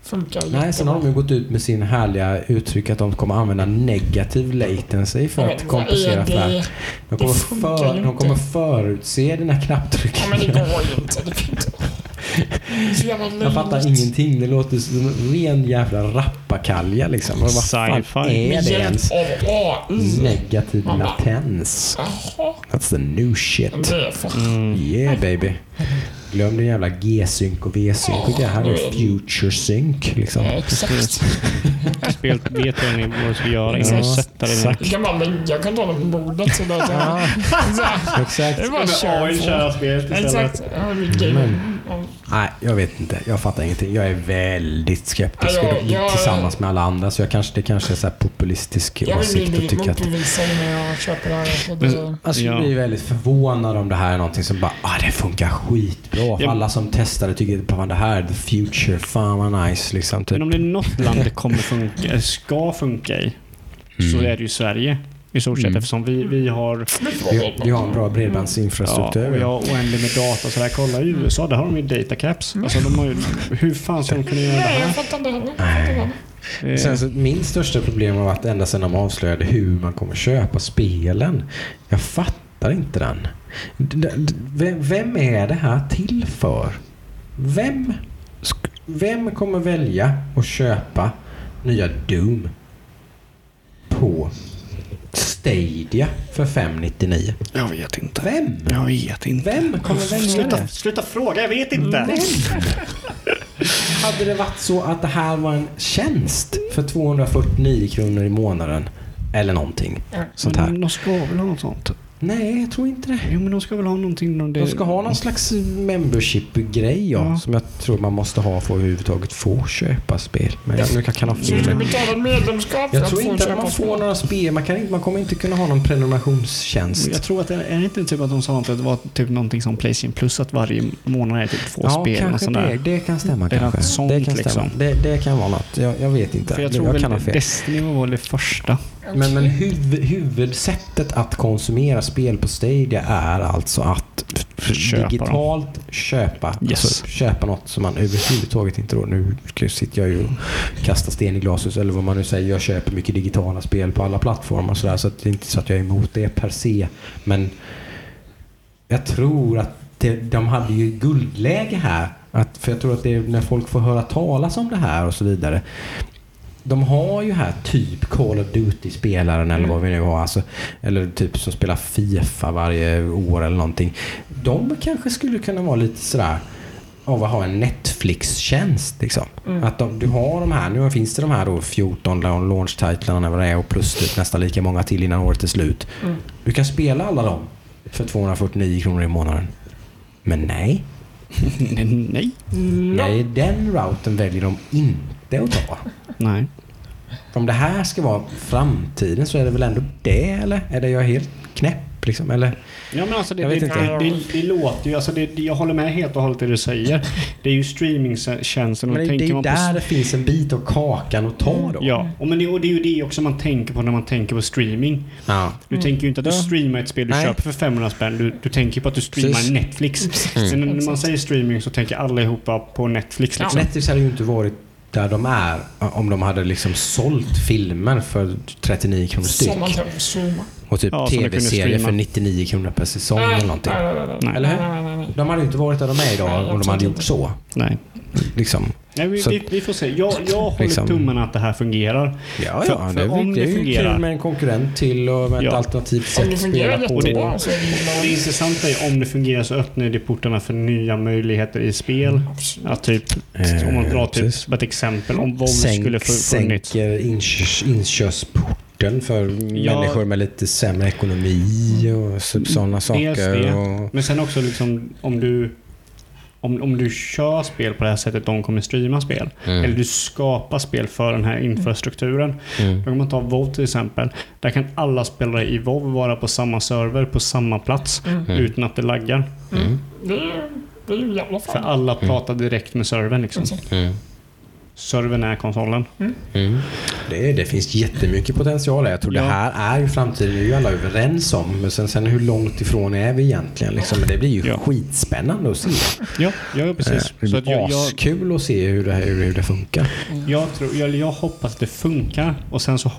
S1: funkar
S2: Nej, sen har de ju gått ut med sin härliga uttryck att de kommer använda negativ latency för att kompensera för det här.
S1: det?
S2: De kommer, för, de kommer förutse den här
S1: Ja, men det går ju inte. Det Det så
S2: Jag fattar ingenting. Det låter som en ren jävla rappakalja liksom. Vad fan är
S1: Med
S2: det ens?
S1: av AI.
S2: Negativ
S1: bara-
S2: latens. That's the new shit.
S1: Det.
S3: Mm.
S2: Yeah baby. Glöm din jävla G-synk och V-synk. och Det här är future sync liksom.
S1: Ja, Exakt. [LAUGHS]
S3: Spelet vet ni vad du ska göra innan du
S2: Ja,
S3: sätter dig ner.
S2: exakt.
S1: Jag kan bara lägga kontrollen på bordet så där. [LAUGHS] Så här.
S2: Exakt.
S1: Det är bara att köra på.
S3: spelet
S1: Exakt. Ja, det Ja.
S2: Nej, jag vet inte. Jag fattar ingenting. Jag är väldigt skeptisk
S1: Ja, jag-
S2: tillsammans med alla andra. Så jag kanske, det kanske är så här populistisk
S1: Jag
S2: åsikt att tycka att...
S1: när jag köper det. Så det,
S2: Alltså, jag
S3: Ja.
S2: blir väldigt förvånad om det här är någonting som bara ah, det funkar skitbra. För
S3: Ja.
S2: alla som testade tycker att det här är the future. Fan vad nice liksom. Typ.
S3: Men om det är något land det kommer funka, [LAUGHS] ska funka i, så
S2: Mm.
S3: är det ju Sverige. I stort sett
S2: Mm.
S3: eftersom vi, vi har,
S2: Vi, vi har en bra
S3: ja,
S2: bredbandsinfrastruktur.
S3: och vi har oändligt med data. Så där, kolla i USA, där har de ju datacaps. Alltså, de har ju, hur fan ska de kunna göra det här?
S1: Jag fattar inte heller.
S2: Sen så, min största problem har varit ända sedan de avslöjade hur man kommer köpa spelen. Jag fattar inte den. Vem, är det här till för? Vem, vem kommer välja att köpa nya Doom på Stadia för 599?
S3: Jag vet inte.
S2: Vem?
S3: Jag vet inte.
S2: Vem kommer välja
S3: Sluta,
S2: det?
S3: sluta fråga, jag vet inte. [LAUGHS]
S2: Hade det varit så att det här var en tjänst för 249 kronor i månaden eller någonting sånt här.
S3: Men de ska väl ha något sånt?
S2: Nej, jag tror inte det.
S3: Jo, men de ska väl ha någonting. någon-
S2: De ska ha någon slags membership-grej ja,
S3: Ja.
S2: som jag tror man måste ha för att överhuvudtaget få köpa spel. Men jag, nu kan jag ha
S1: Du
S2: fel.
S1: ett medlemskap
S2: Jag tror inte att man får några spel. Man, kan inte, man kommer inte kunna ha någon prenumerationstjänst.
S3: Jag tror att det är inte typ att de sa att det var typ någonting som Playstation Plus att varje månad är typ två
S2: Ja,
S3: spel. och
S2: kanske
S3: sånt
S2: det. Det kan stämma
S3: Det
S2: kanske.
S3: något sånt,
S2: det kan stämma.
S3: liksom.
S2: Det, det kan vara något. Jag, jag vet inte.
S3: För jag tror
S2: kan ha
S3: väl
S2: fel.
S3: Destiny var väl det första.
S2: Men, men huv, huvudsättet att konsumera spel på Stadia är alltså att
S3: Köpa dem.
S2: digitalt köpa,
S3: Yes.
S2: alltså, köpa något som man överhuvudtaget inte då. Nu sitter jag ju och kastar sten i glashus eller vad man nu säger. Jag köper mycket digitala spel på alla plattformar och sådär. Så att det är inte så att jag är emot det per se. Men jag tror att det, de hade ju guldläge här. Att, för jag tror att det är när folk får höra talas om det här och så vidare. De har ju här typ Call of Duty-spelaren eller vad vi nu har. Alltså, eller typ som spelar Fifa varje år eller någonting. De kanske skulle kunna vara lite sådär av att ha en Netflix-tjänst. Liksom. Att de, du har de här, nu finns det de här då 14 launch-titlarna vad det är och plus typ nästan lika många till innan året är slut.
S1: Mm.
S2: Du kan spela alla dem för 249 kronor i månaden. Men nej, [LAUGHS]
S3: Nej.
S2: nej den routen väljer de inte att ta.
S3: Nej.
S2: Om det här ska vara framtiden så är det väl ändå det eller? Är det jag helt knäpp liksom? Eller?
S3: Ja, men alltså det,
S2: Jag vet
S3: det,
S2: inte.
S3: det, det låter ju, alltså det, jag håller med helt och hållet det du säger. Det är ju streamingtjänsten och
S2: Men det, det är ju
S3: man på...
S2: där det finns en bit av kakan att ta då.
S3: Ja, och, men det, och det är ju det också man tänker på när man tänker på streaming.
S2: Ja.
S3: Du tänker ju inte att du streamar ett spel du
S2: Nej.
S3: köper för 500 spänn. Du, du tänker på att du streamar
S2: Precis.
S3: Netflix.
S2: Mm.
S3: Men när man säger streaming så tänker allihopa på Netflix. Liksom.
S2: Netflix hade ju inte varit där de är om de hade liksom sålt filmer för 39 kronor styck.
S1: Som man kan streama.
S2: Och typ
S3: Ja,
S2: tv-serier för 99 kronor per säsong eller någonting.
S1: nej, nej, nej,
S3: Nej.
S2: Eller hur?
S1: nej, nej, nej, nej.
S2: De hade ju inte varit där de är
S1: Nej,
S2: idag om de hade gjort
S1: inte.
S2: så.
S3: Nej.
S2: Liksom.
S3: Nej vi,
S2: Så-
S3: vi, vi får se. Jag, jag håller
S2: Liksom.
S3: tummarna att det här fungerar.
S2: Ja,
S3: För-
S2: ja.
S3: för
S2: det, är-
S3: om
S2: det är
S3: det fungerar-
S2: kul med en konkurrent till och med ett
S3: Ja.
S2: alternativt sätt
S1: Om det
S2: att
S1: fungerar
S2: spela på.
S1: är
S3: Det
S1: det
S3: intressanta är om det fungerar så öppnar det portarna för nya möjligheter i spel. Ja, typ,
S2: Eh,
S3: om man drar typ som ett exempel. Om WoW
S2: Sänk,
S3: skulle få funnits.
S2: sänker inkörs, inkörsporten för människor med lite sämre ekonomi och sådana saker.
S3: det.
S2: Och,
S3: Men sen också liksom om du om, om du kör spel på det här sättet de kommer streama spel.
S2: Mm.
S3: Eller du skapar spel för den här infrastrukturen.
S2: mm.
S3: Då kan man ta WoW till exempel. Där kan alla spelare i WoW vara på samma server på samma plats
S1: Mm.
S2: Mm.
S3: utan att det laggar.
S2: Mm.
S1: Det är ju det är ju jävla
S3: För alla pratar direkt med servern liksom.
S2: Mm.
S3: Servern är konsolen.
S2: Mm. Det, det finns jättemycket potential här. Jag tror
S3: Ja.
S2: det här är ju framtiden. Det är ju alla överens om. Men sen, sen hur långt ifrån är vi egentligen? Liksom? Det blir ju
S3: Ja.
S2: skitspännande att se.
S3: Ja, ja precis.
S2: Eh, Det
S3: att
S2: blir
S3: jag,
S2: askul att se hur det, här- hur, hur det funkar.
S3: jag, tror, jag, jag hoppas att det funkar och sen så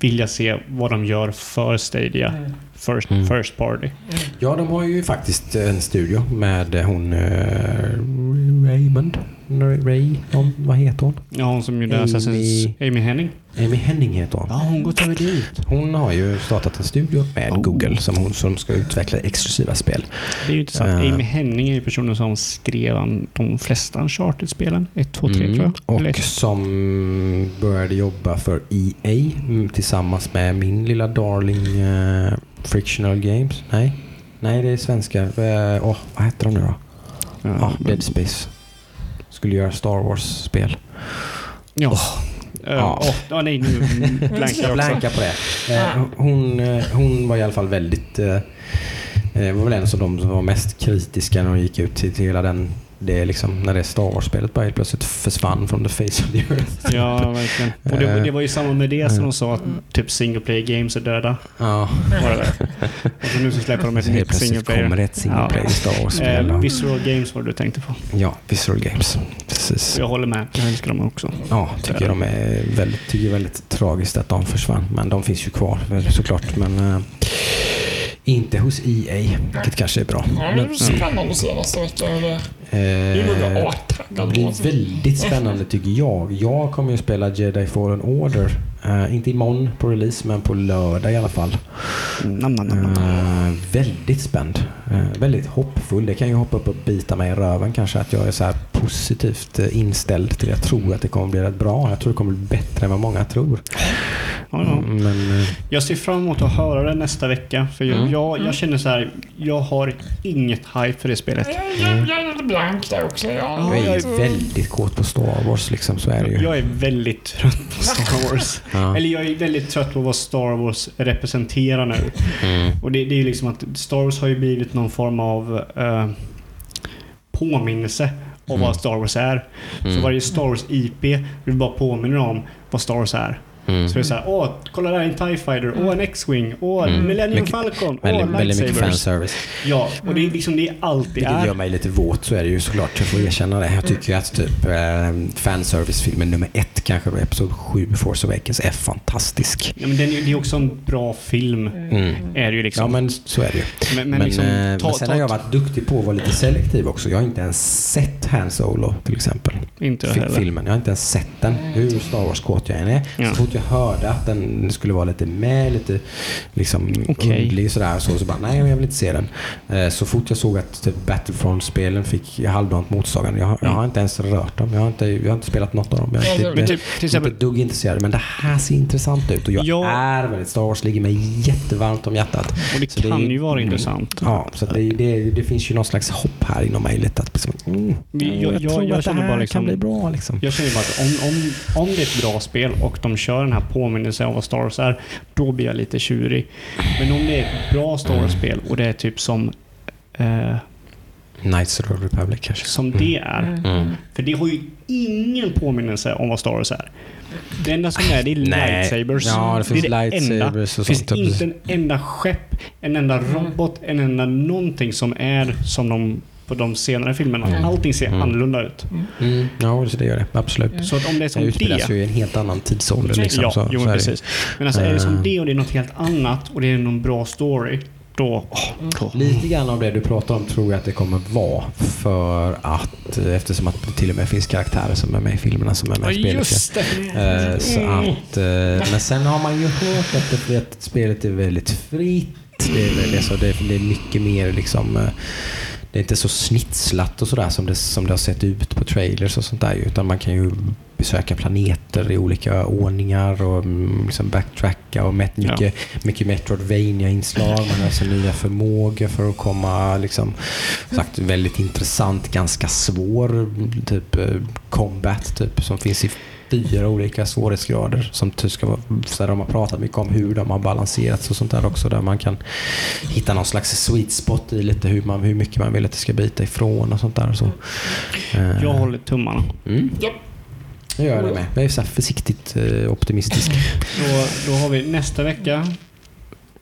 S3: vill jag se vad de gör för Stadia.
S1: Mm.
S3: First,
S2: Mm.
S3: first party.
S2: Ja, de har ju faktiskt en studio med hon uh, Raymond. Ray, hon, vad heter hon?
S3: Ja, hon som gjorde
S2: Amy-
S3: Assassin's... Amy Henning.
S2: Amy Henning heter hon.
S3: Ja, hon gått över dit.
S2: Hon har ju startat en studio med
S3: Oh.
S2: Google som hon som ska utveckla exklusiva spel.
S3: Det är ju intressant.
S2: Eh.
S3: Amy Henning är ju personen som skrev de flesta Uncharted-spelen. 1, 2, 3
S2: Mm.
S3: tror jag. Eller
S2: Och
S3: ett.
S2: som började jobba för EA mm, tillsammans med min lilla darling eh, Frictional Games. Nej, nej det är svenska. Eh, Åh, vad heter de nu då? Ja,
S3: Ja,
S2: Dead Space. Skulle göra Star Wars-spel.
S3: Ja. Eh,
S2: Ja.
S3: åh, ja, nej, nu blankar jag
S2: blankar på det. Eh, hon, eh, hon var i alla fall väldigt... Eh, eh, var väl en av de som var mest kritiska när hon gick ut till, till hela den... Det är liksom när det Star Wars-spelet bara helt plötsligt försvann från the face of the earth.
S3: Ja, verkligen. Och det, det var ju samma med det som de sa att typ single player games är döda.
S2: Ja,
S3: Var det där. Och så nu så släpper de ett [LAUGHS] nytt single
S2: kommer
S3: player.
S2: det ett single
S3: Ja.
S2: player Star Wars-spel.
S3: Eh, Visceral Games var det du tänkte på.
S2: Ja, Visceral Games. precis.
S3: Jag håller med. Jag älskar dem också.
S2: Ja, tycker de är väldigt, tycker väldigt tragiskt att de försvann. Men de finns ju kvar såklart. Men eh, inte hos EA, vilket kanske är bra.
S1: Ja, det blir spännande att se nästa vecka det
S2: Eh, blir väldigt spännande tycker jag. Jag kommer ju spela Jedi Fallen Order. Eh, inte imorgon på release, men på lördag i alla fall. Eh, väldigt spänd. Eh, väldigt hoppfull. Det kan ju hoppa upp och bita mig i röven kanske. Att jag är så här positivt eh, inställd till det. Jag tror att det kommer bli rätt bra. Jag tror det kommer bli bättre än vad många tror.
S3: Ja, ja.
S2: Mm, Men eh,
S3: Jag ser fram emot att höra det nästa vecka. För jag,
S2: Mm.
S3: jag, jag känner så här, jag har inget hype för det spelet.
S1: Jag, jag, jag är lite blank där också. Jag,
S2: jag är väldigt kåt på Star Wars liksom. Så är det ju.
S3: Jag är väldigt trött på Star Wars.
S2: Ja.
S3: Eller jag är väldigt trött på vad Star Wars representerar nu.
S2: Mm.
S3: Och det, det är ju liksom att Star Wars har ju blivit någon form av eh, påminnelse om
S2: Mm.
S3: vad Star Wars är. Så
S2: Mm.
S3: varje Star Wars IP vill bara påminna om vad Star Wars är.
S2: Mm.
S3: Så det är såhär, åh, kolla där är en TIE Fighter, åh en X-Wing, åh
S2: Mm.
S3: Millennium
S2: Mycket-
S3: Falcon, åh
S2: Väldigt, väldigt mycket
S3: lightsabers.
S2: fanservice.
S3: Ja, och det är liksom det är allt det
S2: Vilket gör
S3: är.
S2: mig lite våt, så är det ju såklart. Jag får erkänna det. Jag tycker att typ eh, fanservice-filmen nummer ett, kanske Episod 7, Force Awakens, är fantastisk.
S3: Ja, men den, är- det är också en bra film.
S2: Mm.
S3: Är det ju liksom.
S2: Ja, men så är det ju.
S3: men, men
S2: Men,
S3: liksom,
S2: eh,
S3: ta,
S2: men sen
S3: ta,
S2: har jag varit duktig på att vara lite selektiv också. Jag har inte ens sett Han Solo till exempel.
S3: inte jag heller.
S2: filmen. Jag har inte ens sett den. Hur Star Wars-kåt jag än är.
S3: Ja.
S2: Så fort jag hörde att den skulle vara lite med, lite liksom
S3: Okej.
S2: underlig sådär. Så, så bara, nej jag vill inte se den. Eh, så fort jag såg att typ Battlefront-spelen fick halvdant mottagande. Jag, har- jag har inte ens rört dem. Jag har inte, jag har inte spelat något av dem. Jag är inte,
S3: Men typ, till
S2: inte
S3: exempel,
S2: ett dugg intresserad. Men det här ser intressant ut. Och jag
S3: Ja.
S2: är väldigt Star Wars ligger mig jättevarmt om hjärtat.
S3: och det
S2: Så
S3: kan ju vara
S2: mm.
S3: intressant.
S2: Ja, så det, det, det finns ju någon slags hopp här inom mig lite. Att liksom, mm, jag,
S3: jag- jag-
S2: tror
S3: jag
S2: att det här
S3: bara liksom-
S2: kan bli bra. Liksom.
S3: Jag känner bara att om, om, om det är ett bra spel och de kör den här påminnelsen om vad Star Wars är, då blir jag lite tjurig. Men om det är ett bra Star Wars-spel och det är typ som, eh,
S2: Knights of the Republic kanske.
S3: som det är.
S2: Mm.
S3: För det har ju ingen påminnelse om vad Star Wars är. Det enda som är det är
S2: Nej.
S3: lightsabers.
S2: Ja, det finns
S3: är det enda.
S2: lightsabers och
S3: Det finns inte en enda skepp, en enda robot, en enda någonting som är som de på de senare filmerna.
S1: Mm.
S3: Allting ser
S2: Mm.
S3: annorlunda ut.
S2: Mm, ja, så det gör det. Absolut.
S3: Så att om det är
S2: Det
S3: som
S2: utspelas
S3: det...
S2: ju i en helt annan tidsålder. Liksom,
S3: ja,
S2: så,
S3: jo,
S2: så det.
S3: precis. Men alltså är det som
S2: Eh.
S3: det och det är något helt annat och det är någon bra story, då... då.
S2: Lite grann av det du pratar om tror jag att det kommer vara. För att eh, eftersom att det till och med finns karaktärer som är med i filmerna som är med i spelet. ja.
S3: Just det!
S2: Eh, så att, men sen har man ju hört att, det, att spelet är väldigt fritt. Det är, det, det är mycket mer liksom... Det är inte så snitslat och sådär som det, som det har sett ut på trailers och sånt där Utan man kan ju besöka planeter i olika ordningar och mm, liksom backtracka och met,
S3: Ja.
S2: mycket, mycket Metroidvania-inslag. Man har alltså nya förmågor för att komma liksom... Sagt, väldigt intressant, ganska svår typ eh, combat typ som finns i fyra olika svårighetsgrader som ty- ska vara, så de har pratat mycket om hur de har balanserats och sånt där också där man kan hitta någon slags sweet spot i lite hur, man, hur mycket man vill att det ska bita ifrån och sånt där. Och så. Eh,
S3: Jag håller tummarna.
S2: Mm,
S1: Japp.
S2: jag gör det med. Jag är så här försiktigt eh, optimistisk.
S3: Då, då har vi nästa vecka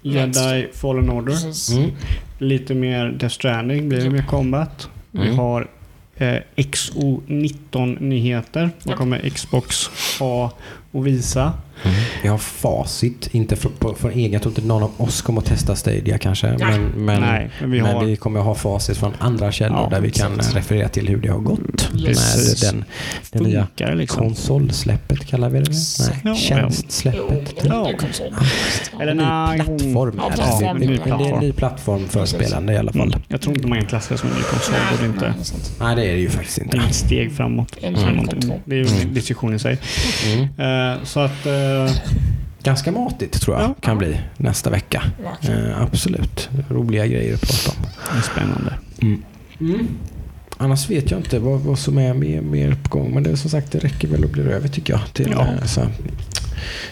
S3: Jedi Fallen Order.
S2: Mm.
S3: Lite mer Death Stranding, blir det mer combat. Vi
S2: Mm.
S3: har eh, XO19-nyheter. Vad kommer Xbox ha att visa?
S2: Mm. Vi har facit, inte från, på, från egen. Jag tror inte någon av oss kommer att testa Stadia kanske.
S1: Nej.
S2: Men, men,
S3: Nej, men vi
S2: men
S3: har...
S2: vi kommer att ha facit från andra källor
S3: Ja,
S2: där vi kan
S1: exakt.
S2: eh, referera till hur det har gått
S3: Precis.
S2: med den, den nya
S3: Funkar liksom?
S2: konsolsläppet kallar vi det Nej,
S3: Ja,
S2: tjänstsläppet.
S3: Ja. Eller
S2: En ny
S3: nej,
S2: plattform
S1: Ja, plattform,
S2: Det-
S1: ny
S2: det- Det är en ny plattform för
S1: Precis.
S2: spelande i alla fall.
S3: Mm. Jag tror inte man kan klassa det som en ny konsol. Det är inte
S1: Nej, det är.
S2: Nej, det ju faktiskt
S3: det är
S2: inte.
S3: inget steg framåt.
S1: Mm.
S3: Det är ju
S2: Mm.
S3: en diskussion i sig.
S2: Mm.
S3: Eh, så att... eh,
S2: Ganska matigt tror jag
S3: Ja.
S2: kan bli nästa vecka. Eh, absolut. Roliga grejer att prata om.
S3: det är spännande.
S2: Mm. Annars vet jag inte vad, vad som är mer, mer på gång. Men det är som sagt, det räcker väl att bli över tycker jag. Till,
S3: Ja.
S2: eh, så.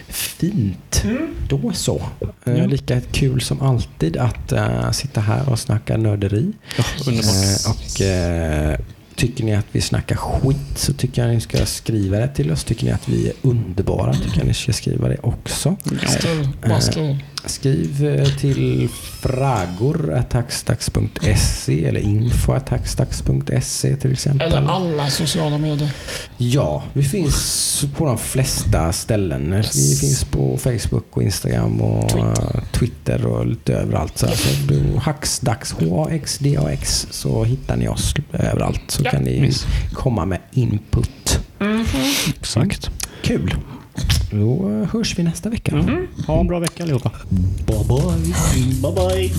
S2: Fint.
S1: Mm.
S2: Då så. Eh,
S3: Ja.
S2: Lika kul som alltid att eh, sitta här och snacka nörderi.
S3: Ja, underbart.
S2: Eh, och eh, Tycker ni att vi snackar skit så tycker jag ni ska skriva det till oss. Tycker ni att vi är underbara tycker jag ni ska skriva det också.
S3: Ja.
S1: Skriv. Bara skriv.
S2: Skriv eh, till fragor.hackstacks.se eller info.hackstacks.se till exempel.
S1: Eller alla sociala medier.
S2: Ja, vi finns på de flesta ställen. Vi finns på Facebook och Instagram och
S1: Twitter.
S2: Twitter och lite överallt. Så alltså, du, Hacksdax, H-A-X-D-A-X, så hittar ni oss överallt. Så
S1: Ja,
S2: kan ni komma med input.
S4: Exakt.
S2: Kul. Då hörs vi nästa vecka.
S3: Mm. Ha en bra vecka allihopa.
S4: Bye bye. Bye bye.